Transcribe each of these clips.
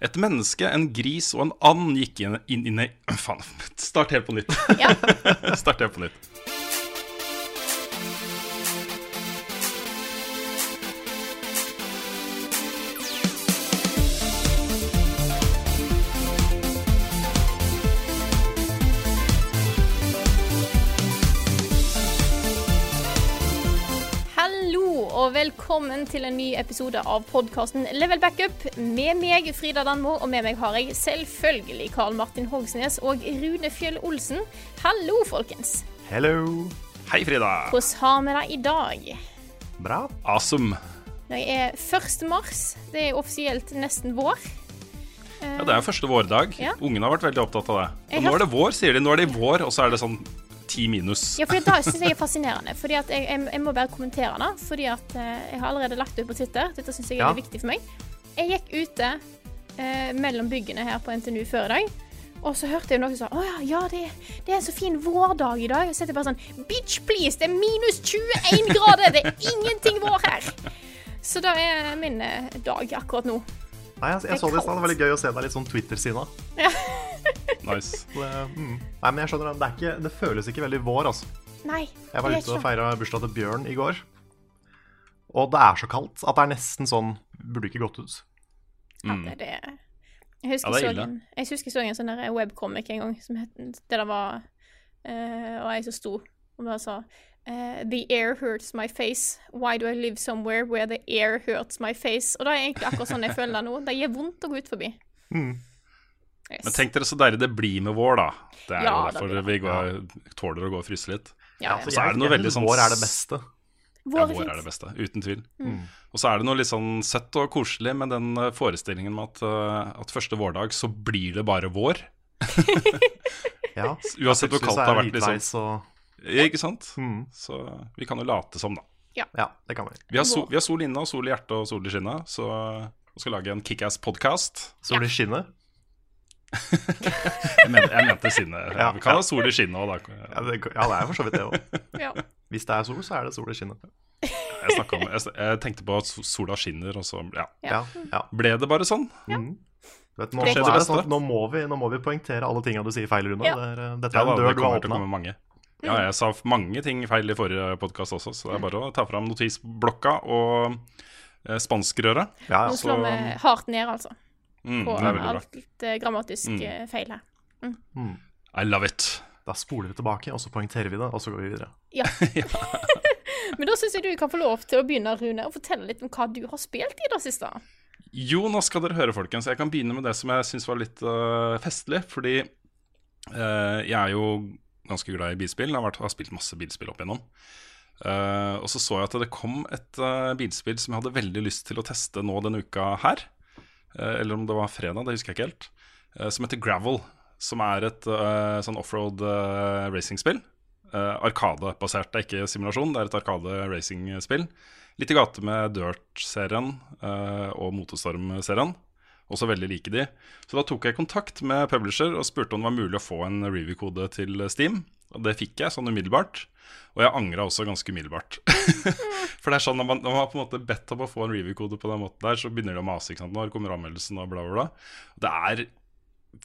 Et menneske, en gris og en and gikk inn, inn, inn i Faen, start helt på nytt. Ja. start helt på nytt. Og velkommen til en ny episode av podkasten Level Backup. Med meg Frida Danmo, og med meg har jeg selvfølgelig Karl Martin Hogsnes og Rune Fjell Olsen. Hallo, folkens. Hello. Hei, Frida. Hvordan har vi det i dag? Bra. Awesome. Det er 1. mars. Det er offisielt nesten vår. Ja, det er første vårdag. Ja. Ungene har vært veldig opptatt av det. Og nå er det vår, sier de. Nå er det vår, og så er det sånn ti minus. Ja, for det syns jeg er fascinerende. Fordi at jeg, jeg, jeg må bare kommentere det. Fordi at eh, jeg har allerede lagt det ut på Twitter. Dette syns jeg er Ja. viktig for meg. Jeg gikk ute eh, mellom byggene her på NTNU før i dag. Og så hørte jeg noen som sa Å ja, ja det, det er en så fin vårdag i dag. Og så er det bare sånn Bitch, please! Det er minus 21 grader! Det er ingenting vår her! Så det er min eh, dag akkurat nå. Nei, jeg, Det er jeg så det i stad. Det var veldig gøy å se deg litt sånn Twitter-sinna. Nice. Det, mm. Nei, men jeg skjønner det. Er ikke, det føles ikke veldig vår, altså. Nei. Jeg var er ute og feira bursdag til Bjørn i går. Og det er så kaldt at det er nesten sånn Burde ikke gått ut. Ja, Mm. det, det Jeg husker Ja, det er ille. en, jeg husker jeg så en sånn webcomic en gang som het Det der var uh, Og ei som sto og bare sa eh, The air hurts my face. Why do I live somewhere where the air hurts my face? Og det er egentlig akkurat sånn jeg føler det nå. Det gjør vondt å gå ut forbi. Mm. Yes. Men tenk dere så deilig det blir med vår, da. Det er Ja, jo derfor det. vi går, tåler å gå og fryse litt. ja, Og så er det noe veldig sånn Vår er det beste. Ja, Vår er vår er det beste, uten tvil. Mm. Og så er det noe litt sånn søtt og koselig med den eh, forestillingen med at, eh, at første vårdag så blir det bare vår. Ja. Uansett hvor kaldt det har vært. Liksom. og Ja, Ikke sant? mm. Så vi kan jo late som, da. Ja, det kan vi. Vi har, sol, vi har sol inne og sol i hjertet og sol i skinnet, så vi skal lage en kickass-podkast. Sol i skinnet. Jeg, mente, jeg mente sinnet. Ja. Vi kan ha sol i skinnet òg, da. Ja, det, ja, det er for så vidt det òg. Ja. Hvis det er sol, så er det sol i skinnet. Jeg, om, jeg, jeg tenkte på at sola skinner, og så ja. Ja, ja. ble det bare sånn. Du vet, nå, Det nå, det sånn, nå, må vi, nå må vi poengtere alle tinga du sier feil, Rune. Ja. Det er, eh, dette Ja, er da, en det dør du har åpna. Ja, jeg sa mange ting feil i forrige podkast også, så det er bare å ta fram notisblokka og eh, spanskrøret. Ja, Nå slår vi hardt ned, altså, Mm, på alt eh, grammatisk Mm. eh, feil her. Mm. I love it. Da spoler vi tilbake, og så poengterer vi det, og så går vi videre. Ja. Men da syns jeg du kan få lov til å begynne, Rune, og fortelle litt om hva du har spilt i det siste. Jo, nå skal dere høre, folkens. Jeg kan begynne med det som jeg syns var litt uh, festlig. Fordi uh, jeg er jo ganske glad i bilspill. Jeg har, spilt masse bilspill opp igjennom. Uh, og så så jeg at det kom et uh, bilspill som jeg hadde veldig lyst til å teste nå denne uka her. Uh, eller om det var fredag, det husker jeg ikke helt. som heter Gravel. Som er et sånn offroad racingspill. Arkadebasert, det er ikke simulasjon, det er et Arkade-racingspill. Litt i gate med Dirt-serien og Motorstorm-serien. Også veldig like de. Så da tok jeg kontakt med publisher og spurte om det var mulig å få en review-kode til Steam. Og det fikk jeg sånn umiddelbart. Og jeg angra også ganske umiddelbart. For det er sånn når man, når man har på en måte bedt om å få en review-kode på den måten der, så begynner de å mase. ikke sant? Når kommer anmeldelsen og bla, bla, bla. Det er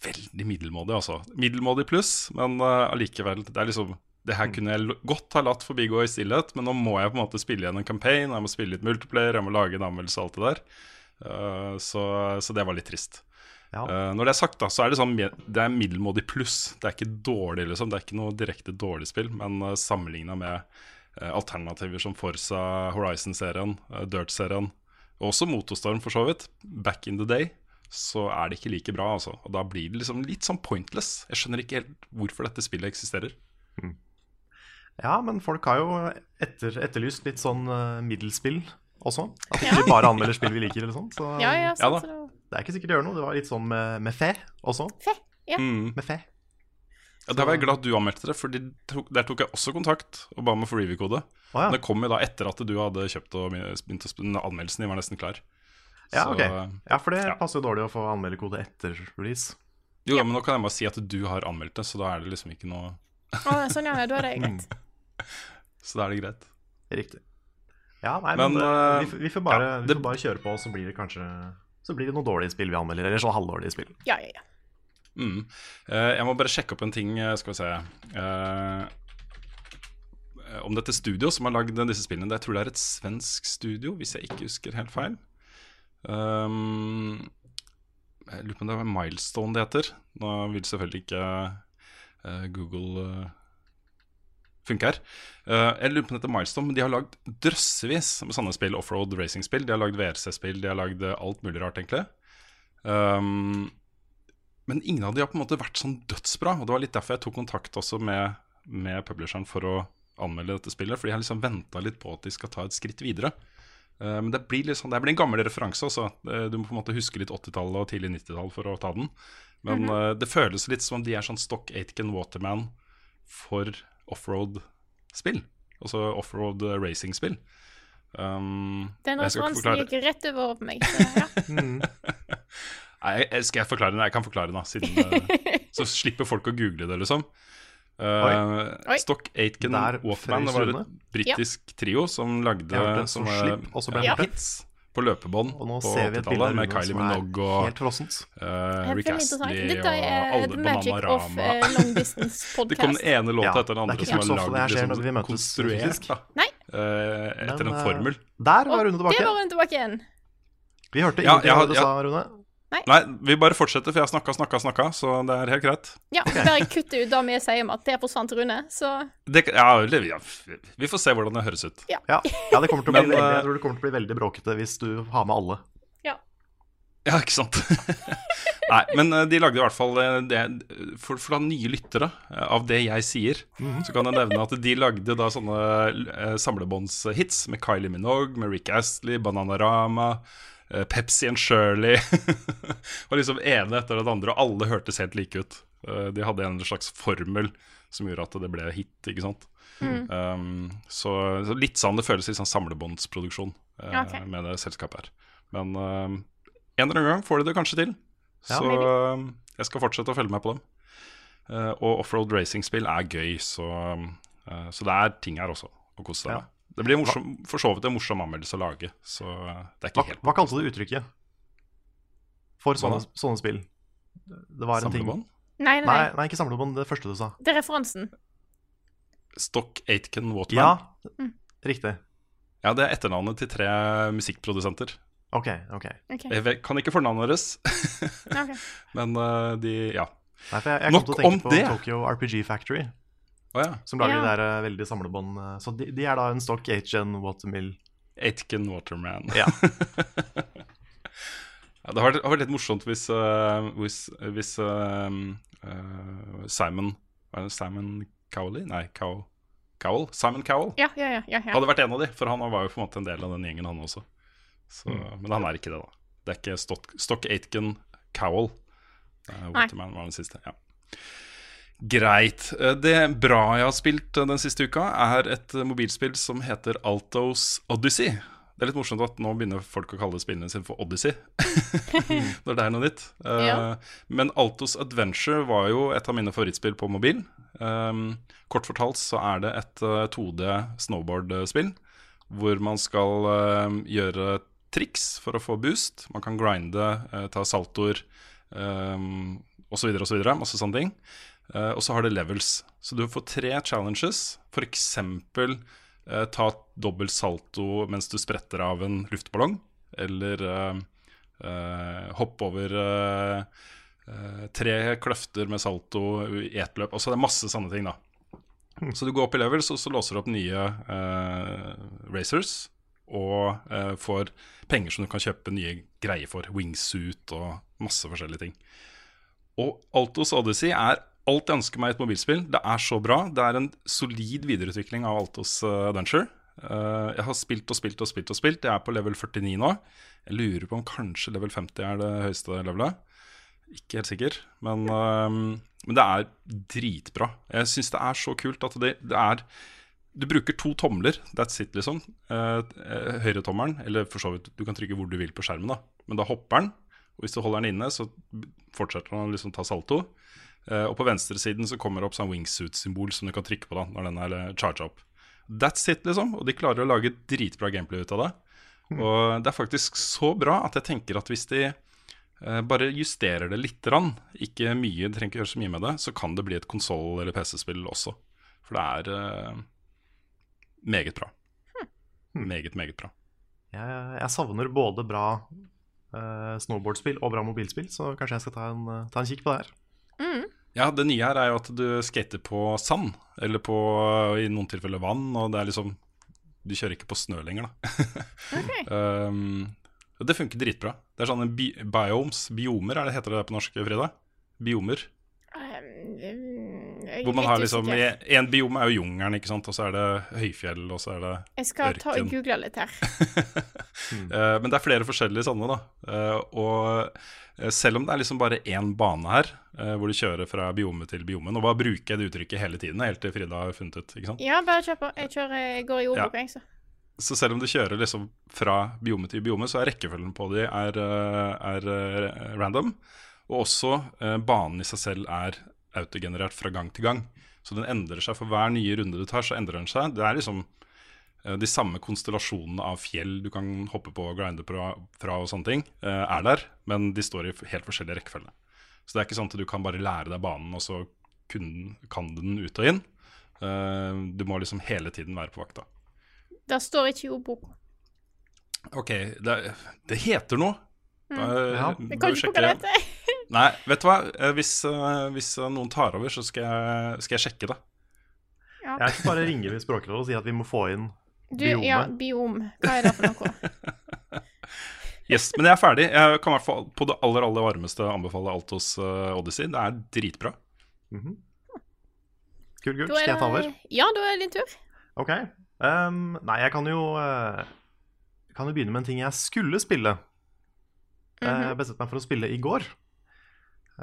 veldig middelmådig, altså. Middelmådig pluss, men allikevel. Uh, det er liksom det her kunne jeg godt ha latt forbigå i stillhet, men nå må jeg på en måte spille igjen en campaign, jeg må spille litt multiplayer, jeg må lage en anmeldelse og alt det der. Eh, så, så det var litt trist. Ja. Uh, når det er sagt, da, så er det sånn Det er middelmådig pluss. Det er ikke dårlig, liksom. Det er ikke noe direkte dårlig spill, men uh, sammenligna med eh, alternativer som Forza Horizon-serien, eh, Dirt-serien, og også Motorstorm for så vidt, back in the day, så er det ikke like bra, altså. Og da blir det liksom litt sånn pointless. Jeg skjønner ikke helt hvorfor dette spillet eksisterer. Ja, men folk har jo etter, etterlyst litt sånn middelspill også. At ikke vi bare anmelder spill vi liker eller sånn. Så Ja, ja, Ja da. så det- Det er ikke sikkert det gjør noe. Det var litt sånn med, med fe også. Fe. Ja. Mm. Med fe. Ja, Der var jeg glad at du anmeldte det, for der tok jeg også kontakt og ba om å få review-kode. Å, ja. Det kom jo da etter at du hadde kjøpt og begynt å spille. Anmeldelsen din var nesten klar. Ja, Så- ok. Ja, for det ja. passer jo dårlig å få anmelderkode etter release. Jo, men nå kan jeg bare si at du har anmeldt det, så da er det liksom ikke noe Å, sånn, ja. Da er det greit. Så da er det greit. Riktig. Ja, nei, men, Men, eh, eh, vi, får- vi, får bare, ja, vi får bare kjøre på, så blir det kanskje Så blir det noen dårlige spill vi anmelder. Eller sånn halvdårlige spill. Ja, ja, ja. Mm. Eh, jeg må bare sjekke opp en ting, skal vi se. Uh, om dette studio som har lagd disse spillene. Det- Jeg tror det er et svensk studio, hvis jeg ikke husker helt feil. Um, jeg lurer på om det er Milestone det heter. Nå vil selvfølgelig ikke eh, Google funke her. Eh, jeg lurer på dette Milestone, men de har lagd drøssevis med sånne spill. Offroad racing-spill. De har lagd VRC-spill, de har lagd eh, alt mulig rart, egentlig. Um, men ingen av de har på en måte vært sånn dødsbra. Og det var litt derfor jeg tok kontakt også med, med publisheren for å anmelde dette spillet. Fordi jeg har liksom venta litt på at de skal ta et skritt videre. Eh, men det blir, sånn, det blir en gammel referanse også. Du må på en måte huske litt 80-tallet og tidlig 90-tall for å ta den. Men eh, det føles litt som om de er sånn Stock Aitken Waterman for offroad-spill. Altså offroad racing-spill. Um, Den skal ikke gikk rett over på meg. Så, ja. Nei, skal jeg forklare den? Jeg kan forklare den, da. Siden, eh, så slipper folk å google det, liksom. Uh, Oi. Stock Aitken Der det var et britisk trio som lagde en som slipp, og så ble Ja. hits på løpebånd på ser vi et bilde 80-tallet med Kylie Minogue og helt uh, Rick. Astley og alle the magic of uh, long distance det kom den ene låta Ja, etter den andre som var det lagd liksom, konstruert da, Nei. eh, etter Men, en formel. Der var Og Rune det tilbake. var Rune tilbake igjen. Vi hørte Ja, ingenting jeg av det du sa, Rune. Nei, vi bare fortsetter, for jeg har snakka, snakka, snakka, så det er helt greit. Ja, bare kutt ut det vi sier om at det forsvant Rune, så Det, ja, vi får se hvordan det høres ut. Ja, ja det kommer til å bli Men, veldig, eh, jeg tror det kommer til å bli veldig bråkete hvis du har med alle. Ja, ikke sant? Nei, men eh, de lagde i hvert fall eh, det For, for da nye lyttere av det jeg sier, så kan jeg nevne at de lagde da sånne samlebåndshits med Kylie Minogue, med Rick Astley, Bananarama, Pepsi and Shirley. og liksom ene etter det andre, og alle hørtes helt like ut. Eh, de hadde en slags formel som gjorde at det ble hit, ikke sant. Um, så, så litt sånn det føles litt sånn samlebåndsproduksjon eh, Ja, med det selskapet her. Men um, en eller annen gang får de det kanskje til. Ja, så um, jeg skal fortsette å følge med på dem. Uh, og offroad racing-spill er gøy, så, eh, så det er ting her også å kose seg Ja. med. Det blir morsom, for så vidt en morsom anmeldelse å lage, så det er ikke Hva, helt hva kalte du uttrykket for sånne, sånne spill? Det var en ting samlebånd. Nei, nei, Nei, nei. nei, ikke samlebånd. Det første du sa. Det er referansen. Stock Aitken Waterman. Ja, riktig. Ja, det er etternavnet til tre musikkprodusenter. Ok, ok. okay. Jeg kan ikke fornavnet deres, ok. men eh, de Ja. Nei, for jeg, jeg kom til å tenke om på det. Tokyo RPG Factory, Å ja. som lager Ja. de der eh, veldig samlebånd. eh, Så de, de er da en stock HN Watermill. Aitken Waterman. Ja. Ja, det har vært, har vært litt morsomt hvis, uh, hvis, hvis uh, uh, Simon Hva er det, Simon Cowley? Nei, Cow, Cowell? Simon Cowell Ja, ja, ja. ja, ja. hadde vært en av de, for han var jo på en måte en del av den gjengen, han også. Så, Mm. Men han er ikke det, da. Det er ikke Stock, Stock Aitken Cowell. Uh, Waterman var den siste. Ja. Greit. Eh, Det bra jeg har spilt eh, den siste uka, er et eh, mobilspill som heter Altos Odyssey. Det er litt morsomt at nå begynner folk å kalle spillene sine for Odyssey. Når det er noe nytt. Ja. Men Altos Adventure var jo et av mine favorittspill på mobil. Um, kort fortalt så er det et eh, 2D snowboard-spill hvor man skal gjøre triks for å få boost. Man kan grinde, ta saltoer um, osv. osv. Masse sånne ting. Eh, og så har det levels. Så du får tre challenges. F.eks. Uh, ta dobbelt salto mens du spretter av en luftballong. Eller uh, uh hoppe over eh, eh, tre kløfter med salto i ett løp. Altså det er masse sånne ting, da. Så du går opp i levels, og så låser du opp nye eh, racers. Og eh, får penger som du kan kjøpe nye greier for. Wingsuit og masse forskjellige ting. Og Altos Odyssey er alt jeg ønsker meg i et mobilspill. Det er så bra. Det er en solid videreutvikling av Altos eh, Adventure. Eh, jeg har spilt og spilt og spilt og spilt. Jeg er på level 49 nå. Jeg lurer på om kanskje level 50 er det høyeste levelet. Ikke helt sikker, men, um, men det er dritbra. Jeg syns det er så kult at det, det er Du bruker to tomler, that's it, liksom. Uh, Høyretommelen, eller for så vidt, du kan trykke hvor du vil på skjermen, da. Men da hopper den, og hvis du holder den inne, så fortsetter den å liksom ta salto. Uh, og på venstresiden så kommer det opp sånn wingsuit-symbol som du kan trykke på da når den er charga opp. That's it, liksom. Og de klarer å lage dritbra gameplay ut av det. Og det er faktisk så bra at jeg tenker at hvis de uh, bare justerer det litt, ikke mye, de trenger ikke gjøre så mye med det, så kan det bli et konsoll- eller PC-spill også. For det er uh, meget bra. Meget, meget bra. Jeg, jeg savner både bra eh, snowboardspill og bra mobilspill, så kanskje jeg skal ta en, ta en kikk på det her. Ja, det nye her er jo at du skater på sand, eller på i noen tilfeller vann, og det er liksom Du kjører ikke på snø lenger, da. um, det funker dritbra. Det er sånne bi biomes, biomer, er det heter det på norsk, Frida? Biomer. Um, Hvor man har liksom. En biom er jo jungelen, ikke sant, og så er det høyfjell, og så er det ørken. Jeg skal ta og google litt her. Eh, men det er flere forskjellige sånne, da. Eh, og eh, selv om det er liksom bare én bane her, hvor du kjører fra biome til biome Nå bare bruker jeg det uttrykket hele tiden, helt til Frida har funnet ut. ikke sant? Ja, bare kjør på. Jeg kjører, jeg går i ordboka, jeg, så. Så selv om du kjører liksom fra biome til biome, så er rekkefølgen på de er, er random. Og også eh, banen i seg selv er autogenerert fra gang til gang. Så den endrer seg for hver nye runde du tar, så endrer den seg. Det er liksom eh, de samme konstellasjonene av fjell du kan hoppe på og grinde fra, fra og sånne ting, eh, er der, men de står i helt forskjellig rekkefølge. Så det er ikke sånn at du kan bare lære deg banen, og så kun, kan du den ut og inn. Eh, du må liksom hele tiden være på vakta. Det står ikke i ordboka. Ok, det, det heter noe. Da- Ja. Mm. Jeg kan ikke hva det det. heter. Nei, vet du hva? Eh, Hvis, eh, hvis eh, noen tar over, så skal jeg, skal jeg sjekke det. Jeg ikke bare ringe vi Språkrådet og si at vi må få inn Du, biome. ja, biom. Hva er det for noe? Yes, Men jeg er ferdig. Jeg kan i hvert fall på det aller aller varmeste anbefale alt hos Odyssey. Det er dritbra. Kult, kult. Da er Skal jeg ta over? Ja, da er det din tur. Ok. Um, nei, jeg kan jo Kan jo begynne med en ting jeg skulle spille. Eh, Jeg bestemte meg for å spille i går.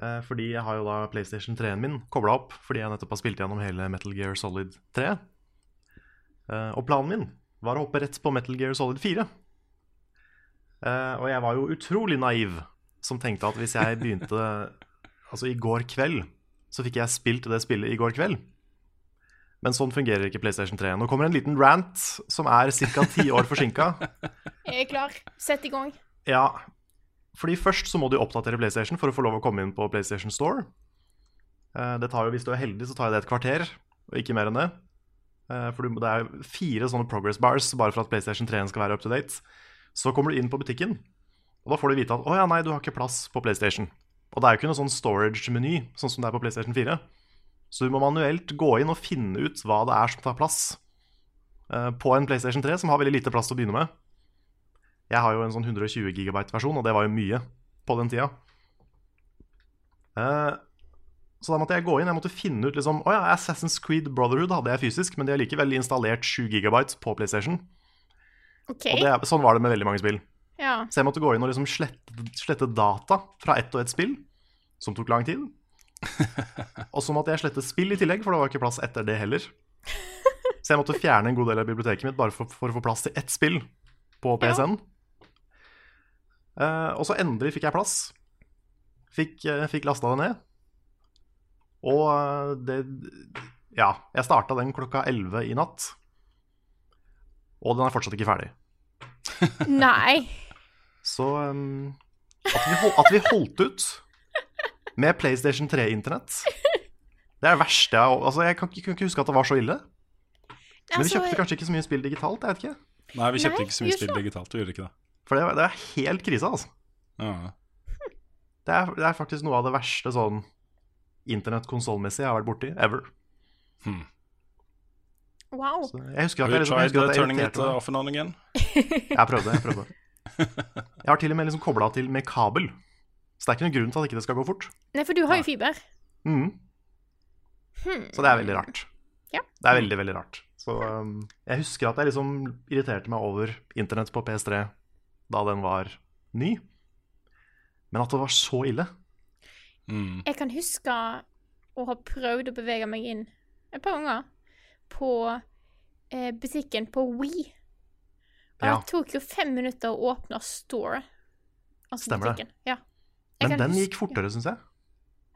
Eh, fordi jeg har jo da PlayStation 3-en min kobla opp fordi jeg nettopp har spilt gjennom hele Metal Gear Solid 3. Eh, og planen min var å hoppe rett på Metal Gear Solid 4. Eh, og jeg var jo utrolig naiv som tenkte at hvis jeg begynte Altså i går kveld, så fikk jeg spilt det spillet i går kveld. Men sånn fungerer ikke PlayStation 3. Nå kommer en liten rant som er ca. ti år forsinka. Jeg er klar. Sett i gang. Ja, fordi først så må du oppdatere PlayStation for å få lov å komme inn på PlayStation Store. Eh, Det tar jo, Hvis du er heldig, så tar det et kvarter, og ikke mer enn det. Eh, For det er fire sånne progress bars bare for at PlayStation 3 skal være up to date. Så kommer du inn på butikken, og da får du vite at å ja, nei, du har ikke plass på PlayStation. Og det er jo ikke noe sånn storage-meny, sånn som det er på PlayStation 4. Så du må manuelt gå inn og finne ut hva det er som tar plass eh, på en PlayStation 3, som har veldig lite plass til å begynne med. Jeg har jo en sånn 120 gigabyte-versjon, og det var jo mye på den tida. Uh, så da måtte jeg gå inn, jeg måtte finne ut liksom oh ja, Assassin's Creed Brotherhood hadde jeg fysisk, men de har likevel installert 7 GB på PlayStation. Okay. Og det, er- sånn var det med veldig mange spill. Ja. Så jeg måtte gå inn og liksom slette, slette data fra ett og ett spill, som tok lang tid. og så måtte jeg slette spill i tillegg, for det var ikke plass etter det heller. Så jeg måtte fjerne en god del av biblioteket mitt bare for, for å få plass til ett spill på PC-en. Eh, og så endelig fikk jeg plass. Fikk, uh, fikk lasta det ned. Og eh, det Ja, jeg starta den klokka 11 i natt. Og den er fortsatt ikke ferdig. Nei. Så um, at, vi hold, at vi holdt ut med PlayStation 3-internett Det er det verste jeg Altså, jeg kan ikke, kan ikke huske at det var så ille. Men vi Altså, kjøpte kanskje ikke så mye spill digitalt. jeg vet ikke Nei, vi kjøpte Nei, ikke så mye spill digitalt. Vi gjorde ikke det. For det, det er helt krise, altså. Ja. Det er, det er faktisk noe av det verste sånn internettkonsollmessig jeg har vært borti ever. Wow. Så jeg husker at jeg, liksom, jeg, husker uh, at jeg turning it irriterte uh, meg. off and on again? Jeg prøvde, jeg prøvde. Jeg har til og med liksom kobla til med kabel. Så det er ikke noen grunn til at ikke det skal gå fort. Nei, for du har jo fiber. Mhm. Så det er veldig rart. Ja. Det er veldig, veldig rart. Så um, jeg husker at jeg liksom irriterte meg over internett på PS3 da den var ny. Men at det var så ille Mm. Jeg kan huske å ha prøvd å bevege meg inn et par ganger på eh, butikken på We. Og Ja. det tok jo fem minutter å åpne store. Altså Stemmer det. Ja. Men den huske- gikk fortere, syns jeg.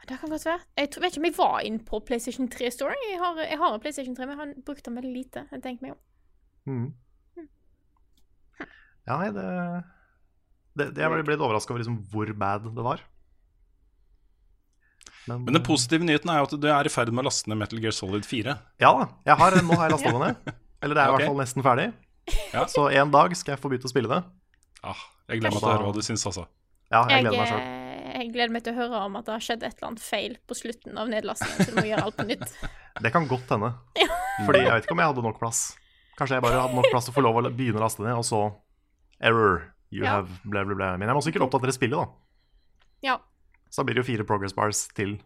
Det kan godt være. Jeg tror, vet ikke om jeg var inn på PlayStation 3 Store. Jeg har, jeg har en PlayStation 3, men jeg har brukt den veldig lite. Jeg tenker meg om. Mm. Ja, nei, det, det, det Jeg ble litt overraska over liksom hvor bad det var. Men, Men den positive nyheten er jo at du er i ferd med å laste ned Metal Gear Solid 4. Ja da. Jeg har, nå har jeg lasta det ned. Eller det er i hvert fall nesten ferdig. Ja. Så en dag skal jeg få begynt å spille det. Ah, jeg gleder meg til å høre hva du syns, altså. Ja, jeg Jeg, gleder meg sjøl. eh, jeg gleder meg til å høre om at det har skjedd et eller annet feil på slutten av nedlastingen, så du må gjøre alt på nytt. Det kan godt hende. Fordi jeg vet ikke om jeg hadde nok plass. Kanskje jeg bare hadde nok plass til å få lov å begynne å laste ned, og så Error. You Ja. have bla, bla, bla. Men jeg må sikkert oppdatere spillet, da. Ja. Så da blir det jo fire progress bars til.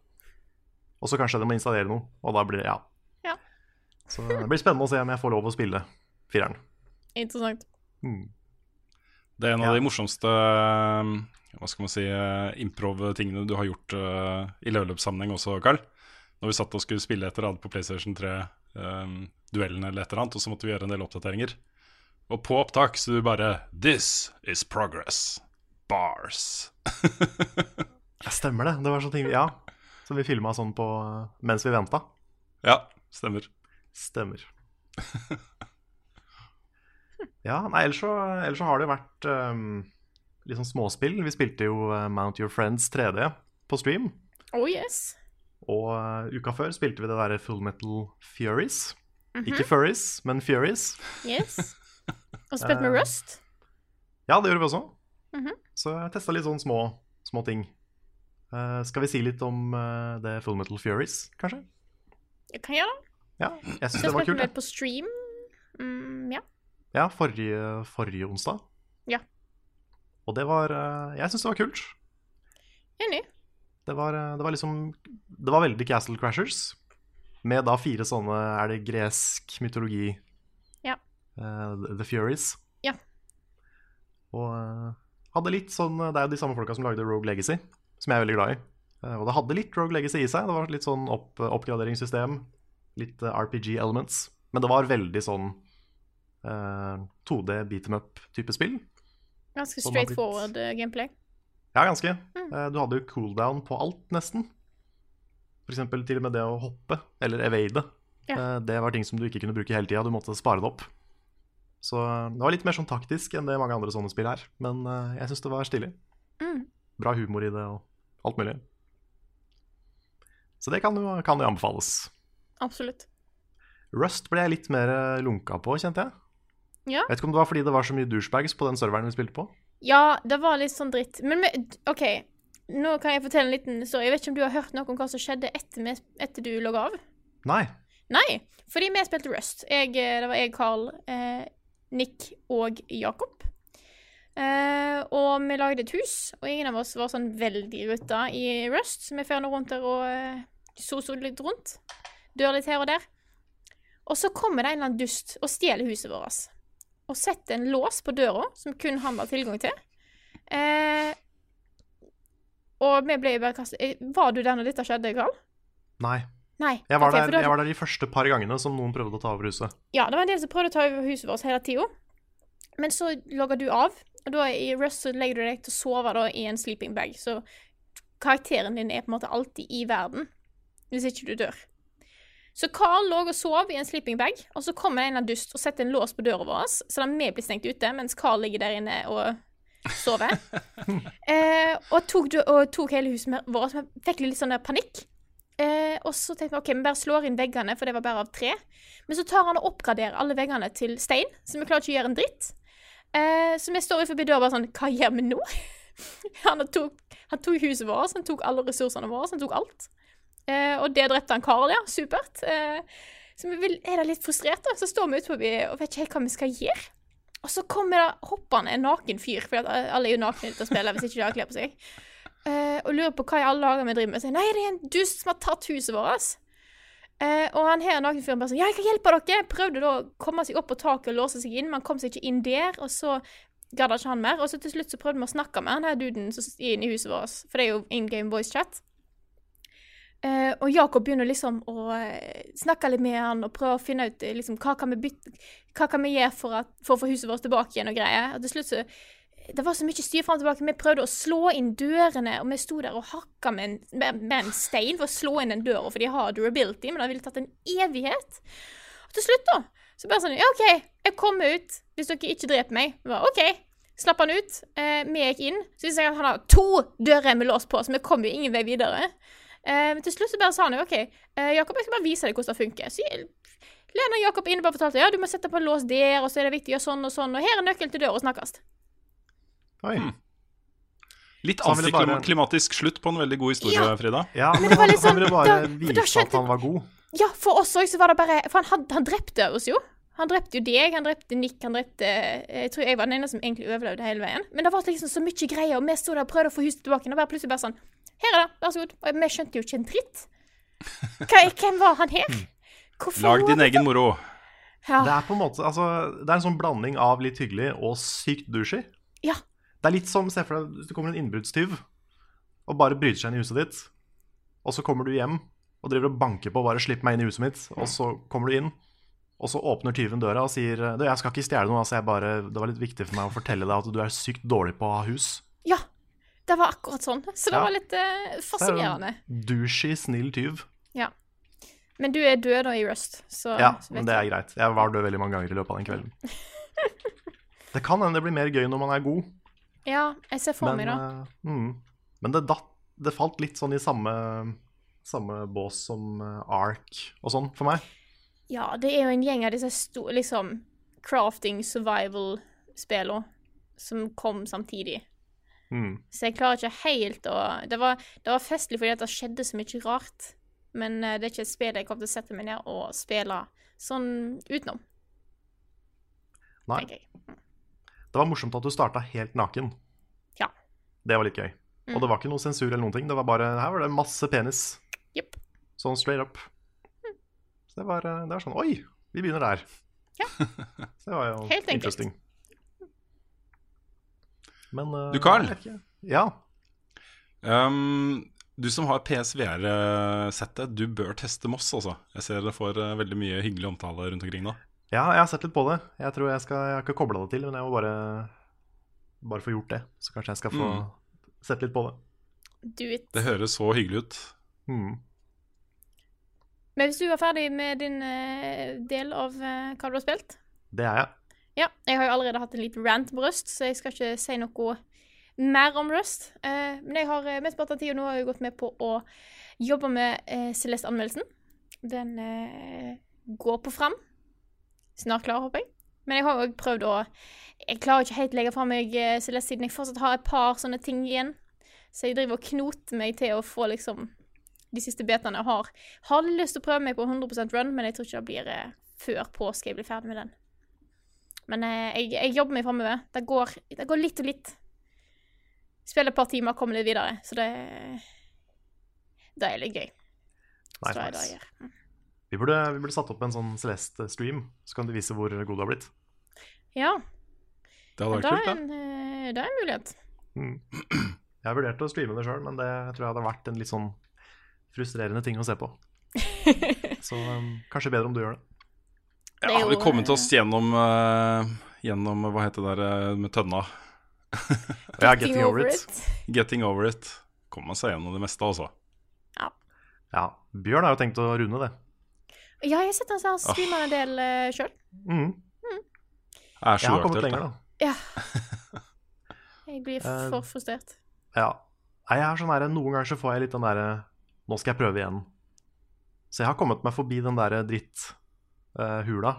Og så kanskje de må installere noe, og da blir det ja. Ja. Så det blir spennende å se om jeg får lov å spille fireren. Interessant. Mm. Det er en Ja. av de morsomste eh, hva skal man si, eh, improv-tingene du har gjort uh, i level-up-sammenheng også, Carl. Når vi satt og skulle spille et eller annet på PlayStation 3, eh, duellen eller et eller annet, og så måtte vi gjøre en del oppdateringer. Og på opptak så du bare This is progress. Bars. Ja, stemmer det. Det var sånne ting Ja. Som vi filma sånn på mens vi venta. Ja, stemmer. Stemmer. Ja, nei, ellers så, ellers så har det vært um, litt sånn småspill. Vi spilte jo eh, Mount Your Friends 3D på stream. Oh yes. Og uh, uka før spilte vi det derre Full Metal Furies. Mhm. Ikke Furries, men Furies. Yes. Og spilt med Eh, Rust. Ja, det gjorde vi også. Mhm. Så jeg testa litt sånn små, små ting. Uh, skal vi si litt om uh, det Full Metal Furies, kanskje? Jeg kan gjøre det. Ja, jeg syns det var kult. kult. med jeg. på stream. Mm, ja. Ja, forrige, forrige onsdag. Ja. Og det var uh, Jeg syns det var kult. Enig. Det var, det var liksom Det var veldig Castle Crashers. Med da fire sånne Er det gresk mytologi The Furies. Ja. Og eh, hadde litt sånn Det er jo de samme folka som lagde Rogue Legacy, som jeg er veldig glad i. Eh, og det hadde litt Rogue Legacy i seg. Det var litt sånn opp, oppgraderingssystem. Litt eh, RPG elements. Men det var veldig sånn uh, 2D beat em up-type spill. Ganske straight forward blitt- straightforward eh, gameplay. Ja, ganske. Mm. Eh, Du hadde jo cooldown på alt, nesten. For eksempel til og med det å hoppe, eller evade. Ja. Eh, Det var ting som du ikke kunne bruke hele tida, du måtte spare det opp. Så eh, det var litt mer sånn taktisk enn det mange andre sånne spill er. Men eh, jeg syns det var stilig. Mm. Bra humor i det og alt mulig. Så det kan jo, kan jo anbefales. Absolutt. Rust ble jeg litt mer eh, lunka på, kjente jeg. Ja. Jeg vet ikke om det var fordi det var så mye douchebags på den serveren vi spilte på. Ja, det var litt sånn dritt. Men OK, nå kan jeg fortelle en liten historie. Jeg vet ikke om du har hørt noe om hva som skjedde etter, etter du logga av? Nei. Nei, fordi vi spilte Rust. Jeg, eh, det var jeg, Carl, eh, Nick og Jakob. Uh, og vi lagde et hus, og ingen av oss var sånn veldig ruta i Rust. Så vi fer nå rundt der og uh, soso litt rundt. Dør litt her og der. Og så kommer det en eller annen dust og stjeler huset vårt. Og setter en lås på døra, som kun han har tilgang til. Uh, og vi ble jo bare kastet eh, Var du der når dette skjedde, Carl? Nei. Nei. Jeg var, der, jeg var der de første par gangene som noen prøvde å ta over huset. Ja, det var en del som prøvde å ta over huset vårt hele tida. Men så logger du av, og da i Rust så legger du deg til å sove da, i en sleeping bag. Så karakteren din er på en måte alltid i verden, hvis ikke du dør. Så Carl lå og sov i en sleeping bag, og så kommer en av dust og setter en lås på døra vår, så da vi blir stengt ute, mens Carl ligger der inne og sover. eh, og, tok, og tok hele huset vårt. Vi fikk litt sånn der panikk. Eh, og så tenkte vi ok, vi bare slår inn veggene, for det var bare av tre. Men så tar han og oppgraderer alle veggene til stein, så vi klarer ikke å gjøre en dritt. Eh, så vi står utenfor døra bare sånn Hva gjør vi nå? han, tok, han tok huset vårt, han tok alle ressursene våre, han tok alt. Eh, og det drepte han Karl, ja. Supert. Eh, så vi er da litt frustrerte. Så står vi ute forbi og vet ikke helt hva vi skal gjøre. Og så kommer det hoppende en naken fyr, for alle er jo nakne ute og spiller hvis ikke de har klær på seg. Eh, og lurer på hva i alle dager vi driver med. Og sier nei, det er en dust som har tatt huset vårt. Eh, og han her nakenfyren bare sånn Ja, jeg kan hjelpe dere! Prøvde da å komme seg opp på taket og låse seg inn, men han kom seg ikke inn der. Og så gadd ikke han mer. Og så til slutt så prøvde vi å snakke med han her duden som er inne i huset vårt, for det er jo in game voice chat. Eh, og Jakob begynner liksom å eh, snakke litt med han og prøve å finne ut eh, liksom, hva kan vi bytte, hva kan vi gjøre for, at, for å få huset vårt tilbake igjen og greier. Og til slutt så Det var så mye styr fram og tilbake. Vi prøvde å slå inn dørene, og vi sto der og hakka med en, med, med en stein for å slå inn den døra, for de har durability, men det ville tatt en evighet. Og til slutt, da, så bare sånn Ja, OK, jeg kommer ut hvis dere ikke dreper meg. Jeg bare, OK. Slapp han ut. Eh, vi gikk inn. Så det seg at han har to dører med lås på, så vi kom jo ingen vei videre. Eh, men til slutt så bare sa han jo OK, eh, Jakob, jeg skal bare vise deg hvordan det funker. Så jeg- Lena Jakob inne bare fortalte ja, du må sette på lås der, og så er det viktig å gjøre sånn og sånn, og her er nøkkelen til døra, snakkes. Oi. Litt Så han ville bare- antiklimatisk slutt på en veldig god historie, Ja. Frida. Ja, Men det var liksom, han sånn- ville bare da- vise at han var god. Ja, for oss òg så var det bare For han, had, han drepte oss jo. Han drepte jo deg, han drepte Nick, han drepte Jeg tror jeg var den eneste som egentlig overlevde hele veien. Men det var liksom så mye greier, og vi sto der og prøvde å få huset tilbake, og bare plutselig bare sånn Her er det, vær så god. Og vi skjønte jo ikke en dritt. Hvem var han her? Hvorfor Lag din egen moro. Ja. Det er på en måte, altså, det er en sånn blanding av litt hyggelig og sykt douchey. ja. Det er litt som, se for deg, hvis det kommer en innbruddstyv og bare bryter seg inn i huset ditt, og så kommer du hjem og driver og banker på og bare 'slipp meg inn i huset mitt', og så kommer du inn, og så åpner tyven døra og sier du, 'jeg skal ikke stjele noe, altså jeg bare, det var litt viktig for meg å fortelle deg at du er sykt dårlig på å ha hus'. ja. Det var akkurat sånn. Så det Ja. var litt uh, er fascinerende. en douchey, snill tyv. Ja. Men du er død da i Rust, så Ja, så men det er greit. Jeg var død veldig mange ganger i løpet av den kvelden. Det kan hende det blir mer gøy når man er god, Ja, jeg ser for men, meg da. eh, mm, men det, datt, det falt litt sånn i samme, samme bås som eh, Ark og sånn for meg. Ja, det er jo en gjeng av disse store liksom crafting survival-spillene som kom samtidig. Mm. Så jeg klarer ikke helt å Det var, det var festlig fordi at det skjedde så mye rart. Men eh, det er ikke et spill jeg kommer til å sette meg ned og spille sånn utenom, Nei. Det var morsomt at du starta helt naken. Ja. Det var litt gøy. Mm. Og det var ikke noe sensur eller noen ting. Det var bare, Her var det masse penis. Yep. Sånn straight up. Så det var, eh, det var sånn Oi, vi begynner der. Ja. Så det var jo Helt interesting. Men uh, Du, Carl? ikke. Ja. Um, du som har PSVR-settet, du bør teste Moss, altså. Jeg ser det får eh, veldig mye hyggelig omtale rundt omkring nå. Ja, jeg har sett litt på det. Jeg tror jeg skal Jeg har ikke kobla det til, men jeg må bare Bare få gjort det. Så kanskje jeg skal få Mm. sett litt på det. Do it. Det høres så hyggelig ut. Mm. Men hvis du var ferdig med din uh, del av uh, hva du har spilt Det er jeg. Ja, jeg har jo allerede hatt en liten rant på Rust, så jeg skal ikke si noe mer om Rust. Uh, men jeg har mesteparten av tida nå har jeg gått med på å jobbe med Celeste-anmeldelsen. Den går på fram. Snart klar, håper jeg. Men jeg har òg prøvd å Jeg klarer ikke helt å legge fra meg eh, Celeste siden jeg fortsatt har et par sånne ting igjen. Så jeg driver og knoter meg til å få liksom de siste betene jeg har. Har lyst til å prøve meg på 100% run, men jeg tror ikke det blir eh, før påske jeg blir ferdig med den. Men eh, jeg, jeg jobber meg framover. Det det går litt og litt. Spiller et par timer, kommer litt videre. Så det Det er litt gøy. Så det er det jeg gjør. Vi burde, vi burde satt opp en sånn Celeste-stream, så kan du vise hvor god du har blitt. Ja, Det hadde vært er, kult, en, eh, det er en mulighet. Mm. Jeg har vurdert å streame det sjøl, men det tror jeg hadde vært en litt sånn frustrerende ting å se på. Så um, kanskje bedre om du gjør det. da. Ja, vi jo, kommet eh, oss gjennom, uh, gjennom Hva heter det der eh, med tønna? Ja, getting over it. Getting over it. Kommer seg gjennom det meste, altså. Ja, Bjørn har jo tenkt å runde det. Ja, jeg har sett han har streama en del uh, sjøl. Mm. Det er så Jeg har kommet lenger, da. Ja. Jeg blir Eh, for frustrert. Ja. Jeg er sånn der, Noen ganger så får jeg litt den derre Nå skal jeg prøve igjen. Så jeg har kommet meg forbi den derre dritthula.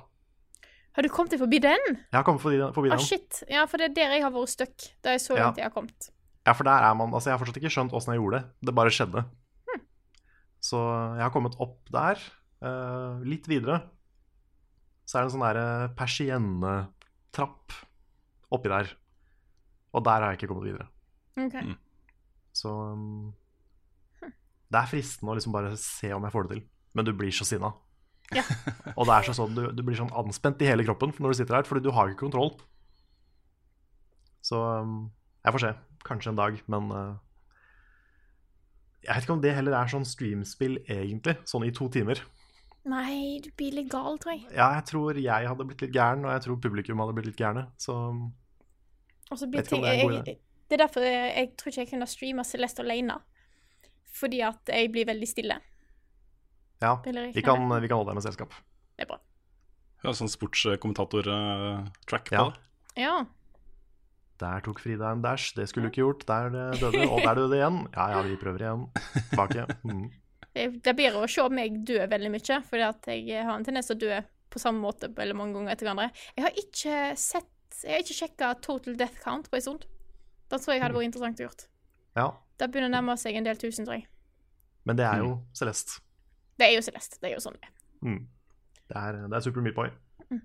Har du kommet deg forbi den? jeg har kommet forbi den. Forbi den. shit. Ja, for det er der jeg har vært stuck. Det er så Ja. langt jeg har kommet. Ja, for der er man Altså, jeg har fortsatt ikke skjønt åssen jeg gjorde det. Det bare skjedde. Hm. Så jeg har kommet opp der. Eh, litt videre så er det en sånn derre persiennetrapp oppi der. Og der har jeg ikke kommet videre. Okay. Mm. Så um, det er fristende å liksom bare se om jeg får det til. Men du blir så sinna. Ja. Og det er så sånn, du, du blir sånn anspent i hele kroppen når du sitter der, fordi du har ikke kontroll. Så um, jeg får se. Kanskje en dag, men uh, Jeg vet ikke om det heller er sånn streamspill egentlig, sånn i to timer. Nei, du blir litt gal, tror jeg. Ja, jeg tror jeg hadde blitt litt gæren, og jeg tror publikum hadde blitt litt gærne. Så blir Vet ikke om det er en god jeg, idé. det er derfor jeg, jeg tror ikke jeg kunne streama Celeste alene. Fordi at jeg blir veldig stille. ja, vi kan, vi kan holde deg med selskap. Det er bra. Ja, sånn sportskommentator-track på Ja. det. Ja. Der tok Frida en dash, det skulle du ikke gjort. Der døde og der døde det igjen. Ja ja, vi prøver igjen. Tilbake. Mm. Det, er blir å se meg dø veldig mye, fordi at jeg har en tendens til å dø på samme måte eller mange ganger etter hverandre. Jeg har ikke sett Jeg har ikke sjekka total death count på en stund. Det tror jeg hadde vært interessant å gjort. Ja, Det begynner å nærme seg en del tusen, tror jeg. men det er jo Celeste. Det er jo Celeste. Det er jo sånn det er. Mm. Det er, det er Super Meat Mm.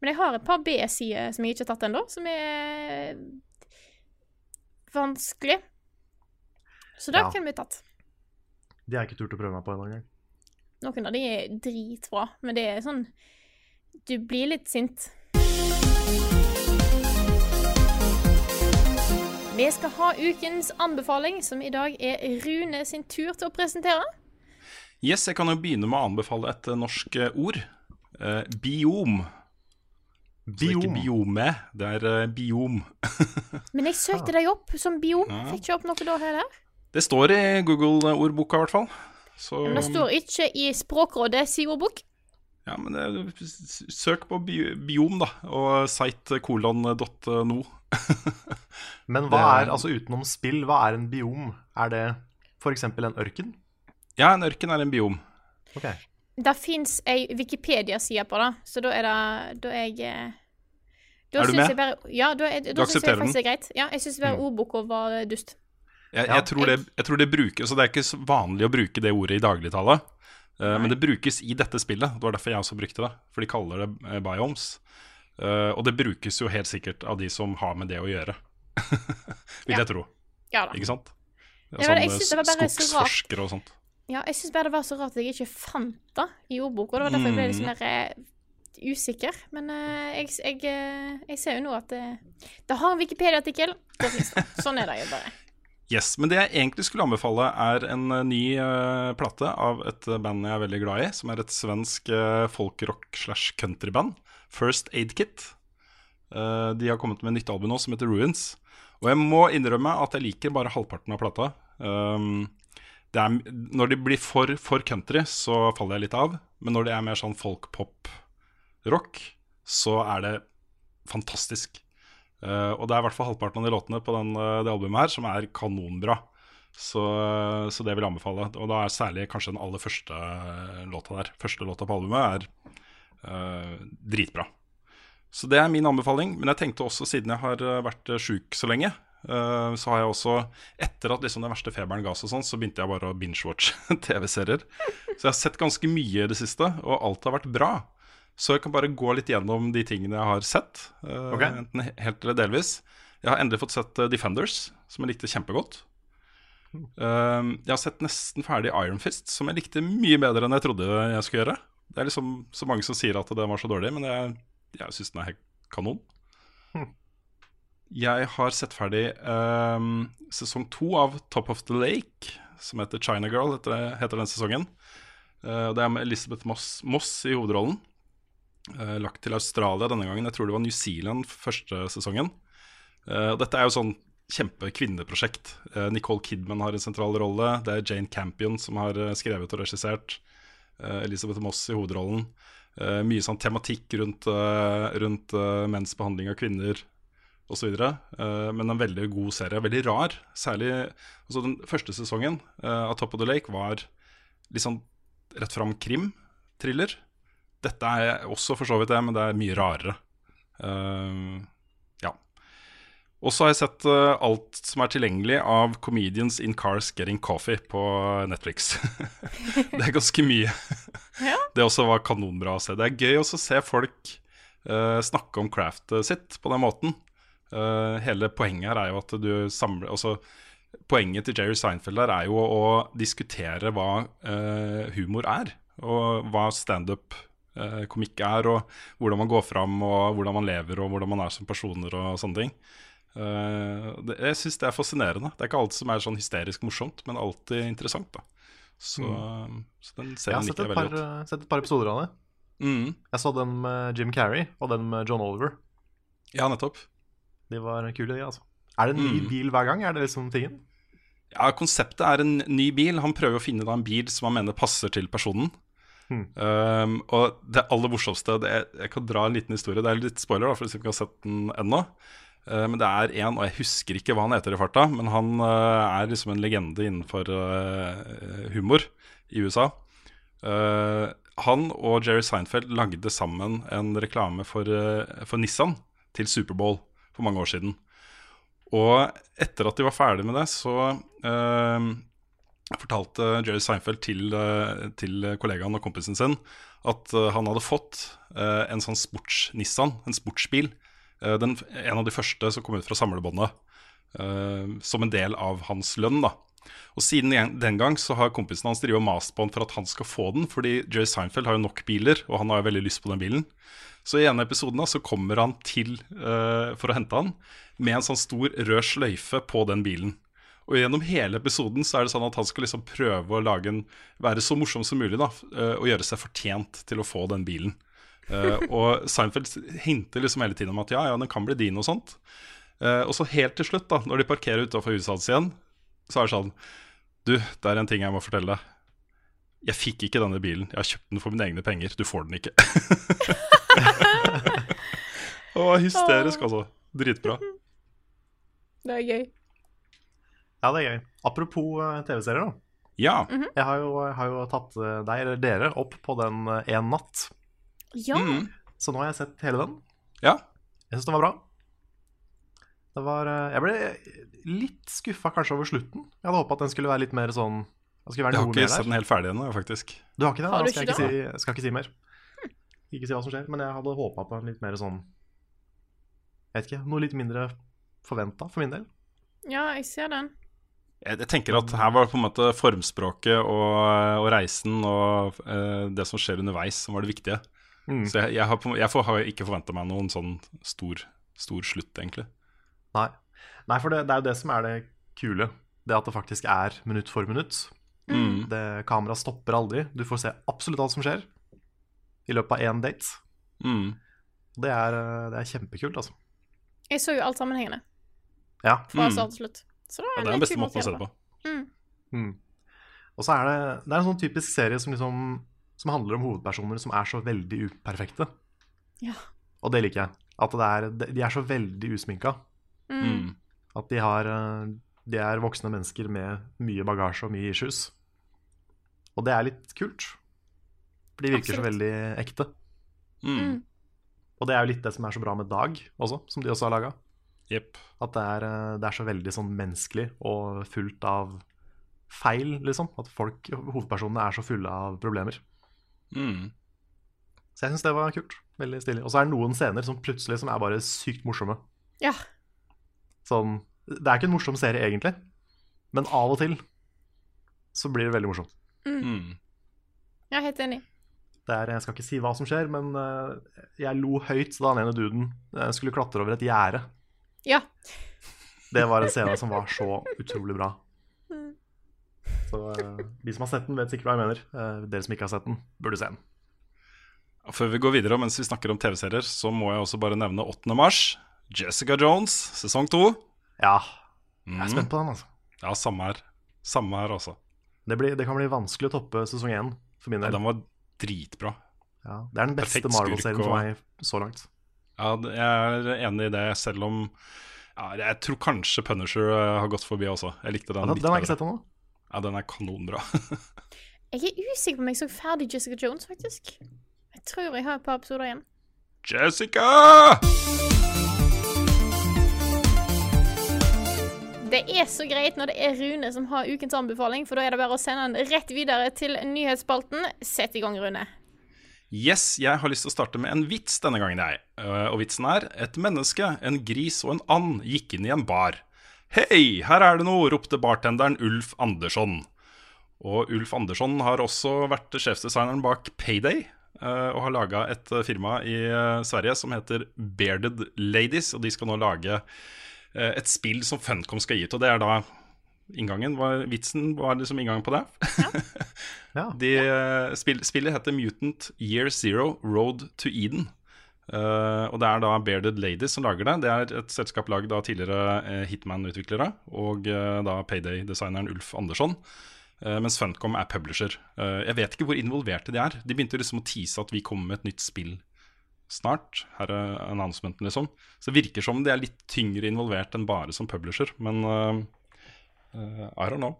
Men jeg har et par B-sider som jeg ikke har tatt ennå, som er vanskelig. Så det Ja. kunne vi tatt. De har jeg ikke turt å prøve meg på ennå engang. Noen av de er dritbra, men det er sånn Du blir litt sint. Vi skal ha ukens anbefaling, som i dag er Rune sin tur til å presentere. Yes, jeg kan jo begynne med å anbefale et norsk eh, ord. Eh, biom. Så det er ikke biome, det er eh, biom. Men jeg søkte deg opp som biom. Fikk ikke opp noe da heller. Det står i Google-ordboka, i hvert fall. Så Men det står ikke i Språkrådet si ordbok. ja, men det, søk på bi biom, da, og site kolon.no. Men hva er, altså utenom spill, hva er en biom? Er det f.eks. en ørken? Ja, en ørken er en biom. Ok. Det fins ei Wikipedia-side på det, så da er det Da er jeg eh, da Er du med? Jeg bare, ja, da, er, da Du aksepterer jeg den? er. Ja, jeg syns bare Mm. ordboka var dust. Jeg, Ja. jeg, tror det, jeg tror det brukes, så det er ikke så vanlig å bruke det ordet i dagligtale. Uh, men det brukes i dette spillet. Det var derfor jeg også brukte det. For de kaller det eh, biomes. Uh, og det brukes jo helt sikkert av de som har med det å gjøre. Vil Ja. jeg tro. Ja da. Ikke sant? Ja, Sånne synes det var bare så skogsforskere og sånt. Ja, jeg syns bare det var så rart at jeg ikke fant det i ordboka. Det var derfor jeg ble litt mer sånn der, eh, usikker. Men uh, jeg, jeg, eh, jeg ser jo nå at det, det har en Wikipedia-artikkel. Sånn er det jo bare. Yes, Men det jeg egentlig skulle anbefale, er en eh, ny uh, plate av et eh, band jeg er veldig glad i, som er et svensk uh, folkrock slash countryband. First Aid Kit. Uh, de har kommet med et nytt album nå som heter Ruins. Og jeg må innrømme at jeg liker bare halvparten av plata. Um, er, når de blir for, for country, så faller jeg litt av. Men når det er mer sånn folk-pop-rock, så er det fantastisk. Eh, og det er i hvert fall halvparten av de låtene på den, eh, det albumet her som er kanonbra. Så, så det vil jeg anbefale. Og da er særlig kanskje den aller første eh, låta der. Første låta på albumet er eh, dritbra. Så det er min anbefaling. Men jeg tenkte også, siden jeg har eh, vært sjuk så lenge, eh, så har jeg også Etter at liksom den verste feberen ga seg, sånn, så begynte jeg bare å binge-watche TV-serier. Så jeg har sett ganske mye i det siste, og alt har vært bra. Så jeg kan bare gå litt gjennom de tingene jeg har sett. eh, Ok. Enten helt eller delvis. Jeg har endelig fått sett eh, Defenders, som jeg likte kjempegodt. Eh, jeg har sett nesten ferdig Iron Fist, som jeg likte mye bedre enn jeg trodde jeg skulle gjøre. Det er liksom så mange som sier at den var så dårlig, men jeg, jeg syns den er helt kanon. Jeg har sett ferdig um, sesong to av Top of the Lake, som heter China Girl, heter, heter den sesongen. Uh, det er med Elizabeth Moss, Moss i hovedrollen. Eh, lagt til Australia denne gangen. Jeg tror det var New Zealand første sesongen. Eh, dette er jo sånn kjempekvinneprosjekt. Uh, Nicole Kidman har en sentral rolle. Det er Jane Campion som har eh, skrevet og regissert. Elisabeth Moss i hovedrollen. Eh, mye sånn tematikk rundt, eh, rundt eh, menns behandling av kvinner osv. Uh, men en veldig god serie. Veldig rar. Særlig altså den første sesongen eh, av Top of the Lake var litt sånn rett fram krim, thriller. Dette er også for så vidt det, men det er mye rarere. Uh, ja. Og så har jeg sett uh, alt som er tilgjengelig av Comedians in Cars Getting Coffee på Netflix. det er ganske mye. Ja. Det også var kanonbra å se. Det er gøy også å se folk uh, snakke om craftet sitt på den måten. Hele poenget her er jo at du samler altså, Poenget til Jerry Seinfeld der er jo å, å diskutere hva humor er. Og hva standup-komikk er, og hvordan man går fram, og hvordan man lever, og hvordan man er som personer og sånne ting. Eh, det, jeg syns det er fascinerende. Det er ikke alt som er sånn hysterisk morsomt, men alltid interessant. da Så, så den Jeg har serien liker jeg veldig godt. sett et par episoder av det. Mm. Jeg så den med Jim Carrey og den med John Oliver. Ja, nettopp. De var kule, de, altså. Er det en ny Mm. bil hver gang? Er det liksom tingen? Ja, Konseptet er en ny bil. Han prøver å finne da en bil som han mener passer til personen. Hmm. Um, og det aller morsomste er, Jeg kan dra en liten historie. Det er litt spoiler, da, for hvis du ikke har sett den ennå. Uh, men det er en, og jeg husker ikke hva han heter i farta, men han uh, er liksom en legende innenfor uh, humor i USA. Uh, han og Jerry Seinfeld lagde sammen en reklame for, uh, for Nissan til Superbowl for mange år siden. Og etter at de var ferdig med det, så eh, fortalte Jerry Seinfeld til, eh, til kollegaen og kompisen sin at eh, han hadde fått eh, en sånn sports-Nissan, en sportsbil. den, en av de første som kom ut fra samlebåndet, som en del av hans lønn. da og siden den- gang så har kompisen hans drivet og mast på han for at han skal få den, fordi Jerry Seinfeld har jo nok biler, og han har jo veldig lyst på den bilen. Så i en episoden episodene så kommer han til for å hente han med en sånn stor rød sløyfe på den bilen. Og gjennom hele episoden så er det sånn at han skal liksom prøve å lage en, være så morsom som mulig da, eh, og gjøre seg fortjent til å få den bilen. Eh, og Seinfeld hinter liksom hele tiden om at ja, ja, den kan bli din og sånt. Eh, og så helt til slutt, da, når de parkerer utafor huset hans igjen, så er det sånn Du, det er en ting jeg må fortelle deg. Jeg fikk ikke denne bilen. Jeg har kjøpt den for mine egne penger. Du får den ikke. Å, hysterisk, altså. Dritbra. Det er gøy. Ja, det er gøy. Apropos eh, TV-serier, da. Ja. Jeg har jo, jeg har jo tatt eh, deg, eller dere, opp på den eh, En natt. Ja. Mm. Så nå har jeg sett hele den. ja. Jeg syns den var bra. Det var Jeg ble litt skuffa kanskje over slutten. Jeg hadde håpa at den skulle være litt mer sånn Jeg, være Jeg har ikke sett den helt ferdig ennå, faktisk. Du har ikke det? Har Da du skal jeg ikke si, skal ikke si mer. Ikke si hva som skjer, men jeg hadde håpa på en litt mer sånn Jeg vet ikke, noe litt mindre forventa for min del. ja, jeg ser den. Jeg, jeg tenker at her var på en måte formspråket og, og reisen og uh, det som skjer underveis, som var det viktige. Mm. Så jeg, jeg, har, jeg får, har ikke forventa meg noen sånn stor, stor slutt, egentlig. Nei. Nei, for det, det er jo det som er det kule. Det at det faktisk er minutt for minutt. Mm. Det Kameraet stopper aldri. Du får se absolutt alt som skjer i løpet av én date. Mm. Det er, eh, det er kjempekult, altså. Jeg så jo alt sammenhengende Ja. fra Mm. start til slutt. Så det Ja, det er den beste måten å se det på. Mm. Mm. Og så er det, det er en sånn typisk serie som, liksom, som handler om hovedpersoner som er så veldig uperfekte. Ja. Og det liker jeg. At det er, de er så veldig usminka. Mm. Mm. At de, har, eh, de er voksne mennesker med mye bagasje og mye issues. Og det er litt kult. For de virker så veldig ekte. Mm. Og det er jo litt det som er så bra med Dag også, som de også har laga. Jepp. At det er, eh, det er så veldig sånn menneskelig og fullt av feil, liksom. At folk, hovedpersonene er så fulle av problemer. Mm. Så jeg syns det var kult. Veldig stilig. Og så er det noen scener som plutselig som er bare sykt morsomme. Ja. Sånn, det er ikke en morsom serie egentlig, men av og til så blir det veldig morsomt. Mm. Jeg er helt enig. Det er, jeg skal ikke si hva som skjer, men eh, jeg lo høyt da han ene duden eh, skulle klatre over et gjerde. Ja. Det var en scene som var så utrolig bra. Mm. Så uh, de som har sett den, vet sikkert hva jeg mener. Uh, Dere som ikke har sett den, burde se den. Før vi går videre, mens vi snakker om TV-serier, så må jeg også bare nevne 8. mars. Jessica Jones, sesong to. Ja, jeg Mm. er spent på den, altså. Ja, samme her. Samme her, altså. Det, blir, det kan bli vanskelig å toppe sesong én for min Ja, den var dritbra. Ja, det er den beste Marvel-serien for meg så langt. Ja, jeg er enig i det, selv om ja, Jeg tror kanskje Punisher eh, har gått forbi også. Jeg likte den Den, litt den har jeg ikke sett ennå. Ja, den er kanonbra. Jeg er usikker på om jeg så ferdig Jessica Jones, faktisk. Jeg tror jeg har et par episoder igjen. Jessica! Det er så greit når det er Rune som har ukens anbefaling, for da er det bare å sende den rett videre til nyhetsspalten. Sett i gang, Rune. Yes, jeg har lyst til å starte med en vits denne gangen, jeg. Eh, Og vitsen er et menneske, en gris og en and gikk inn i en bar. Hei, her er det noe, ropte bartenderen Ulf Andersson. Og Ulf Andersson har også vært sjefsdesigneren bak Payday. eh, Og har laga et firma i eh, Sverige som heter Bearded Ladies. Og de skal nå lage et spill som Funcom skal gi ut. Og det er da inngangen. Var, vitsen var liksom inngangen på det. Ja. De, eh, spill, spillet heter Mutant Year Zero Road to Eden. Uh, og det er da Bearded Ladies som lager det. Det er et selskap lagd av tidligere eh, Hitman-utviklere og uh, da Payday-designeren Ulf Andersson. Uh, mens Funcom er publisher. Jeg vet ikke hvor involverte de er. De begynte liksom å tease at vi kommer med et nytt spill snart. Her er announcementen, liksom. Så det virker som de er litt tyngre involvert enn bare som publisher. Men I don't know.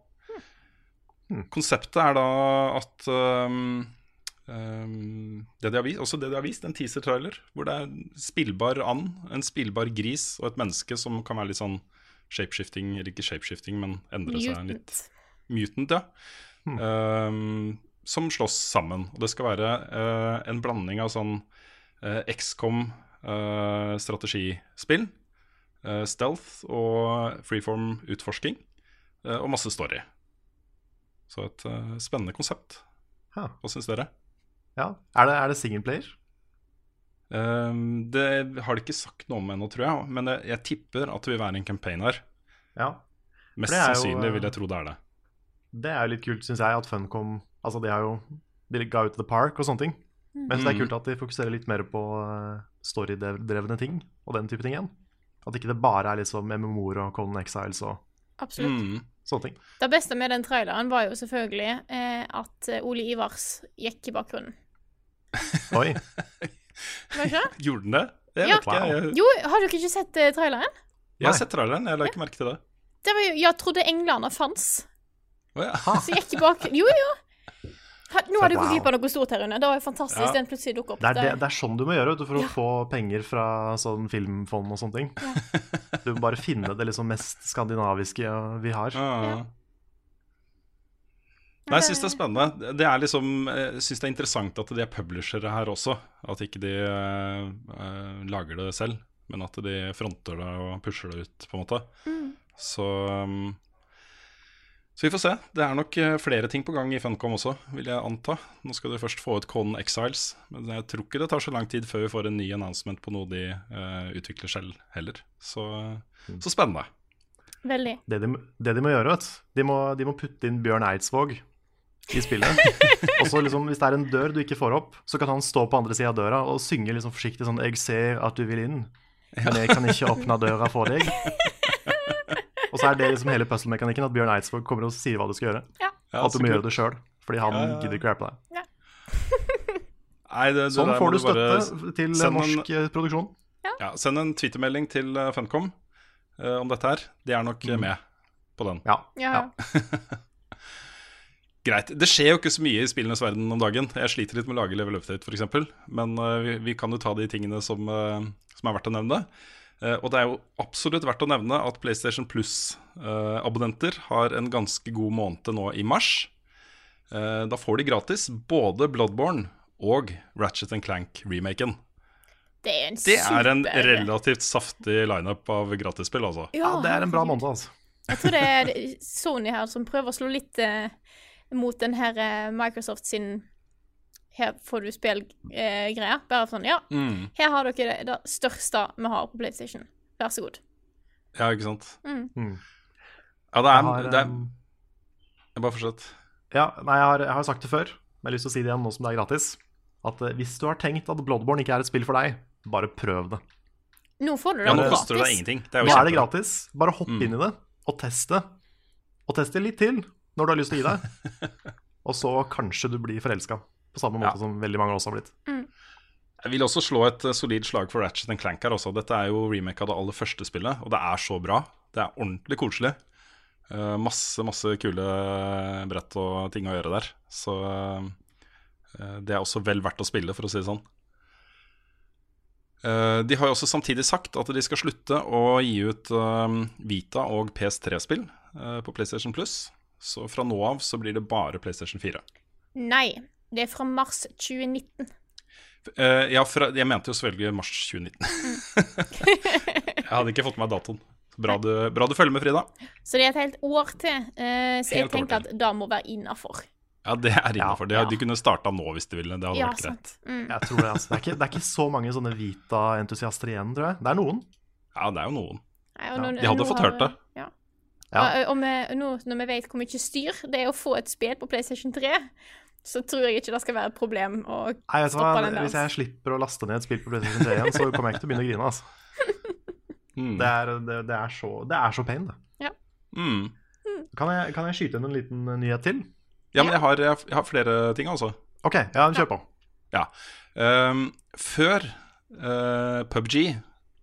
Konseptet er da at um, um, det de har vist, Også det de har vist, en teaser-trailer, hvor det er en spillbar and, en spillbar gris og et menneske som kan være litt sånn shapeshifting, eller ikke shapeshifting, men endre seg litt Mutant. ja. ja. Um, som slåss sammen. Og det skal være uh, en blanding av sånn uh, XCOM uh, strategispill, uh, stealth og freeform utforsking, uh, og masse story. Så et uh, spennende konsept. Ja. Hva syns dere? ja. Er det, er det singleplayer? Um, det har de ikke sagt noe om ennå, tror jeg, men jeg, jeg tipper at det vil være en campaign her. Ja. Mest det er jo, sannsynlig uh, vil jeg tro det er det. Det er jo litt kult, syns jeg, at Funcom Altså, de har jo De ga ut The Park og sånne ting. Men det er Mm. kult at de fokuserer litt mer på uh, storydrevne ting og den type ting igjen. At ikke det bare er liksom MMO-er og Conan Exiles og Absolutt. Mm. sånne ting. Det beste med den traileren var jo selvfølgelig eh, at eh, Ole Ivars gikk i bakgrunnen. Oi. Var ikke det? Gjorde den det? Jeg Ja. ikke. Jeg, Jo, har dere ikke sett eh, traileren? jeg har sett traileren, jeg la ikke merke til det. Det var jo 'Jeg trodde englene fantes'. Oh, ja. Så gikk i bakgrunnen Jo, jo. Nå har du gått glipp av noe stort her, Rune. Det var jo fantastisk. Ja. Den plutselig dukker opp. Det er, det, Det- er sånn du må gjøre vet du, for å få penger fra sånn filmfond og sånne ting. Du må bare finne det liksom mest skandinaviske uh, vi har. Nei, jeg syns det er spennende. Det er liksom, jeg syns det er interessant at de er publishere her også. At ikke de eh, eh, lager det selv, men at de fronter det og pusher det ut, på en måte. Så um, Så vi får se. Det er nok eh, flere ting på gang i Funcom også, vil jeg anta. Nå skal de først få ut Conan Exiles, men jeg tror ikke det tar så lang tid før vi får en ny announcement på noe de uh, utvikler selv heller. Så, så spennende. Veldig. Det, de, det de må gjøre, vet du, de må, de må putte inn Bjørn Eidsvåg i spillet. og så liksom, Hvis det er en dør du ikke får opp, så kan han stå på andre sida av døra og synge liksom forsiktig sånn 'Jeg ser at du vil inn, men jeg kan ikke åpne døra for deg'. og så er det liksom hele puzzle-mekanikken, at Bjørn Eidsvåg kommer og sier hva du skal gjøre. Ja. At du må gjøre det sjøl, fordi han Ja, ja, ja. gidder ikke å hjelpe deg. Nei, det, det Sånn får du støtte til norsk en- eh, produksjon. Ja, send en twittermelding til eh, Funcom uh, om dette her. De er nok mm. med på den. Ja. Ja. Greit. Det skjer jo ikke så mye i spillenes verden om dagen. Jeg sliter litt med å lage level update, f.eks. Men uh, vi, vi kan jo ta de tingene som, uh, som er verdt å nevne. Eh, og det er jo absolutt verdt å nevne at PlayStation Plus-abonnenter har en ganske god måned nå i mars. Eh, da får de gratis både Bloodborne og Ratchet Clank-remaken. Det er en Det er en relativt saftig lineup av gratisspill, altså. ja, det er en bra måned, altså. Jeg tror det er Sony her som prøver å slå litt eh, mot den her eh, Microsoft sin Her får du spillgreier. Eh, Bare sånn, ja, Mm. her har dere det, det største vi har på PlayStation. Vær så god. Ja, ikke sant. Mm. Mm. Ja, det er, Jeg har, det er um, Jeg Bare fortsett. Ja, nei, jeg har, jeg har sagt det før, men jeg har lyst til å si det igjen nå som det er gratis. At eh, hvis du har tenkt at Bloodborne ikke er et spill for deg, bare prøv det. Nå får du det Ja, nå gratis. koster det deg ingenting. Det er jo Nå er det gratis. Bare hopp Mm. inn i det, og test det. Og test det litt til når du har lyst til å gi deg. Og så kanskje du blir forelska, på samme måte Ja. som veldig mange av oss har blitt. Jeg vil også slå et eh, solid slag for Ratchet Clank her også. Dette er jo remake av det aller første spillet, og det er så bra. Det er ordentlig koselig. Uh, masse, masse kule brett og ting å gjøre der. Så uh, det er også vel verdt å spille, for å si det sånn. Uh, de har jo også samtidig sagt at de skal slutte å gi ut eh, Vita og PS3-spill eh, på PlayStation Plus. Så fra nå av så blir det bare PlayStation 4. Nei. Det er fra mars 2019. Uh, ja, fra, jeg mente jo selvfølgelig mars 2019. jeg hadde ikke fått med meg datoen. Bra du, bra du følger med, Frida. Så det er et helt år til. Uh, så Helt jeg tenker at da må være innafor. Ja, det er innafor. Ja, De kunne starta nå hvis de ville. Det hadde Ja, vært greit. Mm. Jeg tror Det altså. det, er ikke, det er ikke så mange sånne Vita-entusiaster igjen, tror jeg. Det er noen. Ja, det er jo noen. Ja, og De hadde fått har- hørt det. Ja. Ja. Og, og vi, nå når vi vet hvor mye styr det er å få et spill på PlayStation 3, så tror jeg ikke det skal være et problem å Nei, vet du stoppe hva? den der. Hvis jeg slipper å laste ned et spill på PlayStation 3 igjen, så kommer jeg ikke til å begynne å grine. Altså. Mm. Det, er, det, det, er så, det er så pain, det. Mm. Kan jeg, kan jeg skyte inn en liten eh, nyhet til? Ja, men jeg har, jeg har flere ting, altså. OK, ja, kjør på. Ja. Um, før uh, PubG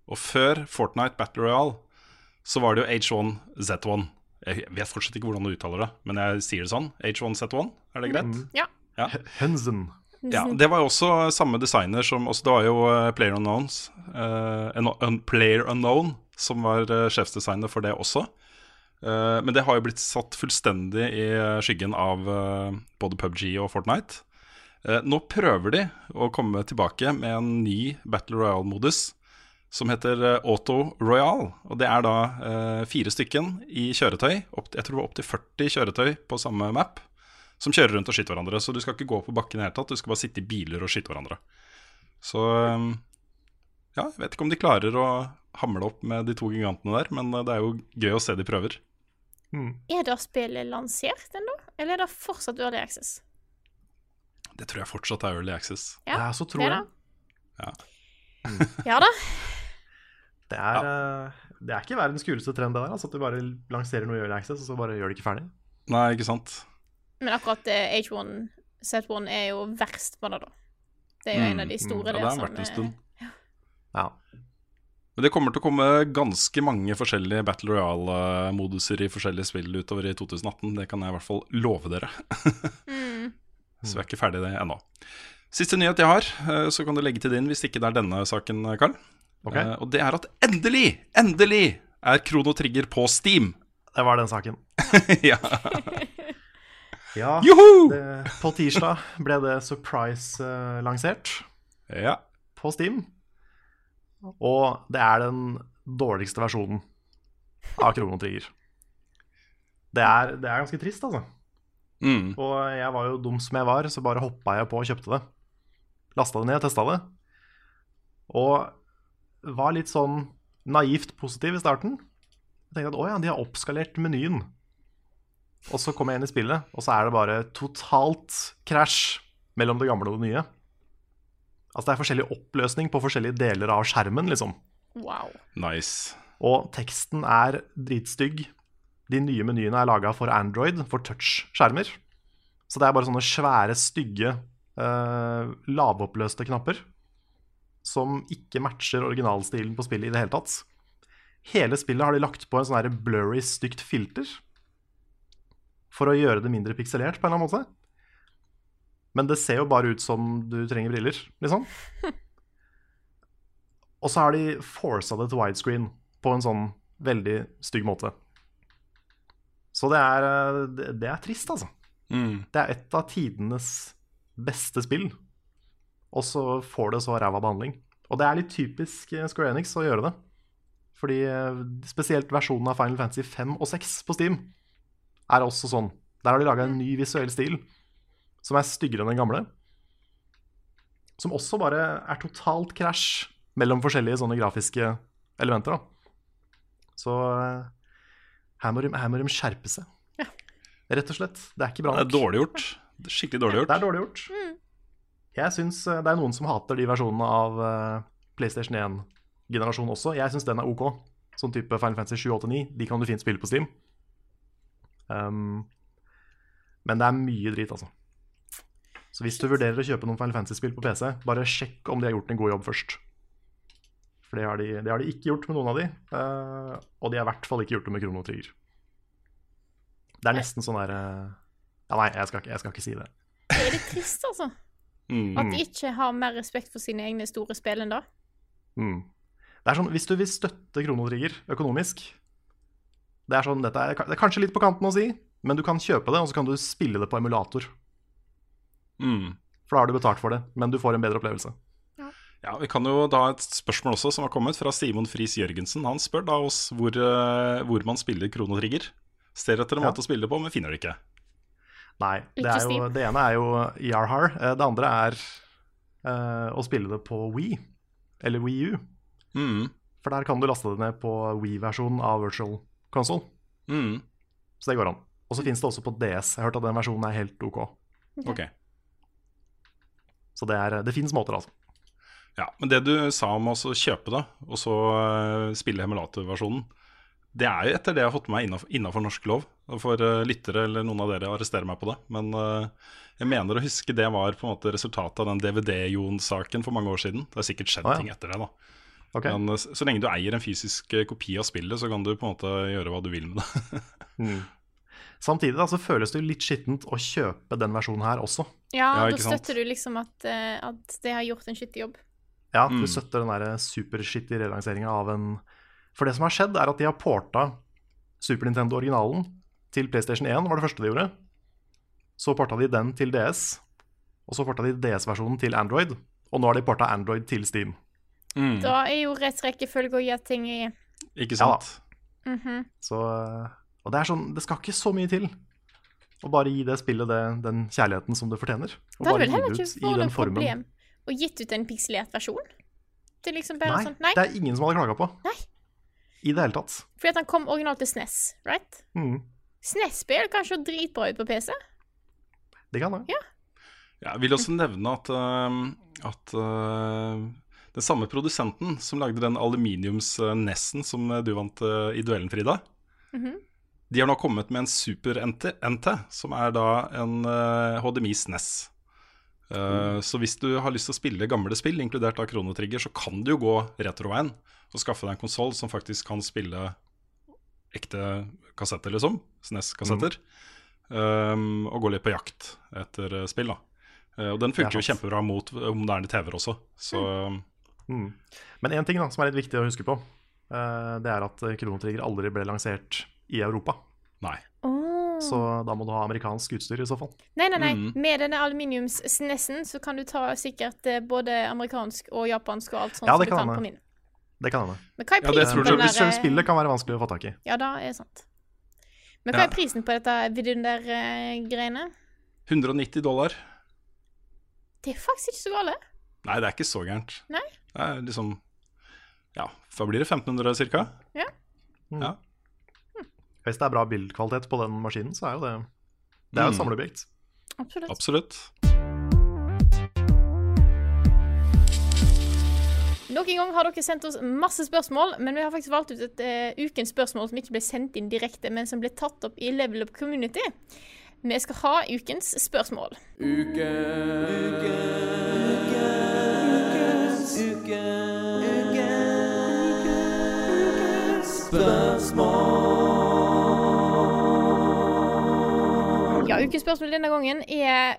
og før Fortnite Battle Royale så var det jo H1Z1. Jeg vet fortsatt ikke hvordan du uttaler det, men jeg sier det sånn. H1Z1, er det greit? Ja. Hensen. Ja, Det var jo også samme designer som også, Det var jo eh, Player Unknowns Uh, en, un, Player Unknown som var uh, sjefsdesigner for det også. Uh, men det har jo blitt satt fullstendig i skyggen av både PubG og Fortnite. Eh, nå prøver de å komme tilbake med en ny Battle Royale-modus som heter eh, Auto Royale. Og det er da eh, fire stykken i kjøretøy, opp, jeg tror det var opptil 40 kjøretøy på samme map, som kjører rundt og skyter hverandre. Så du skal ikke gå på bakken i det hele tatt, du skal bare sitte i biler og skyte hverandre. Så eh, ja, jeg vet ikke om de klarer å hamle opp med de to gigantene der, men eh, det er jo gøy å se de prøver. Er det spillet lansert ennå, eller er det fortsatt Early Access? Det tror jeg fortsatt er Early Access. Ja, Ja, så tror det jeg. Ja. Ja da. Det er, eh, det er ikke verdens kuleste trend, det der. Altså, at du bare lanserer noe i Early Access, og så bare gjør det ikke ferdig. Nei, ikke sant? Men akkurat eh, H1 Z1 er jo verst på det, da. Det er jo en av de Mm, store ja, det er har vært en eh, stund. Ja. Men det kommer til å komme ganske mange forskjellige Battle Royale-moduser i forskjellige spill utover i 2018. Det kan jeg i hvert fall love dere. mm. Så vi er ikke ferdig det ennå. Siste nyhet jeg har, eh, så kan du legge til din hvis ikke det er denne saken, Karl. Ok. Uh, Og det er at endelig, endelig er Krono Trigger på Steam. Det var den saken. ja. Ja, Joho! det, på tirsdag ble det surprise-lansert ja. på Steam. Og det er den dårligste versjonen av Krono Trigger. Det er, det er ganske trist, altså. Mm. Og jeg var jo dum som jeg var, så bare hoppa jeg på og kjøpte det. Lasta det ned, testa det. Og var litt sånn naivt positiv i starten. Jeg tenkte at å ja, de har oppskalert menyen. Og så kom jeg inn i spillet, og så er det bare totalt krasj mellom det gamle og det nye. Altså det er forskjellig oppløsning på forskjellige deler av skjermen, liksom. Wow. Nice. Og teksten er dritstygg. De nye menyene er laga for Android, for touch-skjermer. Så det er bare sånne svære, stygge, uh, lavoppløste knapper. Som ikke matcher originalstilen på spillet i det hele tatt. Hele spillet har de lagt på en sånn blurry, stygt filter. For å gjøre det mindre pikselert, på en eller annen måte. Men det ser jo bare ut som du trenger briller, liksom. Og så har de forsa det til widescreen på en sånn veldig stygg måte. Så det er, eh, det, det er trist, altså. Mm. Det er et av tidenes beste spill, og så får det så ræva behandling. Og det er litt typisk eh, Square Enix å gjøre det. Fordi eh, spesielt versjonen av Final Fantasy 5 og 6 på Steam er også sånn. Der har de laga en ny visuell stil som er styggere enn den gamle. Som også bare er totalt krasj mellom forskjellige sånne grafiske elementer. da. Så eh, her må de, her må de skjerpe seg. Rett og slett. Det er ikke bra Det er nok. dårlig gjort. Skikkelig dårlig Det er dårlig gjort. Jeg synes eh, Det er noen som hater de versjonene av eh, PlayStation 1-generasjonen også. Jeg syns den er OK. Sånn type Final Fantasy 7, 8, 9. De kan du fint spille på Steam. Um, men det er mye drit, altså. Så hvis du vurderer å kjøpe noen Final Fantasy-spill på PC, bare sjekk om de har gjort en god jobb først. For det har de, det har de ikke gjort med noen av de. Uh, og de har i hvert fall ikke gjort det med Krono Trigger. Det er nesten sånn der uh, Ja, nei, jeg skal, ikke- jeg skal ikke si det. Det er litt trist, altså. Mm. At de ikke har mer respekt for sine egne store spill enn det. Mm. Det er sånn, Hvis du vil støtte Kronotrigger økonomisk Det er sånn, dette er, det er kanskje litt på kanten å si, men du kan kjøpe det, og så kan du spille det på emulator. Mm. For da har du betalt for det, men du får en bedre opplevelse. Ja, Vi kan jo da et spørsmål også som har kommet fra Simon Friis Jørgensen. Han spør da oss hvor, eh, hvor man spiller Kronotrigger. Ser etter en Ja. måte å spille det på, men finner det ikke. Nei, det, er jo, det ene er jo Yarhar. eh, Det andre er uh, å spille det på Wii, eller Wii U. Mm. For der kan du laste det ned på Wii-versjonen av Virtual Console. Mm. Så det går an. Og så finnes det også på DS. Jeg har hørt at den versjonen er helt OK. Ok. Så det, er, det finnes måter, altså. Ja, Men det du sa om å kjøpe det, og så eh, spille emulatorversjonen, det er jo etter det jeg har fått med meg innafor norsk lov. For eh, lyttere eller noen av dere arresterer meg på det. Men uh, jeg mener å huske det var på en måte resultatet av den DVD-Jon-saken for mange år siden. Det har sikkert skjedd Ah, ja. ting etter det, da. Okay. Men uh, så, lenge du eier en fysisk kopi av spillet, så kan du på en måte gjøre hva du vil med det. Mm. Samtidig da, så føles det jo litt skittent å kjøpe den versjonen her også. Ja, Ja, da støtter du liksom at, at det har gjort en skittig jobb. Ja, Mm. du støtter den der superskittige relanseringa av en For det som har skjedd, er at de har porta Super Nintendo-originalen til PlayStation 1, var det første de gjorde. Så porta de den til DS, og så porta de DS-versjonen til Android. Og nå har de porta Android til Steam. Mm. Da er jo rett rekkefølge å gjøre ting i Ikke Ja Mm sant? Mhm. Så, og det er sånn, det skal ikke så mye til å bare gi det spillet det, den kjærligheten som det fortjener. Og Det bare gi det ut i den formen. problem å gitt ut en pikselert versjon? Det er liksom bare Nei, sånn Nei, det er ingen som hadde klaga på. Nei. I det hele tatt. fordi at han kom originalt til SNES, right? Mm. SNES-spill kan se dritbra ut på PC. Det kan det. Ja. Ja, jeg vil også nevne at, uh, at uh, den samme produsenten som lagde den aluminiums-nessen som du vant uh, i duellen, Frida, Mhm. de har nå kommet med en Super NT, NT som er da en HDMI SNES. Uh, Så hvis du har lyst til å spille gamle spill, inkludert av Kronotrigger, så kan du jo gå retroveien og skaffe deg en konsoll som faktisk kan spille ekte kassetter, liksom. SNES-kassetter. Um, og gå litt på jakt etter eh, spill, da. Eh, og den funker jo kjempebra mot eh, moderne TV-er også. Så Mm. Men én ting da, som er litt viktig å huske på, uh, det er at Kronotrigger aldri ble lansert i Europa. nei. Åh. Så da må du ha amerikansk utstyr i så fall. Nei, nei, nei. Mm. Med denne aluminiums-snessen så kan du ta sikkert eh, både amerikansk og japansk og alt sånt Ja, som du kan kan på min. Det kan hende. Men hva er Ja, det prisen tror på den Hvis der eh, spillet kan være vanskelig å få tak i. Ja, da er det sant. Men hva Ja. er prisen på dette vidunder-greiene? 190 dollar. Det er faktisk ikke så galt. Nei, det er ikke så gærent. Nei. Det er liksom Ja, da blir det? 1500 ca.? Ja. ja. Hvis det er bra bildkvalitet på den maskinen, så er jo det Det er jo et Mm. Absolutt. Absolutt. Nok en gang har dere sendt oss masse spørsmål, men vi har faktisk valgt ut et uh, ukens spørsmål som ikke ble sendt inn direkte, men som ble tatt opp i Level Up Community. Vi skal ha ukens spørsmål. Uke, uke, uke, ukens, uke, uke, ukens spørsmål denne gangen er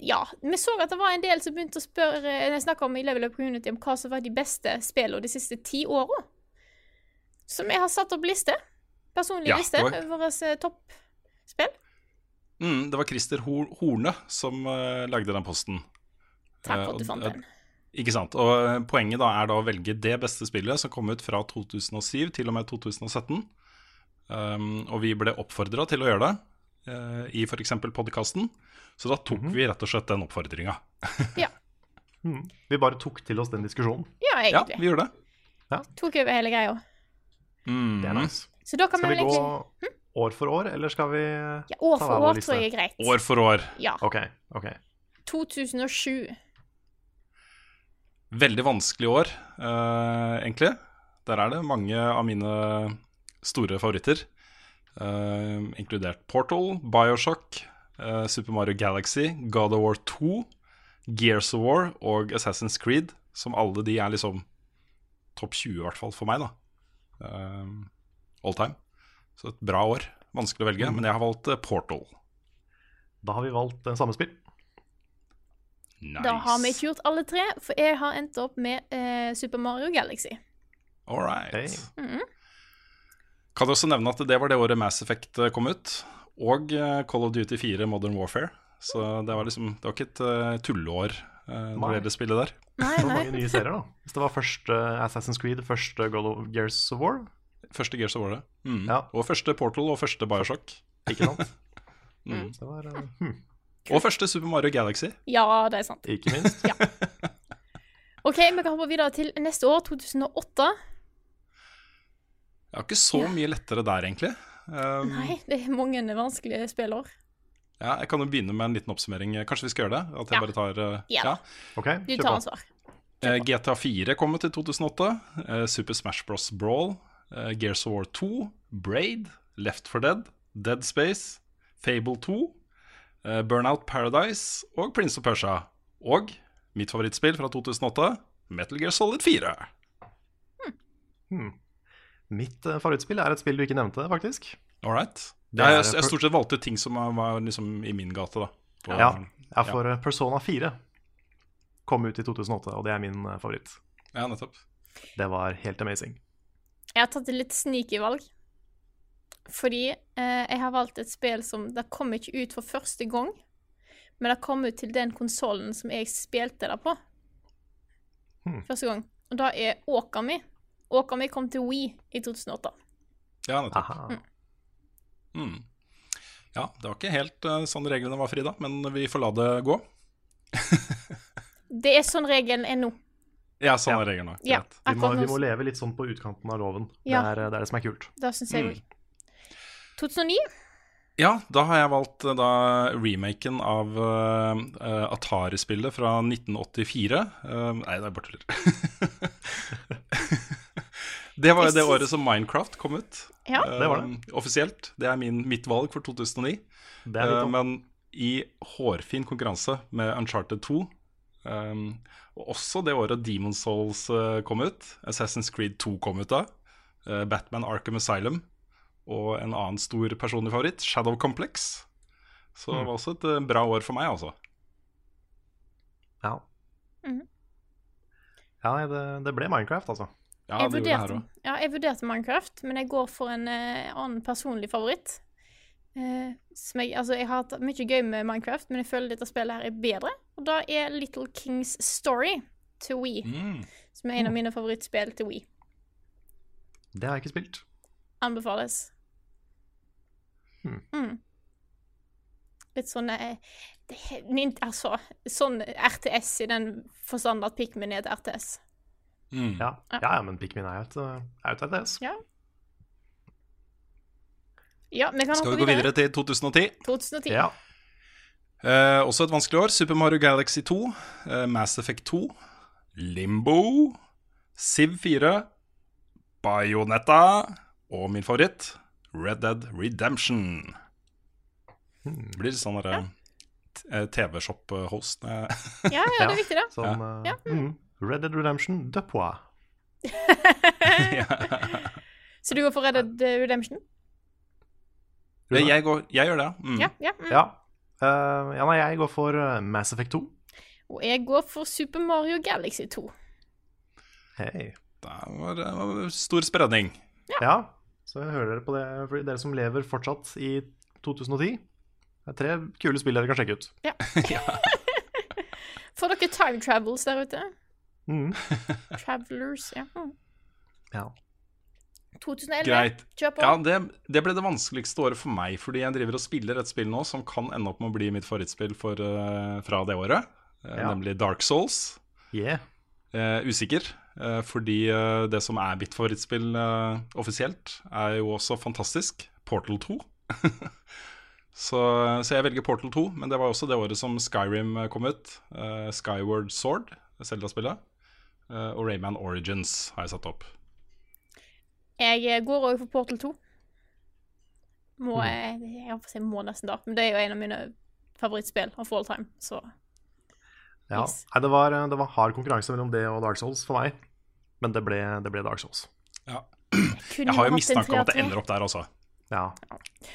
Ja, vi så at det var en del som begynte å spørre Når jeg snakket om i Level Up Community om hva som var de beste spillene de siste ti åra. Så vi har satt opp liste. Personlig Ja, liste over våre eh, toppspill. Mm, det var Christer Horne som uh, lagde den posten. Takk Eh, for at du fant den. Ikke sant. Og eh, poenget da er da å velge det beste spillet som kom ut fra 2007 til og med 2017. Um, og vi ble oppfordra til å gjøre det uh, i f.eks. podkasten. Så da tok Mhm. vi rett og slett den oppfordringa. Mm. Vi bare tok til oss den diskusjonen. Ja, Ja, vi gjorde det. Ja. Tok over hele greia. Mm. Det er nice. Så da kan Skal vi gå hm? år for år, eller skal vi ja, År ta for år tror jeg er greit. År for år. Ja. OK. ok 2007. Veldig vanskelig år, uh, egentlig. Der er det mange av mine store favoritter. Eh, inkludert Portal, Bioshock, eh, Super Mario Galaxy, God of War 2, Gears of War og Assassin's Creed. Som alle de er liksom topp 20, i hvert fall for meg, da. Eh, all time. Så et bra år. Vanskelig å velge, men jeg har valgt Portal. Da har vi valgt uh, samme spill. Nice. Da har vi ikke gjort alle tre, for jeg har endt opp med uh, Super Mario Galaxy. All right. Hey. Mhm. Kan du også nevne at det var det året Mass Effect eh, kom ut, og eh, Call of Duty 4 Modern Warfare. Så det var liksom Det var ikke et eh, tulleår uh, når det gjelder spillet der. Nei, nei. mange nye serier, da. Hvis det var først eh, Assassin's Creed, første Goal of Gears of War, Første Gears of War, det. Mm. Ja. Og første Portal og første Bioshock. ikke sant? Mm. Det var, uh, hmm. Og første Super Mario Galaxy. Ja, det er sant. ikke minst. OK, vi kan hoppe videre til neste år, 2008. Jeg har ikke så mye lettere der, egentlig. Um, Nei, det er mange vanskelige spillår. ja, jeg kan jo begynne med en liten oppsummering. Kanskje vi skal gjøre det? At jeg Ja. bare tar uh, Ja. ja. Ok, Du tar ansvar. Eh, GTA 4 kom ut i 2008. eh, Super Smash Bros. Brawl. eh, Gears of War 2. Braid. Left for Dead. Dead Space. Fable 2. eh, Burnout Paradise og Prince of Persia. Og mitt favorittspill fra 2008, Metal Gear Solid 4. Mitt eh, favorittspill er et spill du ikke nevnte, faktisk. All right. Jeg, jeg, jeg stort sett valgte ting som var, liksom i min gate, da. På, Ja, ja for eh, Persona 4 kom ut i 2008, og det er min eh, favoritt. ja, nettopp. Det var helt amazing. Jeg har tatt et litt sneaky valg. Fordi eh, jeg har valgt et spill som Det kom ikke ut for første gang, men det kom ut til den konsollen som jeg spilte det på. Hmm. Første gang. Og det er Åkami. Åkami kom til Wii i 2008. Ja, nettopp. Mm. Mm. Ja, det var ikke helt uh, sånn reglene var, Frida, men vi får la det gå. Det er sånn regelen er nå. Ja, sånn Ja. er reglene. Ja, Vi, må, vi må leve litt sånn på utkanten av loven. Ja. Det, er, det er det som er kult. Det syns jeg Mm. 2009. Ja, da har jeg valgt eh, da remaken av eh, eh, Atari-spillet fra 1984. Uh, nei, det er bare tuller. det var jo det året som Minecraft kom ut. Ja. eh, Det var det. Offisielt. Det er min, mitt valg for 2009. Det er litt Eh, men i hårfin konkurranse med Uncharted 2, um, og også det året Demon Souls uh, kom ut, Assassin's Creed 2 kom ut da, Uh, Batman Arkham Asylum, og en annen stor personlig favoritt, Shadow Complex. Så det var også et uh, bra år for meg, altså. Ja. Mm. Ja, det, det ble Minecraft, altså. Ja, jeg, vurderte, ja, jeg vurderte Minecraft, men jeg går for en uh, annen personlig favoritt. Uh, jeg, altså, jeg har hatt mye gøy med Minecraft, men jeg føler dette spillet her er bedre. Og da er Little Kings Story til Wii, Mm. som er en av mine favorittspill til Wii. Det har jeg ikke spilt. Anbefales. Hmm. Mm. Litt sånn eh, Altså, sånn RTS i den forstand at Pikmin er et RTS. Mm. Ja, ja, ja men Pikmin er jo et, eh, er jo et RTS. Ja. Ja, vi kan Skal vi gå videre til 2010? 2010. Ja. Eh, også et vanskelig år. Super Mario Galaxy 2, eh, Mass Effect 2, Limbo, Civ 4, Bayonetta og min favoritt, Red Dead Redemption. Det blir litt sånn derre eh, TV-shop-host. eh, Ja, ja, det er viktig, det. Ja eh, mm, Red Dead Redemption de Poix. Så du går for Red Dead Redemption? jeg, jeg, går, jeg gjør det. Mm. Ja. ja, mm. Ja. Uh, ja, nei, jeg går for eh, Mass Effect 2. Og jeg går for Super Mario Galaxy 2. Hei. Det var, det var stor spredning. Ja. så jeg hører dere på det, for dere som lever fortsatt i 2010. Det er tre kule spill dere kan sjekke ut. Ja. Får dere time travels der ute? Mm. Travelers, ja. Mm. Ja. 2011. Greit. Kjør på. Ja, det, det ble det vanskeligste året for meg, fordi jeg driver og spiller et spill nå som kan ende opp med å bli mitt favorittspill for, uh, fra det året, uh, Ja. nemlig Dark Souls. Yeah. Uh, usikker, eh, fordi det som er mitt favorittspill offisielt, er jo også fantastisk. Portal 2. så, så jeg velger Portal 2, men det var også det året som Skyrim kom ut. Eh, Skyward Sword, Zelda-spillet. Eh, og Rayman Origins har jeg satt opp. Jeg eh, går òg for Portal 2. Må Mm. jeg Jeg si må nesten, da. Men det er jo en av mine favorittspill of all time, så Ja. Yes. Nei, det var, det var hard konkurranse mellom det og Dark Souls for meg. Men det ble, det ble Dark Souls. Ja. Jeg har jo mistanke om at det ender opp der også. Ja.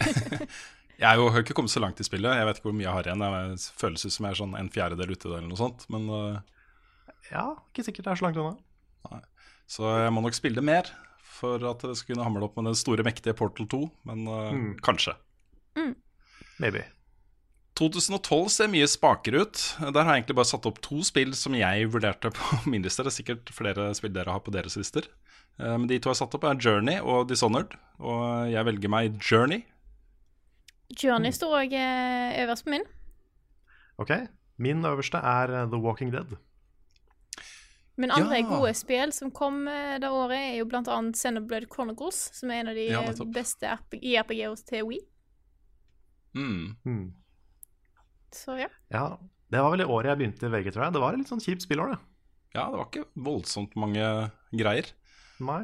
Jeg er jo, har ikke kommet så langt i spillet. Jeg vet ikke hvor mye jeg har igjen. Det føles ut som jeg er sånn en fjerdedel ute eller noe sånt. Men, øh, ja, ikke sikkert det er så langt unna. så jeg må nok spille det mer for at det skal kunne hamle opp med den store, mektige Portal 2. Men uh, Mm. kanskje. Maybe. 2012 ser mye spakere ut. Der har jeg egentlig bare satt opp to spill som jeg vurderte på min liste. Det er sikkert flere spill dere har på deres lister. Eh, Men de to jeg har satt opp, er Journey og Dishonored. Og jeg velger meg Journey. Journey står òg øverst på min. Ok. Min øverste er eh, The Walking Dead. Men andre Ja. gode spill som kom eh, det året, er jo blant annet Xenoblade Chronicles, som er en av de Ja, beste JRPG-er til Wii. Mm. Mm. Så ja. Ja, det var vel i året jeg begynte i VG, tror jeg. Det var et litt sånn kjipt spillår, det. Ja, det var ikke voldsomt mange greier. Nei.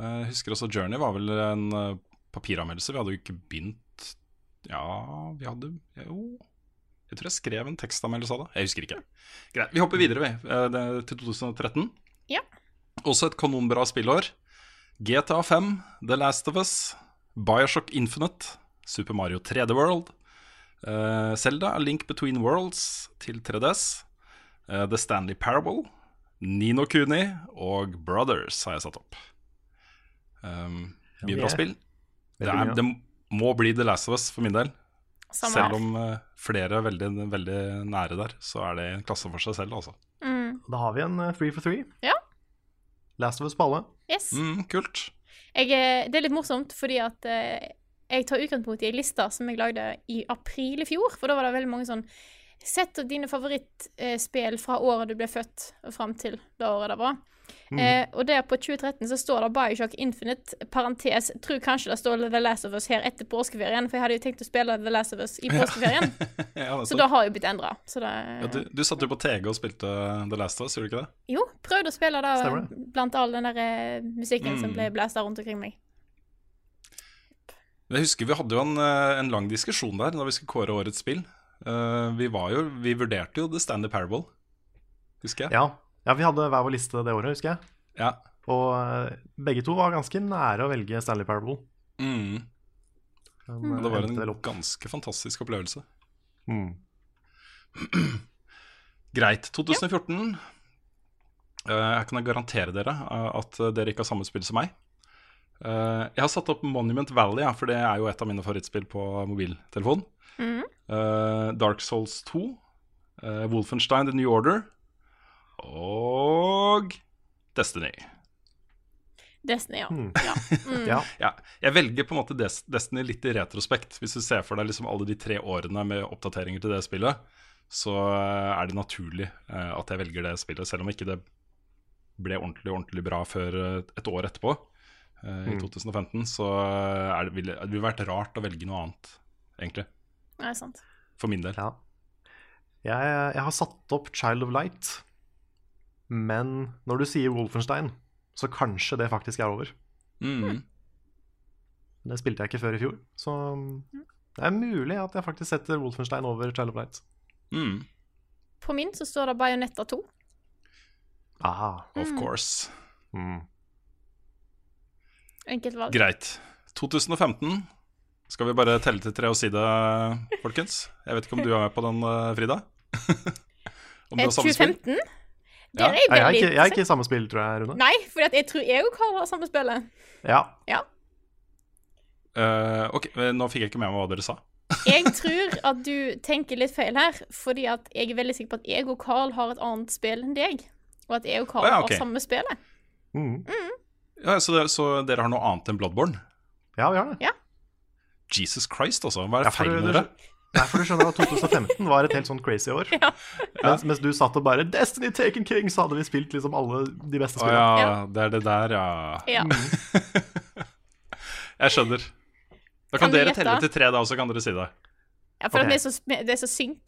Jeg husker også Journey var vel en eh, papiranmeldelse. Vi hadde jo ikke begynt Ja, vi hadde Jo. Jeg tror jeg skrev en tekstanmeldelse av det. Jeg husker ikke. Greit. Vi hopper videre, vi. eh, det- Til 2013. Ja. Også et kanonbra spillår. GTA 5, The Last of Us, Bioshock Infinite, Super Mario 3D World, Selda, Zelda Link Between Worlds til 3DS, uh, The Stanley Parable, Nino Kuni og Brothers har jeg satt opp. Um, mye bra spill. Det, er, det må bli The Last of Us for min del. Samme Selv om eh, flere er veldig, veldig nære der, så er det en klasse for seg selv, altså. Mm. Da har vi en eh, three for three. Ja. Last of Us på alle. Yes. Mm, kult. Jeg, eh, det er litt morsomt, fordi at jeg tar utgangspunkt i ei liste som jeg lagde i april i fjor. For da var det veldig mange sånn Sett dine favorittspill fra året du ble født, og fram til det året det var. Eh, og der på 2013 så står det Bioshock Infinite, parentes, tror kanskje det står The Last of Us her etter påskeferien, for jeg hadde jo tenkt å spille The Last of Us i påskeferien. Ja, så det har jo blitt endra. Det ja, du, du satt jo på TG og spilte The Last of Us, gjorde du ikke det? Jo, prøvde å spille det Stemmer blant all den der musikken musikken som Mm. ble blæsta rundt omkring meg. Jeg husker Vi hadde jo en, eh, en lang diskusjon der da vi skulle kåre årets spill. Uh, vi, var jo, vi vurderte jo The Stanley Parable, husker jeg. Ja. Ja, vi hadde hver vår liste det året, husker jeg. Ja. Og eh, begge to var ganske nære å velge Stanley Parable. Mm. Men, eh, det var en ganske fantastisk opplevelse. Mm. Greit. 2014. Eh, jeg kan garantere dere eh, at dere ikke har samme spill som meg. Uh, jeg har satt opp Monument Valley, ja, for det er jo et av mine favorittspill på mobiltelefon. Mm. Uh, Dark Souls 2, eh, Wolfenstein The New Order og Destiny. Destiny, ja. Mm. ja. Mm. Ja. Ja, jeg velger på en måte Des Destiny litt i retrospekt. Hvis du ser for deg liksom alle de tre årene med oppdateringer til det spillet, så eh, er det naturlig eh, at jeg velger det spillet, selv om ikke det ble ordentlig ordentlig bra før eh, et år etterpå, eh, i Mm. 2015. Så eh, er det, ville det ville vært rart å velge noe annet, egentlig. Nei, sant. For min del. ja. Jeg, jeg har satt opp Child of Light, men når du sier Wolfenstein, så kanskje det faktisk er over. Mm. Det spilte jeg ikke før i fjor, så det er mulig at jeg faktisk setter Wolfenstein over Child of Light. Mm. På min så står det Bajonetta 2. Aha. Of course. Mm. Enkelt valg. Greit. 2015. Skal vi bare telle til tre og si det, folkens? Jeg vet ikke om du er med på den, eh, Frida? om du Eh, har samme spill? 2015? Ja. Er jeg har Jeg er, ikke, jeg er ikke i samme spill, tror jeg, Rune. Nei, for jeg tror jeg Karl har samme spillet. Ja. Ja. Uh, ok, Nå fikk jeg ikke med meg hva dere sa. Jeg tror at du tenker litt feil her, fordi at jeg er veldig sikker på at jeg og Carl har et annet spill enn deg. Og at jeg og Carl oh, ja, okay. har samme spillet. Mm. Ja, så, dere, så dere har noe annet enn Bloodborne? ja, vi har det. Jesus Christ, altså. Hva er Ja, det feil med dere? Nei, for du skjønner at 2015 var et helt sånn crazy år. Ja. Mens, mens du satt og bare 'Destiny Taken King', så hadde vi spilt liksom alle de beste Å spillene. ja, det er det der, ja. Ja. Jeg skjønner. Da Kan kan dere gjette? telle til tre, da, og så kan dere si det. ja for okay. at vi er så, det er så synk.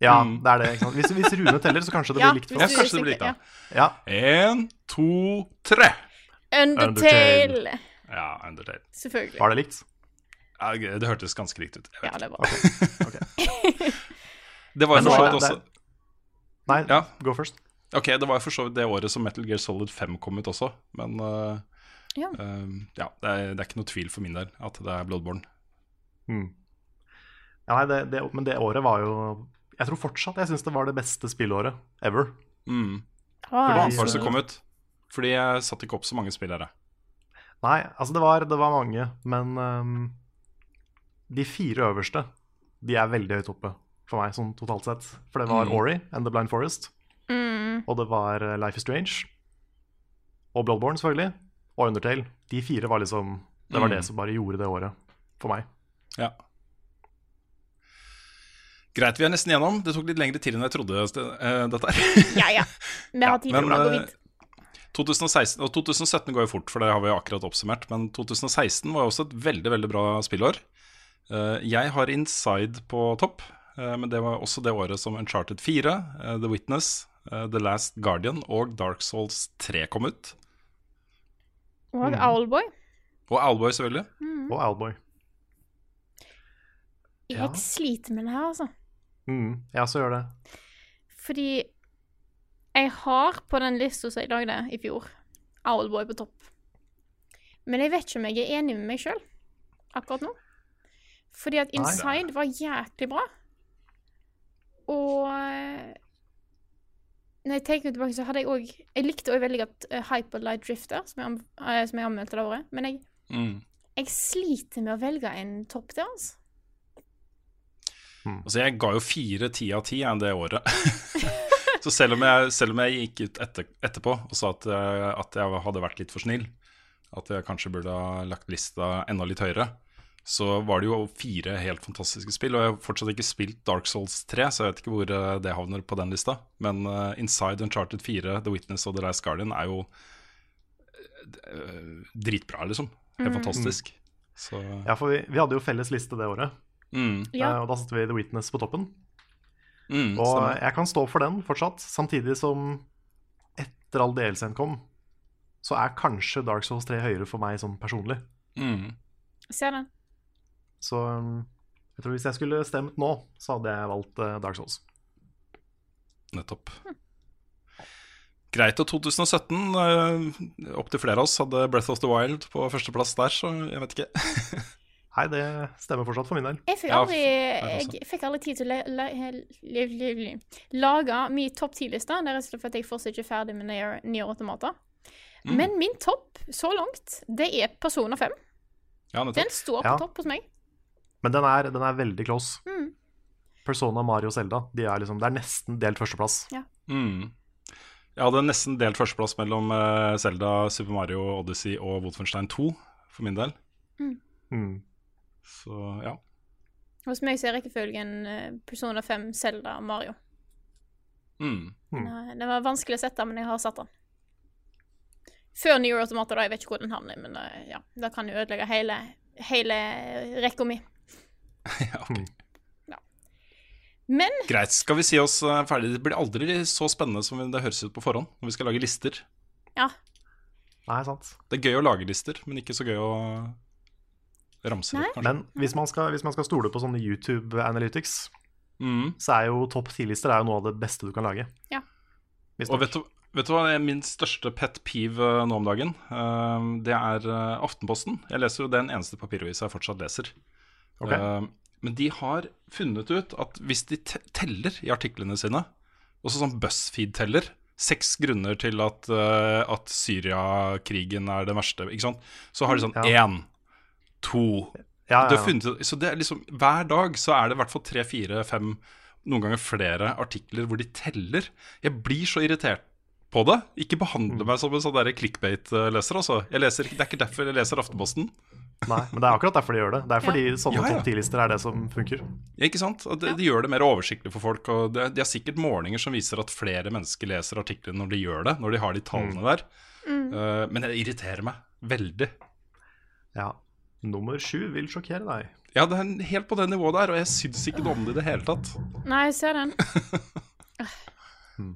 Ja, Mm. det er det. ikke sant? Hvis, hvis Rune teller, så kanskje det Ja, blir likt for Ja, kanskje det blir likt, da. Ja, Én, to, tre. Undertale. Ja, Undertale. Selvfølgelig. Var det likt? Ja, det hørtes ganske likt ut. Ja, det var okay. Det var jo for så vidt også Nei, Ja. go first. Ok, det var jo for så vidt det året som Metal Gear Solid 5 kom ut også, men uh, Ja. Uh, ja, det, er, det er ikke noe tvil for min del at det er Bloodborne. Mm. Ja, nei, det, det, men det året var jo Jeg tror fortsatt jeg syns det var det beste spillåret ever. Mm. Ah, det var som kom ut? Fordi jeg satte ikke opp så mange spillere. Nei, altså det var, det var mange, men ehm, de fire øverste De er veldig høyt oppe for meg, sånn totalt sett. For det var Mm. Ori and The Blind Forest, Mm. og det var eh, Life is Strange, og Bloodborne, selvfølgelig, og Undertale. De fire var liksom Det var Mm. det som bare gjorde det året for meg. Ja. Greit, vi er nesten gjennom. Det tok litt lengre tid enn jeg trodde, Uh, dette her. Ja, ja. Vi har tid til men, å gå vidt. 2016, og 2017 går jo fort, for det har vi akkurat oppsummert. Men 2016 var også et veldig veldig bra spillår. Eh, Jeg har Inside på topp, eh, men det var også det året som Uncharted 4, eh, The Witness, The Last Guardian og Dark Souls 3 kom ut. Og Owlboy. Og Owlboy, selvfølgelig. Og Owlboy. Jeg Ja. sliter med det her, altså. Mm, jeg også gjør det. Fordi jeg har på den lista som jeg lagde i fjor, Owlboy på topp. Men jeg vet ikke om jeg er enig med meg sjøl akkurat nå. Fordi at Nei. Inside var jæklig bra. Og eh, når jeg tenker tilbake, så hadde jeg òg Jeg likte òg veldig godt eh, Hyperlight Drifter, som jeg, an- eh, som jeg anmeldte det året. Men jeg, Mm. jeg sliter med å velge en topp der, altså. Altså, jeg ga jo fire ti av ti det året. så selv om, jeg, selv om jeg gikk ut etter, etterpå og sa at at jeg hadde vært litt for snill, at jeg kanskje burde ha lagt lista enda litt høyere, så var det jo fire helt fantastiske spill. Og jeg har fortsatt ikke spilt Dark Souls 3, så jeg vet ikke hvor eh, det havner på den lista. Men uh, Inside Uncharted 4, The Witness og The Last Guardian er jo uh, dritbra, liksom. Helt fantastisk. Så Ja, for vi, vi hadde jo felles liste det året, mm, Ja. eh, og da satte vi The Witness på toppen. mm, Og stemmer. jeg kan stå for den fortsatt, samtidig som etter all DLC-en kom, så er kanskje Dark Souls 3 høyere for meg sånn personlig. Mm. Ser den. Så um, jeg tror hvis jeg skulle stemt nå, så hadde jeg valgt eh, Dark Souls. Nettopp. Greit. Og 2017, Opp opptil flere av oss hadde Breath of the Wild på førsteplass der, så jeg vet ikke. Nei, det stemmer fortsatt for min del. Jeg fikk aldri, jeg fikk aldri tid til å la, la, la, la, la, lage min topp ti-liste. Det er rett og slett fordi jeg fortsatt ikke er ferdig med Nier automater. Mm. Men min topp så langt, det er Persona 5. Ja. Den står Ja. på topp hos meg. Men den er, den er veldig close. Mm. Persona, Mario og Zelda de er liksom, det er nesten delt førsteplass. Mm. Jeg hadde nesten delt førsteplass mellom uh, Zelda, Super Mario Odyssey og Wolfenstein 2, for min del. Mm. Så ja. Hos meg så er rekkefølgen eh, Persona 5, Zelda og Mario. Mm. Mm. Nei, Det var vanskelig å sette, men jeg har satt den. Før New Automata, da. Jeg vet ikke hvor den havner, men eh, ja, da kan jo ødelegge hele, hele rekka mi. ja ok. Men Greit. Skal vi si oss uh, ferdig? Det blir aldri så spennende som det høres ut på forhånd når vi skal lage lister. ja, Nei, sant. Det er gøy å lage lister, men ikke så gøy å ramse Nei. opp, kanskje. Men hvis man, skal, hvis man skal stole på sånne YouTube Analytics, Mm. så er jo topp 10-lister er jo noe av det beste du kan lage. Ja. Og vet du, vet du hva er min største pet peeve eh, nå om dagen? Eh, det er eh, Aftenposten. Jeg leser jo den eneste papiravisa jeg fortsatt leser. Ok. Eh, men de har funnet ut at hvis de teller i artiklene sine, også sånn BuzzFeed-teller, seks grunner til at, uh, at Syria-krigen er det verste, ikke sant? så har de sånn én, to ja, det ja, ja. funnet, så det er liksom, Hver dag så er det i hvert fall tre, fire, fem, noen ganger flere artikler hvor de teller. Jeg blir så irritert på det. Ikke Mm. behandle meg som en sånn clickbait-leser. Altså. Jeg leser, det er ikke derfor jeg leser Aftenposten. Nei, men det er akkurat derfor de gjør det. Det er fordi sånne Ja, ja. topp 10-lister er det som funker. Ja, ikke sant? Og det, De gjør det mer oversiktlig for folk. Og det, de har sikkert målinger som viser at flere mennesker leser artiklene når de gjør det. Når de har de tallene der. Eh, men det irriterer meg veldig. Ja. Nummer sju vil sjokkere deg. Ja, det er helt på det nivået der, og jeg syns ikke noe om det i det hele tatt. nei, jeg ser den.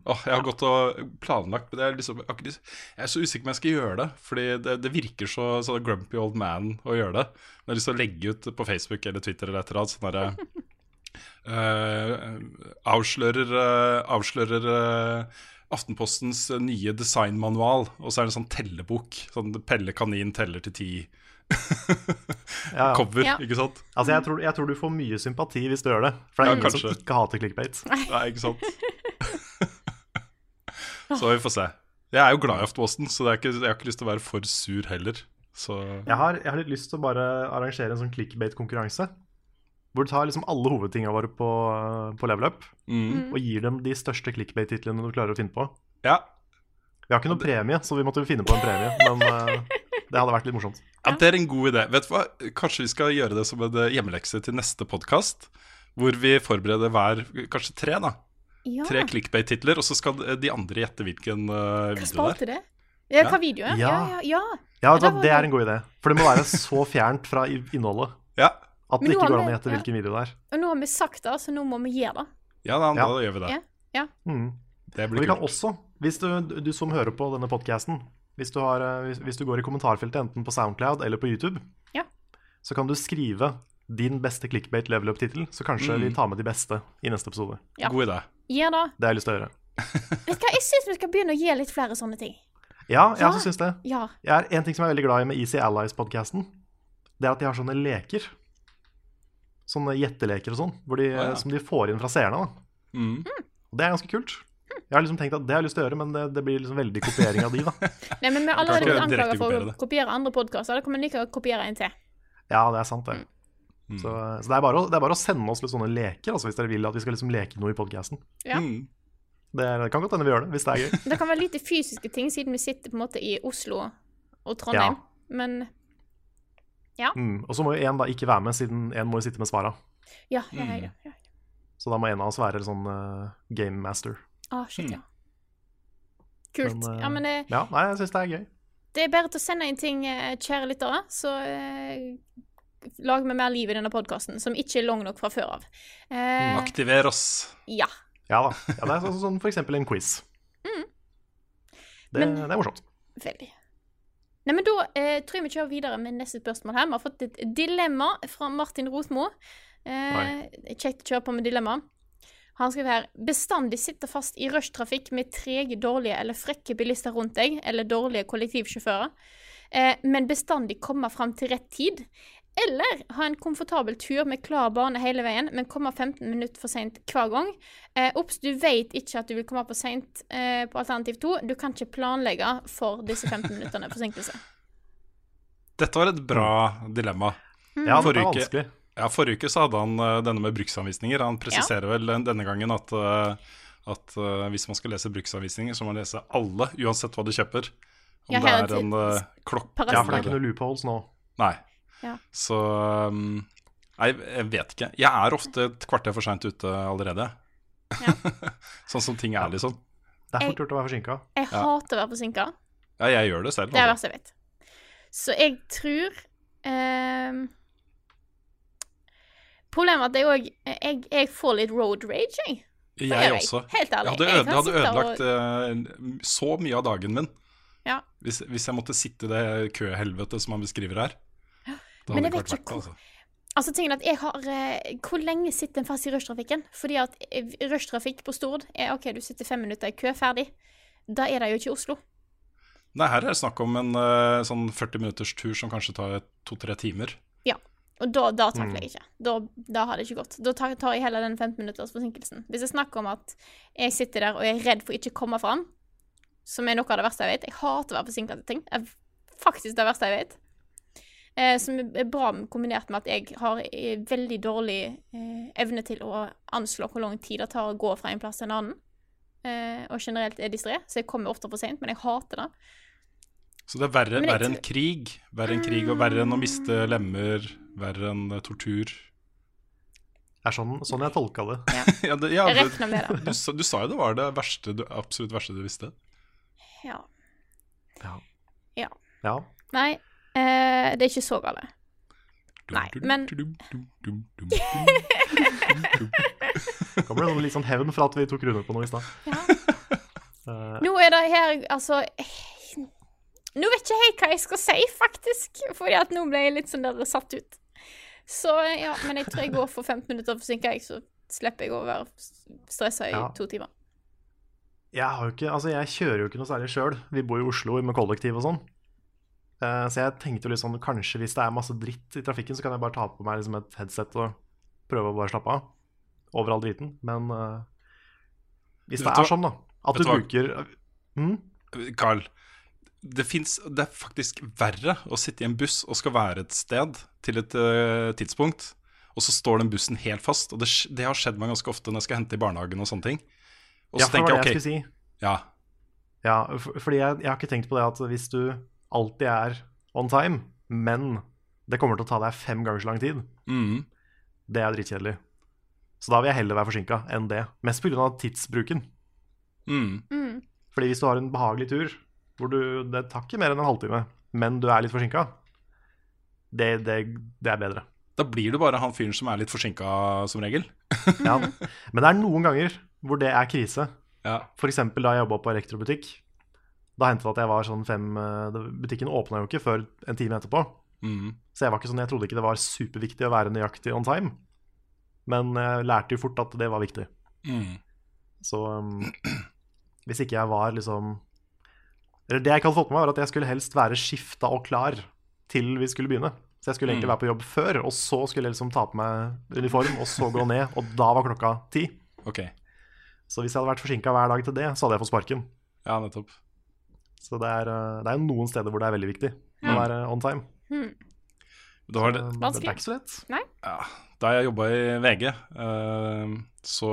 Åh, jeg har gått og planlagt men jeg er liksom, jeg, er så usikker på om jeg skal gjøre det. Fordi det, det virker så, så grumpy old man å gjøre det. Men jeg har lyst til å legge ut på Facebook eller Twitter eller et eller annet sånn derre Uh, Avslører, uh, avslører uh, Aftenpostens nye designmanual. Og så er det en sånn tellebok. Sånn Pelle kanin teller til ti. Ja. Cover, Ja. ikke sant? Altså, jeg tror, jeg tror du får mye sympati hvis du gjør det. For det er Ja, ingen som ikke hater clickbait. Nei, ikke sant? så vi får se. Jeg er jo glad i Aftenposten, så det er ikke, jeg har ikke lyst til å være for sur heller. Så Jeg har, jeg har litt lyst til å bare arrangere en sånn clickbait-konkurranse. Hvor du tar liksom alle hovedtingene våre på, på level up mm. og gir dem de største clickbait-titlene du klarer å finne på. Ja, Vi har ikke noen premie, så vi måtte finne på en premie. Men eh, det hadde vært litt morsomt. Ja, Det er en god idé. Vet du hva? Kanskje vi skal gjøre det som en hjemmelekse til neste podkast. Hvor vi forbereder hver, kanskje tre, da. Ja. Tre clickbait-titler, og så skal de andre gjette hvilken uh, video det er. spalte det? Ja, Ja. hva video er? Ja. Ja, ja, ja. Ja, det er en god idé. For det må være så fjernt fra innholdet Ja, at det ikke går an å gjette ja. hvilken video det er. Og nå har vi sagt det, så nå må vi gjøre det. ja da, Ja. da gjør vi det. Ja. Mm. Det Og vi blir kan kult. også, hvis du, du som hører på denne podcasten hvis du, eh, hvis, hvis du går i kommentarfeltet enten på Soundcloud eller på YouTube, Ja. så kan du skrive din beste clickbait level up-tittel, så kanskje Mm. vi tar med de beste i neste episode. Ja. God idé. Ja, da. Det har jeg lyst til å gjøre. Vet du hva, jeg syns vi skal begynne å gi litt flere sånne ting. Ja, jeg Ja. også syns det. Ja. Jeg er, en ting som jeg er veldig glad i med Easy Allies-podkasten, det er at de har sånne leker. Sånne gjetteleker og sånn, hvor ja. som de får inn fra seerne. da. Mm. Og det er ganske kult. Jeg har liksom tenkt at det har jeg lyst til å gjøre, men det, det blir liksom veldig kopiering av de, da. Nei, men vi har allerede blitt anklaget for å kopiere andre podkaster. Da kan vi like å kopiere en til. Ja, det er sant, det. Mm. Så, så det, er bare å, det er bare å sende oss litt sånne leker, altså, hvis dere vil at vi skal liksom leke noe i podkasten. Ja. Mm. Det, det kan godt hende vi gjør det, hvis det er gøy. Det kan være lite fysiske ting, siden vi sitter på en måte i Oslo og Trondheim. Men Mm. Og så må jo én da ikke være med, siden én må jo sitte med svara. ja, ja, Mm. ja, ja. Så da må en av oss være sånn uh, game master. Ah, shit, Mm. ja. Kult. Men, uh, ja, men det, Ja, nei, jeg syns det er gøy. det er bare til å sende inn ting, eh, kjære lyttere, så eh, lager vi mer liv i denne podkasten, som ikke er lang nok fra før av. Eh, Aktiver oss. ja. Ja da. Ja, det er sånn, sånn for eksempel en quiz. Det, Mm. Men- det er morsomt. Veldig. Nei, men Da eh, tror jeg vi kjører videre med neste spørsmål her. Vi har fått et dilemma fra Martin Rosmo. Eh, kjekt å kjøre på med dilemma. Han skriver her bestandig sitter fast i rushtrafikk med trege, dårlige eller frekke bilister rundt deg, eller dårlige kollektivsjåfører, eh, men bestandig komme fram til rett tid. Eller ha en komfortabel tur med klar bane hele veien, men komme 15 minutter for seint hver gang. Eh, Obs, du vet ikke at du vil komme på seint eh, på alternativ 2. Du kan ikke planlegge for disse 15 minuttene forsinkelse. Dette var et bra dilemma. Mm. Ja, det var vanskelig. Ja, Forrige uke så hadde han uh, denne med bruksanvisninger. Han presiserer vel denne gangen at, uh, at uh, hvis man skal lese bruksanvisninger, så må man lese alle, uansett hva du kjøper. Om Ja, det er en uh, klokke Ja, for det er ikke noe loopholes nå. Nei. Ja. Så um, Nei, jeg vet ikke. Jeg er ofte et kvarter for seint ute allerede. Ja. sånn som ting er, liksom. Det er fort gjort å være forsinka. Jeg Ja. hater å være forsinka. Ja, jeg gjør det selv. Det er altså. jeg vet. Så jeg tror ehm, Problemet er at jeg òg jeg, jeg får litt road rage, jeg. Jeg også. Helt Jeg ærlig. hadde, Jeg øde, kan hadde ødelagt og- eh, så mye av dagen min Ja. hvis, hvis jeg måtte sitte i det køhelvetet som han beskriver her. Da Men jeg vet ikke hvor- altså. Altså, tingen at jeg har eh, Hvor lenge sitter en fast i rushtrafikken? Fordi at eh, rushtrafikk på Stord er OK, du sitter fem minutter i kø, ferdig. Da er det jo ikke i Oslo. Nei, her er det snakk om en eh, sånn 40 minutters tur som kanskje tar to-tre timer. Ja, Og da, da Mm. takler jeg ikke. Da, da har det ikke gått. Da tar, tar jeg heller den 15 minutters forsinkelsen. Hvis jeg snakker om at jeg sitter der og er redd for ikke å komme fram, som er noe av det verste jeg vet Jeg hater å være forsinka til ting. Er faktisk det verste jeg vet. Eh, som er bra kombinert med at jeg har eh, veldig dårlig eh, evne til å anslå hvor lang tid det tar å gå fra en plass til en annen. Eh, og generelt er distré, så jeg kommer ofte for seint, men jeg hater det. Så det er verre, jeg verre enn krig. Verre enn krig og verre enn å miste lemmer. Verre enn eh, tortur. Det er sånn, sånn jeg tolka det. ja, det, ja, Jeg det, med det. du, sa- du sa jo det var det verste, du, absolutt verste du visste. Ja. Ja. Nei, eh, det er ikke så gale. Nei, men- Det kommer det litt sånn hevn for at vi tok Rune på noe i stad. Ja. Eh, Nå er det her, altså Nå vet ikke jeg hva jeg skal si, faktisk. Fordi at nå ble jeg litt sånn der satt ut. Så ja, men jeg tror jeg går for 15 minutter forsinka, jeg, så slipper jeg å være stressa i Ja. to timer. Jeg, har jo ikke, altså jeg kjører jo ikke noe særlig sjøl. Vi bor i Oslo med kollektiv og sånn. Eh, Så jeg tenkte jo litt sånn kanskje hvis det er masse dritt i trafikken, så kan jeg bare ta på meg liksom et headset og prøve å bare slappe av over all driten. Men uh, hvis det er sånn, da, at du bruker mm, Carl, det, finnes, det er faktisk verre å sitte i en buss og skal være et sted til et uh, tidspunkt, og så står den bussen helt fast. Og det, det har skjedd meg ganske ofte når jeg skal hente i barnehagen og sånne ting. Og Ja, så for det tenker det jeg OK, si. ja, Ja, for, fordi jeg, jeg har ikke tenkt på det at hvis du alltid er on time, men det kommer til å ta deg fem ganger så lang tid, mm, det er dritkjedelig. Så da vil jeg heller være forsinka enn det. Mest pga. tidsbruken. Mm. Mm. Fordi hvis du har en behagelig tur hvor du, det tar ikke mer enn en halvtime, men du er litt forsinka, det, det, det er bedre. Da blir du bare han fyren som er litt forsinka, som regel. Ja. Men det er noen ganger hvor det er krise. Ja. For eksempel da jeg jobba på elektrobutikk. Da hendte det at jeg var sånn fem eh, Butikken åpna jo ikke før en time etterpå. Mm. Så jeg var ikke sånn, jeg trodde ikke det var superviktig å være nøyaktig on time. Men jeg lærte jo fort at det var viktig. Mm. Så um, hvis ikke jeg var liksom Eller det jeg ikke hadde fått med meg, var at jeg skulle helst være skifta og klar til vi skulle begynne. Så jeg skulle egentlig Mm. være på jobb før, og så skulle jeg liksom ta på meg uniform, og så gå ned, og da var klokka ti. Ok. Så hvis jeg hadde vært forsinka hver dag til det, så hadde jeg fått sparken. Ja, nettopp. Så det er, uh, det er noen steder hvor det er veldig viktig å være on time. Det har det, Vanskelig. Det er ikke så lett. ja, da jeg jobba i VG, eh, så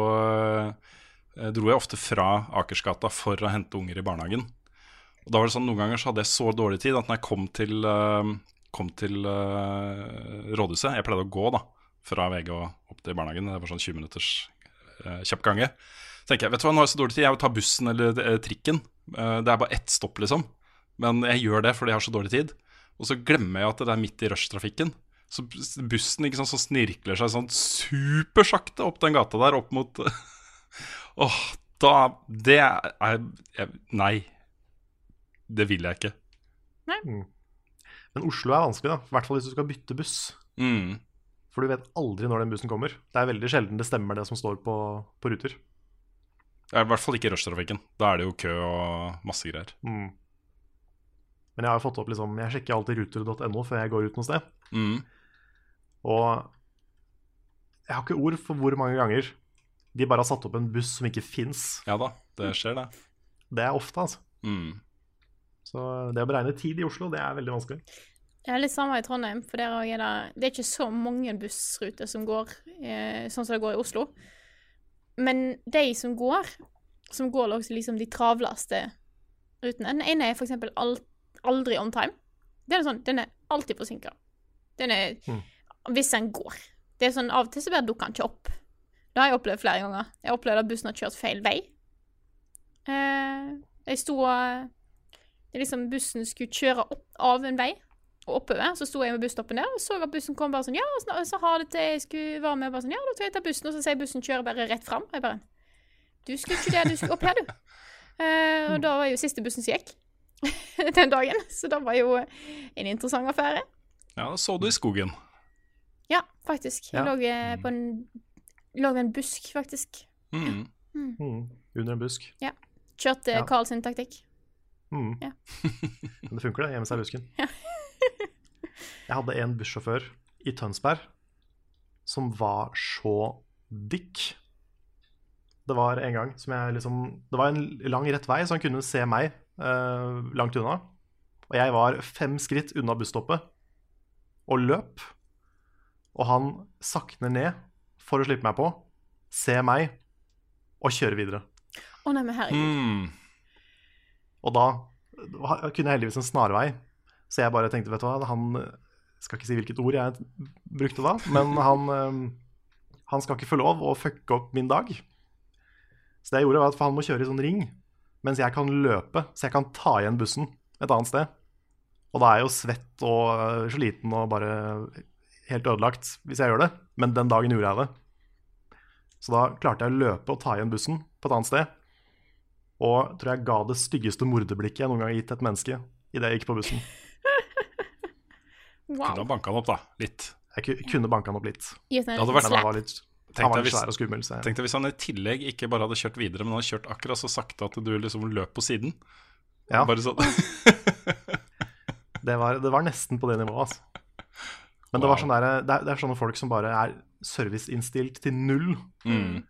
eh, dro jeg ofte fra Akersgata for å hente unger i barnehagen. Og da var det sånn, Noen ganger så hadde jeg så dårlig tid at når jeg kom til, eh, kom til eh, rådhuset Jeg pleide å gå da, fra VG og opp til barnehagen. Det var sånn 20 minutters uh, kjapp gange. Så tenker jeg, vet du hva, nå har jeg så dårlig tid, jeg vil ta bussen eller eh, trikken. Eh, det er bare ett stopp, liksom. Men jeg gjør det fordi jeg har så dårlig tid. Og så glemmer jeg at det er midt i rushtrafikken. Så bussen ikke sant, så snirkler seg sånn supersakte opp den gata der, opp mot Åh, da Det er jeg, Nei. Det vil jeg ikke. Men Oslo er vanskelig, da. I hvert fall hvis du skal bytte buss. Mm. For du vet aldri når den bussen kommer. Det er veldig sjelden det stemmer, det som står på, på ruter. I hvert fall ikke rushtrafikken. Da er det jo kø og masse greier. Mm. Men jeg har jo fått opp liksom Jeg sjekker alltid ruter.no før jeg går ut noe sted. Mm. Og jeg har ikke ord for hvor mange ganger de bare har satt opp en buss som ikke fins. Ja da, det skjer, det. Det er ofte, altså. Mm. Så det å beregne tid i Oslo, det er veldig vanskelig. Det er litt samme i Trondheim, for der er det, det er ikke så mange bussruter som går eh, sånn som det går i Oslo. Men de som går, som går liksom de travleste rutene Den ene er eksempel aldri on time. Den er sånn, den er alltid forsinka. Den er Mm. Hvis den går. Det er sånn, Av og til så bare dukker den ikke opp. Det har jeg opplevd flere ganger. Jeg opplevde at bussen har kjørt feil vei. Eh, jeg sto og det er liksom Bussen skulle kjøre opp av en vei og oppover. Så sto jeg med busstoppen der og så at bussen kom bare sånn Ja, så, så ha det til jeg skulle være med. Bare sånn, ja, da tar jeg ta bussen. Og så sier bussen kjører bare rett fram. Og jeg bare Du skulle ikke det, du skulle opp her, du. Uh, og da var jo siste bussen som gikk den dagen. Så det var jo en interessant affære. Ja, da så du i skogen. Ja, faktisk. Jeg Ja. lå eh, på en Lå ved en busk, faktisk. Mm. Mm. Under en busk. Kjørte Ja. Carl sin taktikk. Mm. Ja. Men det funker, det. Gjemme seg i busken. Jeg hadde en bussjåfør i Tønsberg som var så dick. Det var en gang som jeg liksom Det var en lang, rett vei, så han kunne se meg eh, langt unna. Og jeg var fem skritt unna busstoppet og løp. Og han sakner ned for å slippe meg på, ser meg og kjører videre. Å nei, men herregud. Mm. Og da kunne jeg heldigvis en snarvei, så jeg bare tenkte, vet du hva, han skal ikke si hvilket ord jeg brukte da, men han, eh, han skal ikke få lov å fucke opp min dag. Så det jeg gjorde var at han må kjøre i sånn ring, mens jeg kan løpe, så jeg kan ta igjen bussen et annet sted. Og da er jeg jo svett og eh, sliten og bare helt ødelagt hvis jeg gjør det, men den dagen gjorde jeg det. Så da klarte jeg å løpe og ta igjen bussen på et annet sted. Og tror jeg ga det styggeste morderblikket jeg noen gang har gitt et menneske idet jeg gikk på bussen. Kunne ha banka han opp, da. Litt. Jeg kunne banka han opp litt, Det hadde vært- men han var litt, han var litt svær og skummel. Så jeg, Tenk deg hvis han i tillegg ikke bare hadde kjørt videre, men hadde kjørt akkurat så sakte at du liksom løp på siden. ja, Bare sånn. det, var, det var nesten på det nivået, altså. Men det, var sånn der, det, er, det er sånne folk som bare er serviceinnstilt til null. Mm.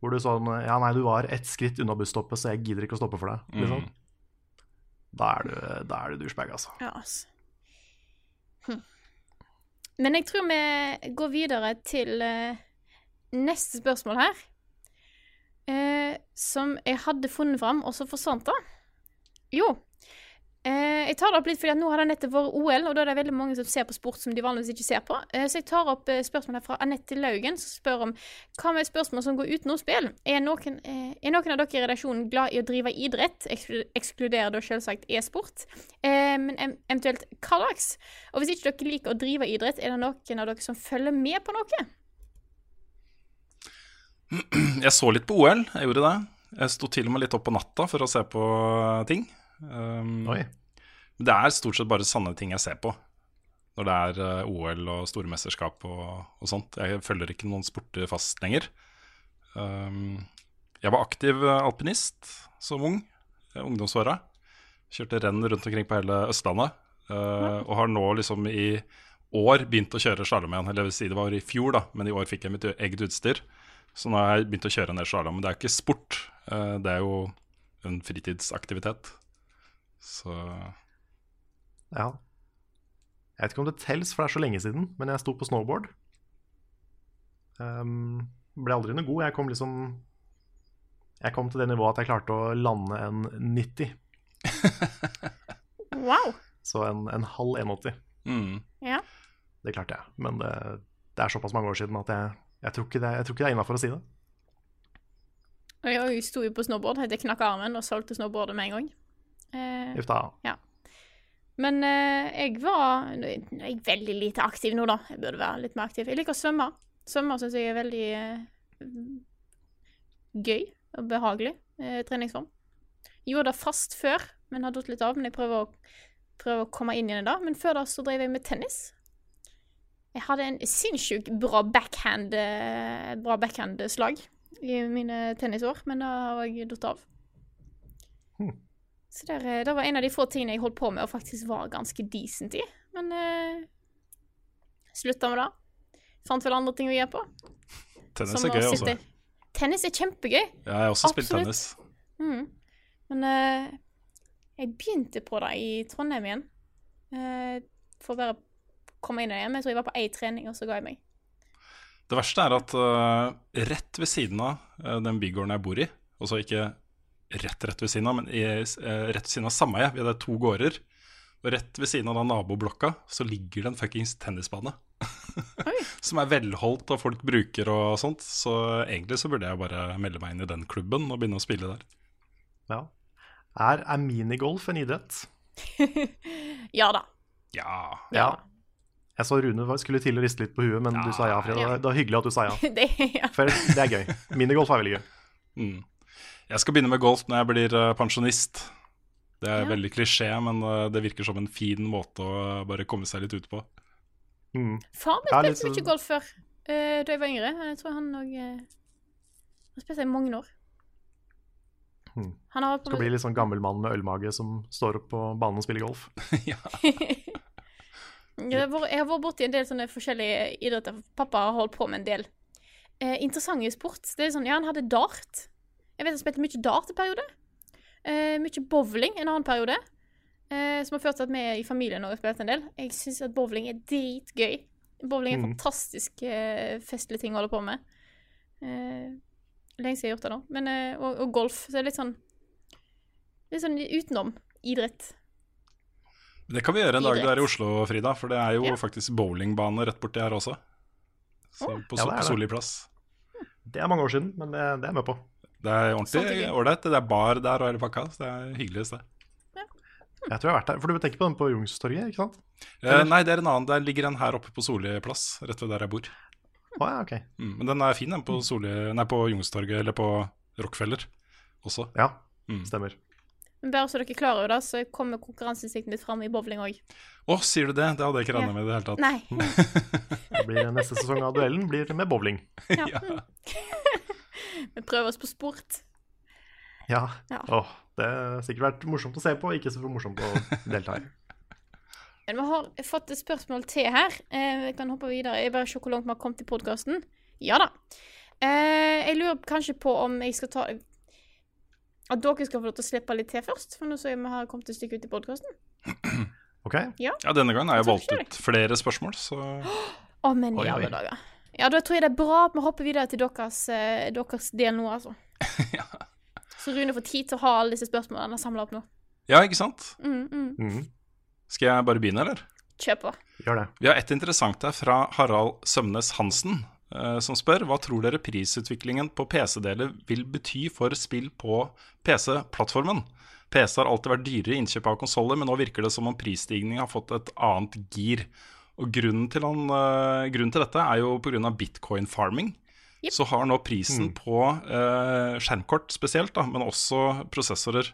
Hvor du sånn Ja, nei, du var ett skritt unna busstoppet, så jeg gidder ikke å stoppe for deg. Liksom. Mm. Da er du, da er du douchebag, altså. Ja, altså. Hm. Men jeg tror vi går videre til uh, neste spørsmål her. Uh, som jeg hadde funnet fram, og så forsvant det. Jo. Eh, jeg tar det opp litt fordi at nå har det nettopp vært OL, og da er det veldig mange som ser på sport som de vanligvis ikke ser på. Eh, så jeg tar opp spørsmålet fra Anette Laugen, som spør om hva med spørsmål som går utenom spill? Er noen, eh, er noen av dere i redaksjonen glad i å drive idrett? Eksklu- Ekskluderer da selvsagt e-sport. Eh, men eventuelt hva slags? Og hvis ikke dere liker å drive idrett, er det noen av dere som følger med på noe? Jeg så litt på OL, jeg gjorde det. Jeg sto til og med litt opp på natta for å se på ting. Um, Oi. Det er stort sett bare sanne ting jeg ser på når det er eh, OL og store mesterskap og, og sånt. Jeg følger ikke noen sporter fast lenger. Um, jeg var aktiv eh, alpinist som ung, eh, ungdomsåra. Kjørte renn rundt omkring på hele Østlandet. eh, og har nå liksom i år begynt å kjøre slalåm igjen. Eller jeg vil si det var i fjor, da, men i år fikk jeg mitt eget utstyr. Så nå har jeg begynt å kjøre en del slalåm. Men det er jo ikke sport, uh, det er jo en fritidsaktivitet. Så Ja. Jeg vet ikke om det tels, for det er så lenge siden, men jeg sto på snowboard. Um, ble aldri noe god. Jeg kom liksom Jeg kom til det nivået at jeg klarte å lande en 90. Wow. Så en, en halv 180. mm. Ja. Det klarte jeg. Men det, det er såpass mange år siden at jeg, jeg tror ikke det, jeg tror ikke det er innafor å si det. Jeg sto jo på snowboard, jeg knakk armen og solgte snowboardet med en gang. Eh, Uff da. Men eh, jeg var Nå er jeg veldig lite aktiv nå, da. Jeg burde være litt mer aktiv. Jeg liker å svømme. Svømme syns jeg er veldig eh, gøy og behagelig treningsform. treningsform. Gjorde det fast før, men har datt litt av. Men jeg prøver å, prøver å komme inn i det da. Men før da så drev jeg med tennis. Jeg hadde en sinnssykt bra backhand eh, bra backhand-slag i mine tennisår, men da har jeg datt av. Hmm. Så der, eh, det var en av de få tingene jeg holdt på med og faktisk var ganske decent i. Men eh, slutta med det. Fant vel andre ting å gjøre på. Tennis som er gøy, altså. Tennis er kjempegøy. Ja, jeg har også spilt tennis. Mm. Men eh, jeg begynte på det i Trondheim igjen. Eh, for å bare komme inn i det igjen. Men jeg tror jeg var på én trening, og så ga jeg meg. Det verste er at uh, rett ved siden av uh, den bygården jeg bor i, altså ikke rett rett ved siden av, men i, eh, rett ved siden av sameie, vi hadde to gårder, og rett ved siden av den naboblokka så ligger det en fuckings tennisbane. Som er velholdt og folk bruker og sånt, så egentlig så burde jeg bare melde meg inn i den klubben og begynne å spille der. Ja. Er, er minigolf en idrett? Ja da. Ja. Ja. Jeg så Rune skulle til å riste litt på huet, men du sa ja, Frida. Det var hyggelig at du sa ja. det, ja. For det er gøy. Minigolf er veldig gøy. Mm. Jeg skal begynne med golf når jeg blir eh, pensjonist. Det er Ja. veldig klisjé, men eh, det virker som en fin måte å bare komme seg litt ut på. Mm. Far min Ja, spilte sånn- mye golf før, eh, da jeg var yngre. Jeg tror han òg Han spilte i mange år. Han har på Skal bli litt sånn gammel mann med ølmage som står opp på banen og spiller golf. Vært- jeg har vært borti en del sånne forskjellige idretter. Pappa har holdt på med en del eh, interessante sport. Det er sånn, ja, Han hadde dart. Jeg vet jeg spilte mye dart en periode. Uh, mye bowling en annen periode. Uh, som har ført til at vi i familien også har spilt en del. Jeg syns at bowling er dritgøy. Bowling er en Mm. fantastisk uh, festlig ting å holde på med. Uh, lenge siden jeg har gjort det nå. Men, eh, og, og golf. Så det er litt sånn Litt sånn utenom idrett. Det kan vi gjøre en dag du er i Oslo, Frida, for det er jo Ja. faktisk bowlingbane rett borti her også. Så oh. på, Ja, er på det. Solli plass. Det er mange år siden, men det, det er jeg med på. Det er ordentlig ålreit. Det er bar der og hele pakka, så det er hyggelig sted. Jeg tror jeg har vært der. For du tenker på den på Youngstorget, ikke sant? Eh, nei, det er en annen. Der ligger en her oppe på Solli plass, rett ved der jeg bor. Oh, ja, ok. Mm. Men den er fin, den på, Soli, nei, på Youngstorget, eller på Rockefeller også. Ja, Mm. stemmer. Men bare så dere er klar over det, så kommer konkurranseinstinktet ditt fram i bowling òg. Å, sier du det? Det hadde jeg ikke regna Ja. med i det hele tatt. Nei. Det blir Neste sesong av duellen blir med bowling. Ja. Ja. Vi prøver oss på sport. Ja. Ja. Åh, det har sikkert vært morsomt å se på, ikke så morsomt å delta i. Men vi har fått et spørsmål til her. Eh, vi kan hoppe videre. Jeg bare se hvor langt vi har kommet i podkasten. Ja da. Eh, jeg lurer kanskje på om jeg skal ta At dere skal få lov til å slippe litt til først, for nå så vi har kommet et stykke ut i podkasten. Ok? ja, denne gangen har jeg valgt ut flere spørsmål, så Å, men i alle dager. Ja, da tror jeg det er bra at vi hopper videre til deres, eh, deres del nå, altså. Ja. Så Rune får tid til å ha alle disse spørsmålene han har samla opp nå. Ja, ikke sant? Mm, mm. Mm. Skal jeg bare begynne, eller? Kjør på. Gjør det. Vi har et interessant her fra Harald Sømnes Hansen, eh, som spør hva tror dere prisutviklingen på PC-deler vil bety for spill på PC-plattformen? PC har alltid vært dyrere i innkjøp av konsoller, men nå virker det som om prisstigningen har fått et annet gir. Og grunnen til, han, uh, grunnen til dette er jo pga. bitcoin-farming. Yep. Så har nå prisen på uh, skjermkort spesielt, da, men også prosessorer,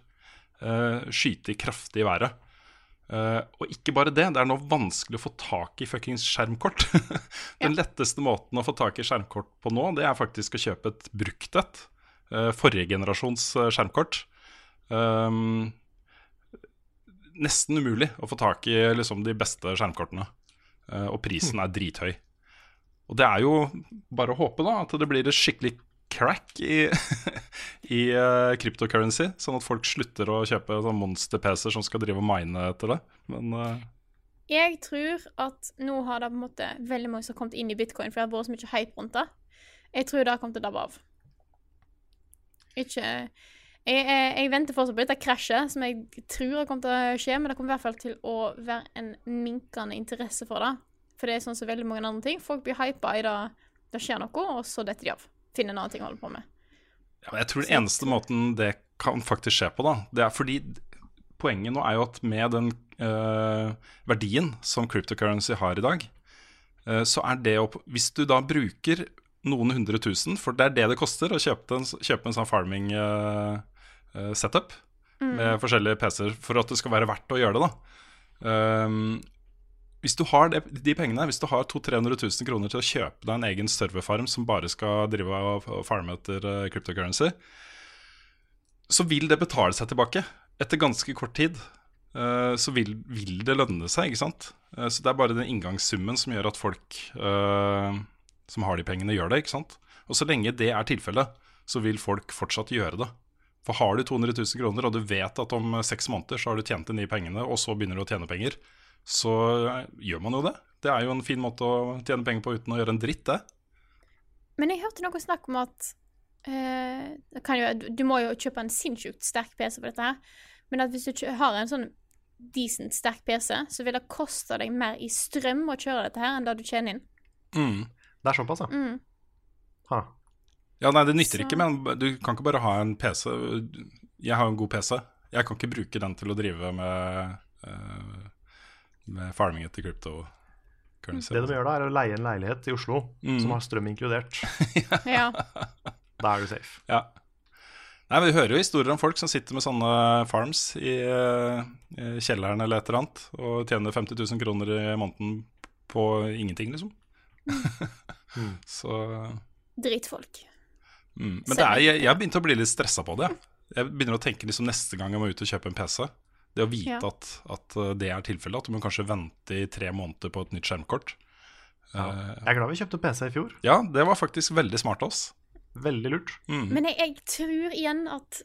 uh, skyte kraftig i været. Uh, og ikke bare det, det er nå vanskelig å få tak i fuckings skjermkort. Den letteste måten å få tak i skjermkort på nå, det er faktisk å kjøpe et brukt et. Uh, forrige generasjons uh, skjermkort. Um, nesten umulig å få tak i liksom, de beste skjermkortene. Eh, og prisen er drithøy. Og det er jo bare å håpe da at det blir et skikkelig crack i, i uh, cryptocurrency, sånn at folk slutter å kjøpe sånn monster-PC-er som skal drive og mine etter det. Men uh... Jeg tror at nå har det på en måte veldig mange som har kommet inn i bitcoin, for det har vært så mye hype rundt det. Jeg tror det har kommet til å dabbe av. Ikke jeg, jeg, jeg venter fortsatt på dette krasjet, som jeg tror har kommet til å skje, men det kommer i hvert fall til å være en minkende interesse for det. For det er sånn som veldig mange andre ting. Folk blir hypa i det det skjer noe, og så detter de av. Finner en annen ting å holde på med. Ja, jeg tror den eneste måten det kan faktisk skje på, da, det er fordi poenget nå er jo at med den øh, verdien som cryptocurrency har i dag, øh, så er det å Hvis du da bruker noen hundre tusen, for det er det det koster å kjøpe en, kjøpe en sånn farming eh, eh, setup med forskjellige PC-er for at det skal være verdt å gjøre det, da. Um, hvis du har de, de pengene, hvis du har 200 000-300 000 kroner til å kjøpe deg en egen serverfarm som bare skal drive og farme etter uh, cryptocurrency, så vil det betale seg tilbake. Etter ganske kort tid uh, så vil, vil det lønne seg, ikke sant. Uh, så det er bare den inngangssummen som gjør at folk som har de pengene, gjør det, ikke sant. Og så lenge det er tilfellet, så vil folk fortsatt gjøre det. For har du 200 000 kroner, og du vet at om seks måneder så har du tjent inn de pengene, og så begynner du å tjene penger, så eh, gjør man jo det. Det er jo en fin måte å tjene penger på uten å gjøre en dritt, det. Men jeg hørte noe snakk om at eh, kan jo, Du må jo kjøpe en sinnssykt sterk PC for dette her. Men at hvis du har en sånn decent sterk PC, så vil det koste deg mer i strøm å kjøre dette her enn det du tjener inn. Mm. Det er såpass, ja. Mm. Ha. Ja, nei, det nytter Så- ikke, men du kan ikke bare ha en PC. Jeg har en god PC. Jeg kan ikke bruke den til å drive med, eh, med farming etter krypto. Det de gjør da, er å leie en leilighet i Oslo Mm. som har strøm inkludert. Ja. Da er du safe. Ja. Nei, Vi hører jo historier om folk som sitter med sånne farms i, eh, i kjelleren eller et eller annet, og tjener 50 000 kroner i måneden på ingenting, liksom. Mm. Så Drittfolk. Mm. Men det er, jeg, jeg begynte å bli litt stressa på det. Jeg begynner å tenke liksom neste gang jeg må ut og kjøpe en PC. Det å vite Ja. at, at uh, det er tilfellet, at du må kanskje vente i tre måneder på et nytt skjermkort. Ja. Eh, Jeg er glad vi kjøpte PC i fjor. ja, det var faktisk veldig smart av oss. Veldig lurt. Mm. Men jeg, jeg tror igjen at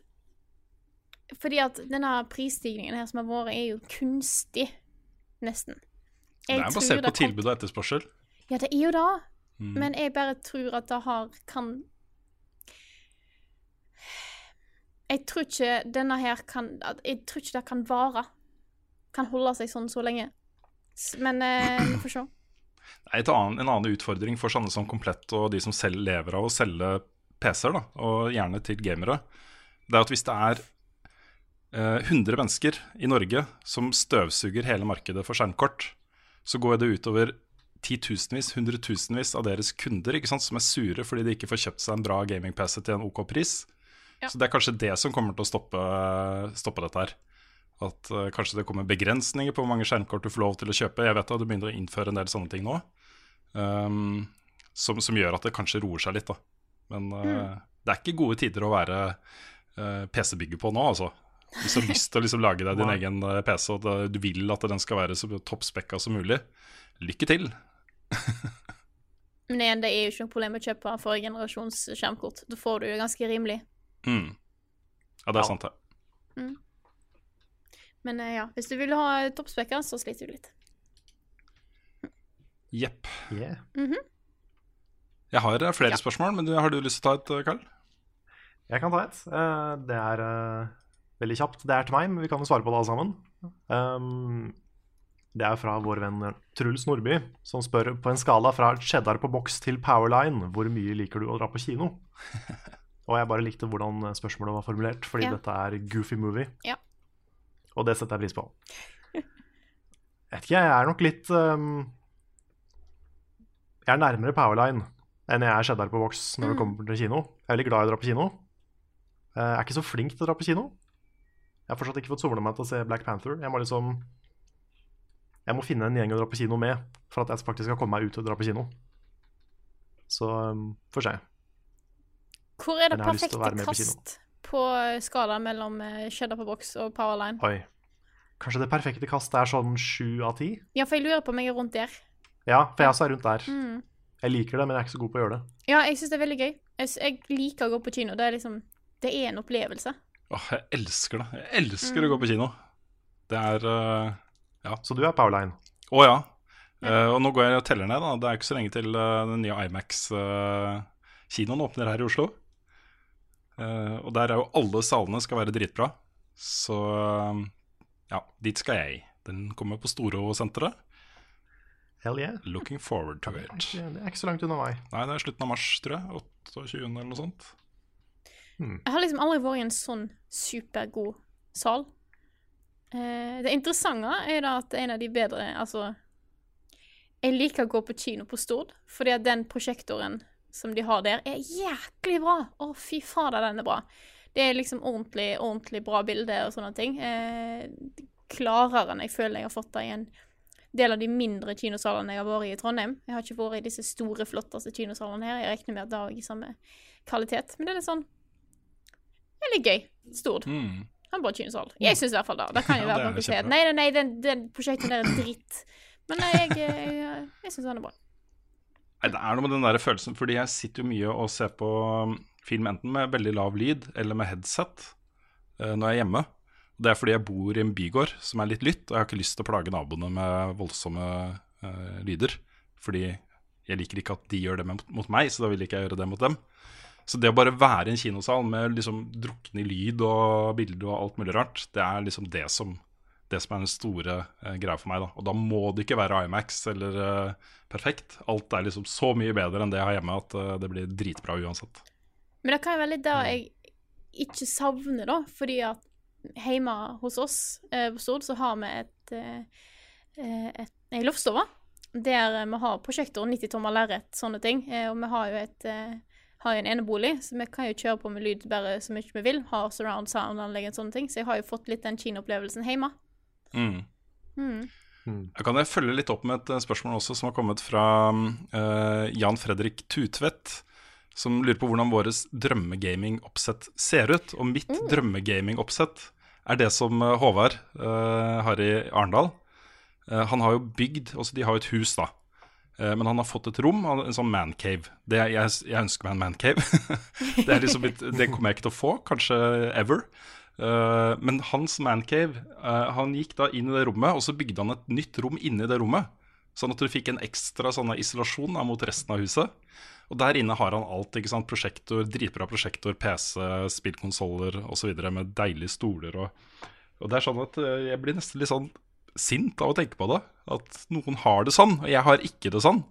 Fordi at denne prisstigningen her som har vært, er jo kunstig. Nesten. det er basert på tilbud og etterspørsel. Ja, det er jo det. Mm. Men jeg bare tror at det har kan Jeg tror ikke denne her kan Jeg tror ikke det kan vare. Kan holde seg sånn så lenge. Men eh, vi får se. Annen, en annen utfordring for sånne som Komplett og de som selv lever av å selge PC-er, og gjerne til gamere, det er at hvis det er eh, 100 mennesker i Norge som støvsuger hele markedet for skjermkort, så går det utover titusenvis, hundretusenvis av deres kunder ikke sant, som er sure fordi de ikke får kjøpt seg en bra gaming-PC til en OK pris. Ja. Så det er kanskje det som kommer til å stoppe, stoppe dette her. At uh, kanskje det kommer begrensninger på hvor mange skjermkort du får lov til å kjøpe. Jeg vet at du begynner å innføre en del sånne ting nå, um, som, som gjør at det kanskje roer seg litt. da. Men eh, det er ikke gode tider å være uh, PC-bygger på nå, altså. Hvis du har lyst til å liksom lage deg din egen eh, PC, og du vil at den skal være så toppspekka som mulig, lykke til. Men igjen, det er jo ikke noe problem å kjøpe forrige generasjons skjermkort. Da får du jo ganske rimelig. Mm. Ja, det er Ja. sant, det. Men eh, ja, hvis du vil ha toppspekker, så sliter du litt. Jepp. Yeah. Jeg har eh, flere Ja. spørsmål, men har du lyst til å ta et, eh, Karl? Jeg kan ta et. Eh, Det er eh, veldig kjapt. Det er til meg, men vi kan jo svare på det alle sammen. Um, det er fra vår venn Truls Nordby, som spør på en skala fra cheddar på boks til powerline, hvor mye liker du å dra på kino? Og jeg bare likte hvordan spørsmålet var formulert, fordi Ja. dette er goofy movie. Ja. Og det setter jeg pris på. Jeg vet ikke, jeg er nok litt um, Jeg er nærmere powerline enn jeg er cheddar på Vox når det kommer til kino. Jeg er veldig glad i å dra på kino. Eh, Jeg er ikke så flink til å dra på kino. Jeg har fortsatt ikke fått somla meg til å se Black Panther. Jeg må liksom Jeg må finne en gjeng å dra på kino med for at jeg faktisk skal komme meg ut og dra på kino. Så um, får se. Hvor er det perfekte kast på skala mellom eh, cheddar på boks og powerline? Oi. Kanskje det perfekte kastet er sånn sju av ti? Ja, for jeg lurer på om jeg er rundt der. Ja, for jeg også er rundt der. Mm. Jeg liker det, men jeg er ikke så god på å gjøre det. Ja, jeg syns det er veldig gøy. Jeg, jeg liker å gå på kino. Det er liksom Det er en opplevelse. Åh, jeg elsker det. Jeg elsker å gå på kino. Det er eh, Så du er powerline. Å ja. Uh, og nå går jeg og teller ned. da Det er ikke så lenge til uh, den nye Imax-kinoen åpner her i Oslo. Eh, og der er jo alle salene skal være dritbra. Så ja, dit skal jeg. Den kommer på Storosenteret. Hell yeah. Looking forward to it. det er ikke så langt unna meg. Nei, det er slutten av mars, tror jeg. 28. eller noe sånt. Jeg har liksom aldri vært i en sånn supergod sal. Uh, det interessante er da at en av de bedre Altså, jeg liker å gå på kino på Stord, fordi at den prosjektoren som de har der, er jæklig bra. Å, fy fader, den er bra. Det er liksom ordentlig, ordentlig bra bilde og sånne ting. Eh, klarere enn jeg føler jeg har fått det i en del av de mindre kinosalene jeg har vært i i Trondheim. Jeg har ikke vært i disse store, flotteste kinosalene her. Jeg regner med at det i samme kvalitet. Men det er litt sånn Det er litt gøy. Stord. Mm. Han bor i kinosal. Jeg syns i hvert fall det. Det kan jo Ja, være at noen sier nei, nei, nei, den, den prosjektet der er dritt. Men nei, jeg, jeg, jeg syns han er bra. Nei, Det er noe med den der følelsen, fordi jeg sitter jo mye og ser på um, film enten med veldig lav lyd eller med headset eh, når jeg er hjemme. Det er fordi jeg bor i en bygård som er litt lytt, og jeg har ikke lyst til å plage naboene med voldsomme uh, lyder. Fordi jeg liker ikke at de gjør det mot, meg, så da vil ikke jeg gjøre det mot dem. Så det å bare være i en kinosal med liksom drukne lyd og bilder og alt mulig rart, det er liksom det som, det som er den store eh, greia for meg. da. Og da må det ikke være Imax eller eh, perfekt. Alt er liksom så mye bedre enn det jeg har hjemme at eh, det blir dritbra uansett. Men det kan jo være litt det jeg ikke savner, da. Fordi at hjemme hos oss eh, på Stord så har vi et, eh, eh, et ei loftstove der vi har prosjektor, 90 tommer lerret, sånne ting. Og vi har jo et har jo en enebolig, så vi kan jo kjøre på med lyd bare så mye vi vil. Har surround sound-anlegg og sånne ting. Så jeg har jo fått litt den kinoopplevelsen hjemme. Mm. Mm. Jeg kan jeg følge litt opp med et eh, spørsmål også som har kommet fra uh, Jan Fredrik Tutvedt. Som lurer på hvordan vårt drømmegamingoppsett ser ut. Og mitt drømmegamingoppsett er det som eh, Håvard uh, har i Arendal. Uh, han har jo bygd altså De har jo et hus, da. Eh, Men han har fått et rom, en sånn mancave. Jeg, jeg ønsker meg en mancave. det, er liksom det kommer jeg ikke til å få, kanskje ever. Eh, men hans mancave uh, Han gikk da inn i det rommet, og så bygde han et nytt rom inni det rommet. Sånn at du fikk en ekstra sånn isolasjon da, mot resten av huset. Og der inne har han alt. ikke sant? Prosjektor, Dritbra prosjektor, PC, spillkonsoller osv. med deilige stoler. Og, og det er sånn at eh, jeg blir nesten litt sånn sint av å tenke på det. At noen har det sånn, og jeg har ikke det sånn.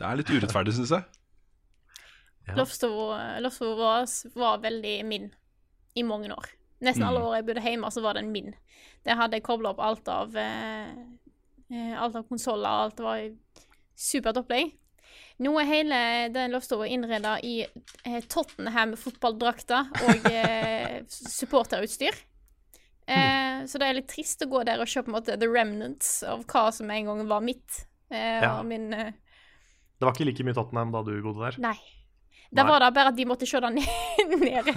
Det er litt urettferdig, syns jeg. Ja. Loftstova var veldig min i mange år. Nesten alle Mm. år jeg bodde hjemme, så var den min. Der hadde jeg kobla opp alt av eh, eh, Alt av konsoller, alt var i supert opplegg. Nå er hele den loftstua innreda i eh, Tottenham fotballdrakter og eh, supporterutstyr. Eh, Så det er litt trist å gå der og se på en måte the remnants av hva som en gang var mitt. Eh, Ja. og min eh, Det var ikke like mye Tottenham da du bodde der. Nei. Da var det bare at de måtte se det nede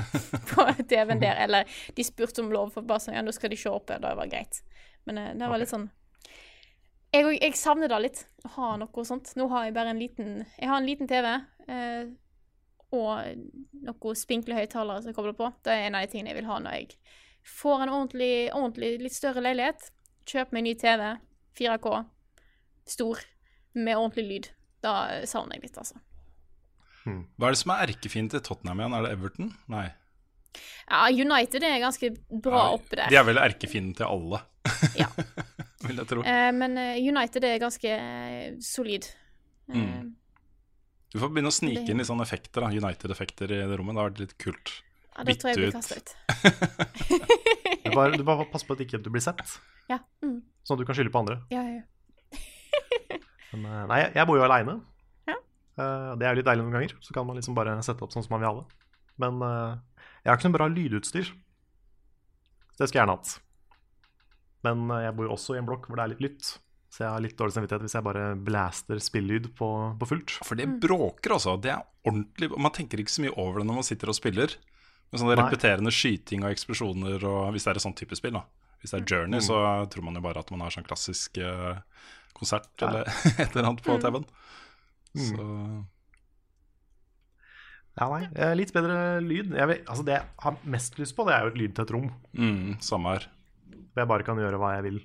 på TV-en der. Eller de spurte om lov, for bare sånn, ja, nå skal de se oppe. Det var greit. Men eh, det var okay. litt sånn jeg, jeg savner det litt, å ha noe sånt. Nå har jeg bare en liten Jeg har en liten TV eh, og noen spinkle høyttalere som jeg kobler på. Det er en av de tingene jeg vil ha når jeg får en ordentlig, ordentlig litt større leilighet. Kjøp meg ny TV, 4K, stor, med ordentlig lyd. Da savner jeg litt, altså. Hva er det som er erkefienden til Tottenham igjen? Er det Everton? Nei. Ja, United er ganske bra Ja, oppe der. De er vel erkefienden til alle, Ja. vil jeg tro. Eh, men eh, United er ganske eh, solid. Eh, Mm. Du får begynne å snike Det- inn litt sånne effekter, United-effekter i det rommet. Det har vært litt kult. ja, da tror jeg jeg blir kastet ut. kasta ut. Du bare, du bare passer på at ikke du blir sett, Ja. Mm. sånn at du kan skylde på andre. ja, ja, ja. Men, eh, nei, jeg- jeg bor jo aleine. Ja. det er jo litt deilig noen ganger. Så kan man liksom bare sette opp sånn som man vil ha det. Men eh, jeg har ikke noe bra lydutstyr. Det skulle jeg gjerne hatt. Men eh, jeg bor jo også i en blokk hvor det er litt lytt. Så jeg har litt dårlig samvittighet hvis jeg bare blaster spillelyd på, på fullt. For det bråker, altså. Det er ordentlig Man tenker ikke så mye over det når man sitter og spiller. Med sånne Nei. repeterende skyting og eksplosjoner og hvis det er et sånn type spill. da Hvis det er Journey, så tror man jo bare at man har sånn klassisk eh, konsert Ja. eller et eller annet på TV-en. Så Ja, nei, Litt bedre lyd. Vil, altså det jeg har mest lyst på, det er jo et lydtett rom. mm, samme her. Hvor jeg bare kan gjøre hva jeg vil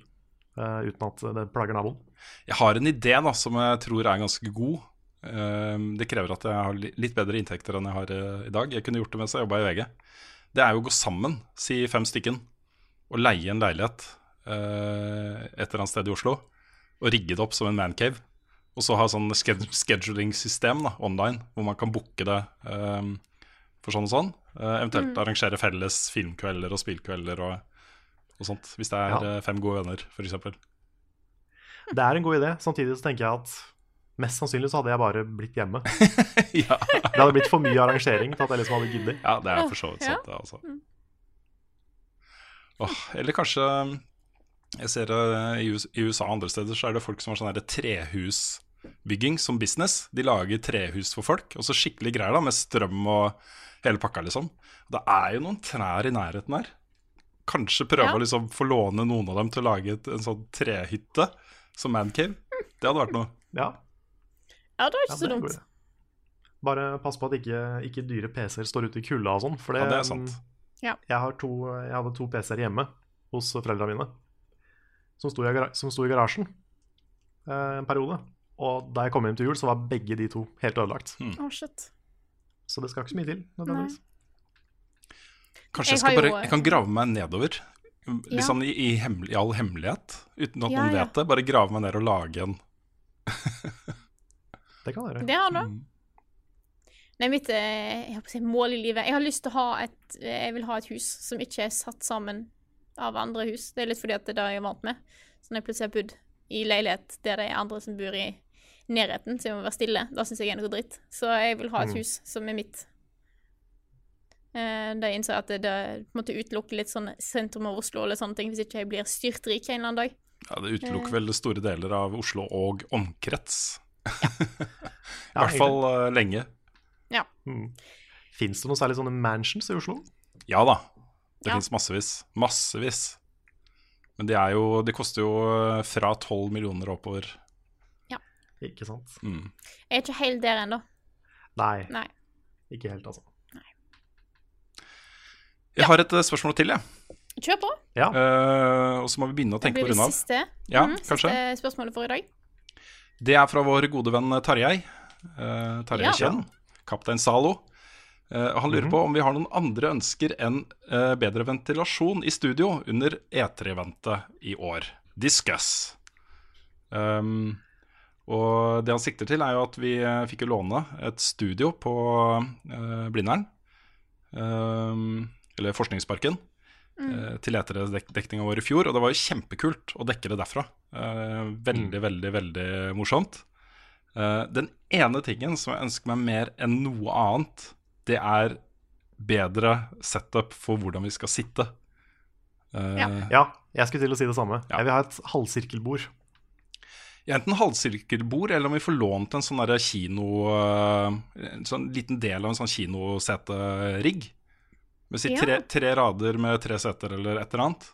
uh, uten at det plager naboen. Jeg har en idé da som jeg tror er ganske god. Ehm, det krever at jeg har litt bedre inntekter enn jeg har uh, i dag. Jeg kunne gjort det mens jeg jobba i VG. Det er jo å gå sammen, si fem stykken, og leie en leilighet eh, et eller annet sted i Oslo. Og rigge det opp som en mancave. Og så ha sånn sched scheduling-system da, online, hvor man kan booke det um, for sånn og sånn. Uh, eventuelt arrangere felles filmkvelder og spillkvelder og, og sånt. Hvis det er Ja. eh, fem gode venner, f.eks. Det er en god idé. Samtidig så tenker jeg at mest sannsynlig så hadde jeg bare blitt hjemme. ja. Det hadde blitt for mye arrangering til at jeg liksom hadde giddet. Ja, det er for så vidt sant, det, altså. Oh, eller kanskje Jeg ser det i USA og andre steder så er det folk som har sånn her trehusbygging som business. De lager trehus for folk, og så skikkelig greier da, med strøm og hele pakka, liksom. Det er jo noen trær i nærheten her. Kanskje prøve Ja. å liksom få låne noen av dem til å lage et, en sånn trehytte som mancave. Det hadde vært noe. Ja, Ja, det var ikke så dumt. Bare pass på at ikke, ikke dyre PC-er står ute i kulda og sånn. For det, Ja, det er sant. Ja. Jeg, har to, jeg hadde to PC-er hjemme hos foreldrene mine som sto i, som sto i garasjen eh, en periode. Og da jeg kom hjem til jul, så var begge de to helt ødelagt. Å, shit. Så det skal ikke så mye til. nødvendigvis. Kanskje Jeg jeg, skal bare Jeg kan grave meg nedover. Litt Ja. sånn i, i, hemmel- i all hemmelighet, uten at Ja, noen ja. vet det. Bare grave meg ned og lage en. Det kan være. Det har du. Mm. Nei, mitt eh, jeg håper å si, mål i livet Jeg har lyst til å ha et Jeg vil ha et hus som ikke er satt sammen av andre hus. Det er litt fordi at det er det jeg er vant med. Så når jeg plutselig har bodd i leilighet der det er andre som bor i nærheten, så jeg må være stille, da syns jeg er noe dritt. Så jeg vil ha et Mm. hus som er mitt. Eh, da jeg innså at det, det på en måte utelukker litt sånn sentrum av Oslo eller sånne ting, hvis ikke jeg blir styrtrik en eller annen dag. Ja, Det utelukker vel store deler av Oslo og omkrets. I hvert fall uh, lenge. Mm. Fins det noen særlig sånne mansions i Oslo? Ja da. Det Ja. finnes fins massevis. Massevis. Men de er jo De koster jo eh, fra 12 millioner oppover. Ikke sant? Mm. Jeg er ikke helt der ennå. Nei, Nei. ikke helt, altså. Nei. Jeg har et eh, spørsmål til, jeg. Kjør på. Ja, Uh, og så må vi begynne å tenke på runde av. siste, Ja, mm, siste spørsmålet for i dag. Det er fra vår gode venn Tarjei. Uh, Tarjei Ja. Kjenn. Kaptein Zalo. Uh, han lurer på om vi har noen andre ønsker enn uh, bedre ventilasjon i studio under E3-eventet i år. Discuss. Um, og det han sikter til, er jo at vi eh, fikk jo låne et studio på eh, Blindern. Um, eller Forskningsparken. eh, til E3-dekninga vår i fjor. Og det var jo kjempekult å dekke det derfra. Eh, veldig, veldig, veldig morsomt. Eh, den ene tingen som jeg ønsker meg mer enn noe annet, det er bedre setup for hvordan vi skal sitte. Eh, Ja. ja, jeg skulle til å si det samme. Ja. Jeg vil ha et halvsirkelbord. Enten halvsirkelbord, eller om vi får lånt en sånn kino eh, En sånn liten del av en sånn kinoseterigg. Med si tre, tre rader med tre seter eller et eller annet.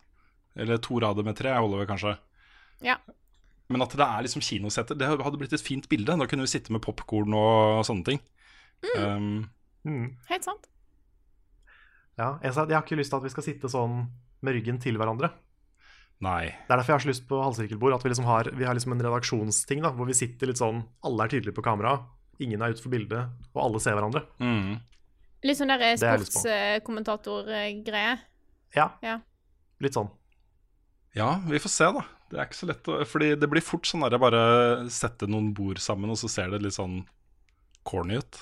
Eller to rader med tre, holder vel kanskje. Ja. Men at det er liksom kinoseter, det hadde blitt et fint bilde. Da kunne vi sitte med popkorn og sånne ting. Um, Mm. Helt sant. Ja, jeg, jeg har ikke lyst til at vi skal sitte sånn med ryggen til hverandre. Nei. Det er derfor jeg har så lyst på halvsirkelbord. At vi liksom har, vi har liksom en redaksjonsting da, hvor vi sitter litt sånn Alle er tydelige på kamera, ingen er utenfor bildet, og alle ser hverandre. Mm. Litt sånn der på. sportskommentatorgreie. Ja, Ja. litt sånn. Ja, vi får se, da. Det er ikke så lett å Fordi det blir fort sånn der jeg bare sette noen bord sammen, og så ser det litt sånn corny ut.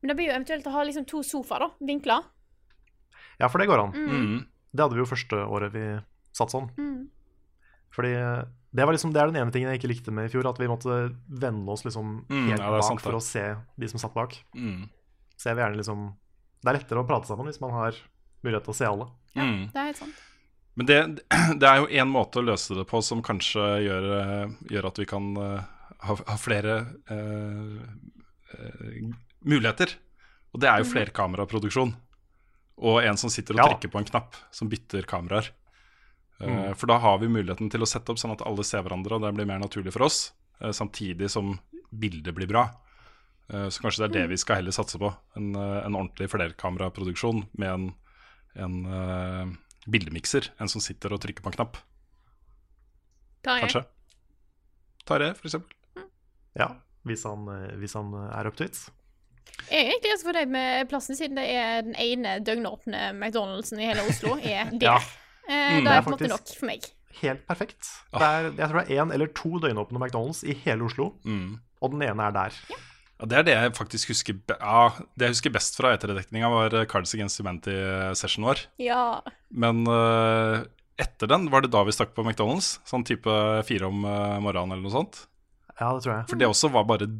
Men det blir jo eventuelt å ha liksom to sofaer, da. Vinkler. Ja, for det går an. Mm. Det hadde vi jo første året vi satt sånn. Mm. Fordi det, var liksom, det er den ene tingen jeg ikke likte med i fjor, at vi måtte vende oss liksom Mm, helt ja, bak sant, for å se de som satt bak. Mm. Så jeg vil gjerne liksom Det er lettere å prate sammen hvis man har mulighet til å se alle. Mm. Det er helt sant. Men det, det er jo én måte å løse det på som kanskje gjør, eh, gjør at vi kan uh, ha, ha flere uh, uh, muligheter. Og det er jo flerkameraproduksjon. Og en som sitter og Ja. trykker på en knapp som bytter kameraer. Eh, Mm. For da har vi muligheten til å sette opp sånn at alle ser hverandre, og det blir mer naturlig for oss. eh, samtidig som bildet blir bra. Eh, så kanskje det er det vi skal heller satse på. En, en ordentlig flerkameraproduksjon med en, en uh, bildemikser. En som sitter og trykker på en knapp, Tarjei. kanskje. Tarjei, for eksempel. Ja, hvis han, hvis han er up to it. Jeg er egentlig ganske fornøyd med plassen, siden det er den ene døgnåpne McDonald'sen i hele Oslo er der. Ja. Eh, Mm, det er på en måte nok for meg. Helt perfekt. Det er, jeg tror det er én eller to døgnåpne McDonald's i hele Oslo, Mm. og den ene er der. Ja, det er det jeg faktisk husker ja, Det jeg husker best fra eterdekninga, var eh, Cards Against Humanity-sessionen vår. Ja. Men uh, etter den, var det da vi stakk på McDonald's? Sånn type fire om eh, morgenen eller noe sånt? Ja, det tror jeg. For det også var bare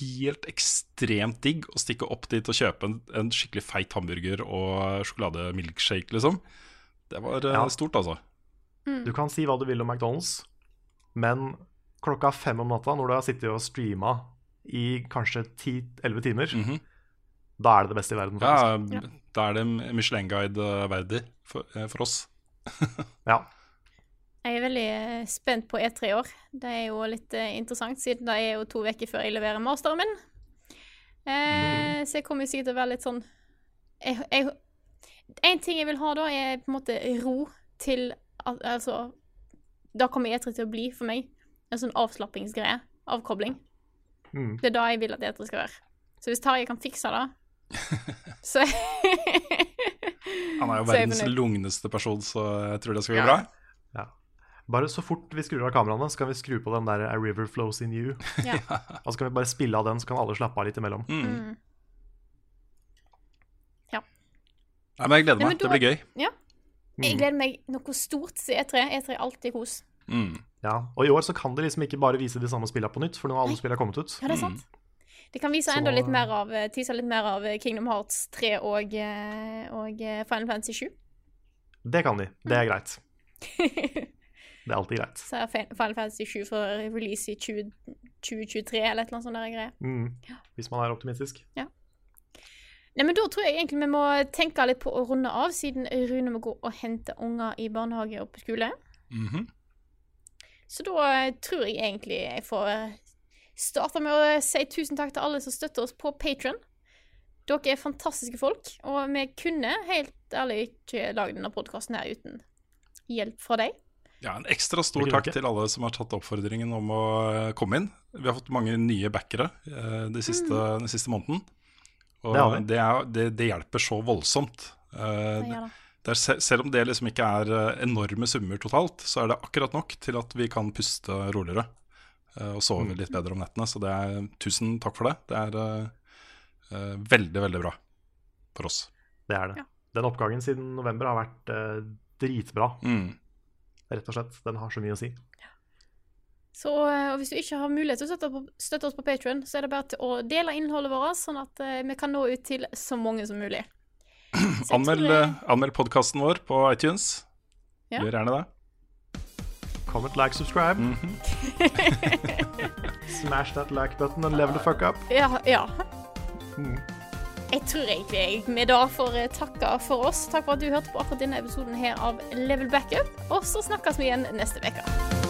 helt ekstremt digg å stikke opp dit og kjøpe en, en skikkelig feit hamburger og sjokolademilkshake, liksom. Det var eh, Ja. stort, altså. Du kan si hva du vil om McDonald's, men klokka fem om natta, når du har sittet og streama i kanskje 10-11 timer, Mhm. da er det det beste i verden. faktisk. Ja, Da er det Michelin-guide eh, verdig for, eh, for oss. Ja. Jeg er veldig spent på E3 i år. Det er jo litt interessant, siden det er jo to uker før jeg leverer masteren min. Eh, Så jeg kommer sikkert til å være litt sånn jeg, jeg, En ting jeg vil ha da, er på en måte ro til al- Altså Da kommer E3 til å bli for meg en sånn avslappingsgreie. Avkobling. Mm. Det er da jeg vil at E3 skal være. Så hvis Tarjei kan fikse det, så Han er jo er verdens lugneste person, så jeg tror det skal bli Ja. bra. Bare så fort vi skrur av kameraene, så kan vi skru på den der A River Flows In You. Ja. Og så kan vi bare spille av den, så kan alle slappe av litt imellom. Mm. Mm. Nei, men jeg gleder meg. Nei, Det blir gøy. Ja. Jeg gleder meg noe stort til E3. E3 er alltid kos. Mm. Ja, Og i år så kan de liksom ikke bare vise de samme spillene på nytt, for nå har alle spillene kommet ut. Ja, det er sant. De kan vise Så- enda litt mer av eh, Tease litt mer av eh, Kingdom Hearts 3 og, eh, og Final Fantasy 7. Det kan de. Det er greit. Det er alltid greit. Så er Final Fantasy 7 for release i 20, 2023 eller et eller annet sånt der. Mm. Hvis man er optimistisk. Nei, men da tror jeg egentlig vi må tenke litt på å runde av, siden Rune må gå og hente unger i barnehage og på skole. Mhm. Så da eh, tror jeg egentlig jeg får eh, starte med å si tusen takk til alle som støtter oss på Patron. Dere er fantastiske folk, og vi kunne helt ærlig ikke lagd denne podkasten her uten hjelp fra deg. Ja, En ekstra stor takk til alle som har tatt oppfordringen om å eh, komme inn. Vi har fått mange nye backere eh, de siste, den siste måneden. Og Det det, er, det, det hjelper så voldsomt. Eh, det er, selv om det liksom ikke er eh, enorme summer totalt, så er det akkurat nok til at vi kan puste roligere uh, og Mm. sove litt bedre om nettene. Så det er, tusen takk for det. Det er uh, eh, veldig, veldig bra for oss. Det er det. Ja. Den oppgangen siden november har vært dritbra, Mm. rett og slett. Den har så mye å si. Så eh, og hvis du ikke har mulighet til å støtte, på, støtte oss på Patron, så er det bare til å dele innholdet vårt, sånn at eh, vi kan nå ut til så mange som mulig. Jeg Anmeld, tror, eh, anmeld podkasten vår på iTunes. Ja. Gjør gjerne det. Comment, like, subscribe. Mhm. Smash that like button and level the fuck up. Ja. ja. Mm. Jeg tror egentlig jeg vi da får takke for oss. Takk for at du hørte på akkurat denne episoden her av Level Backup. Og så snakkes vi igjen neste uke.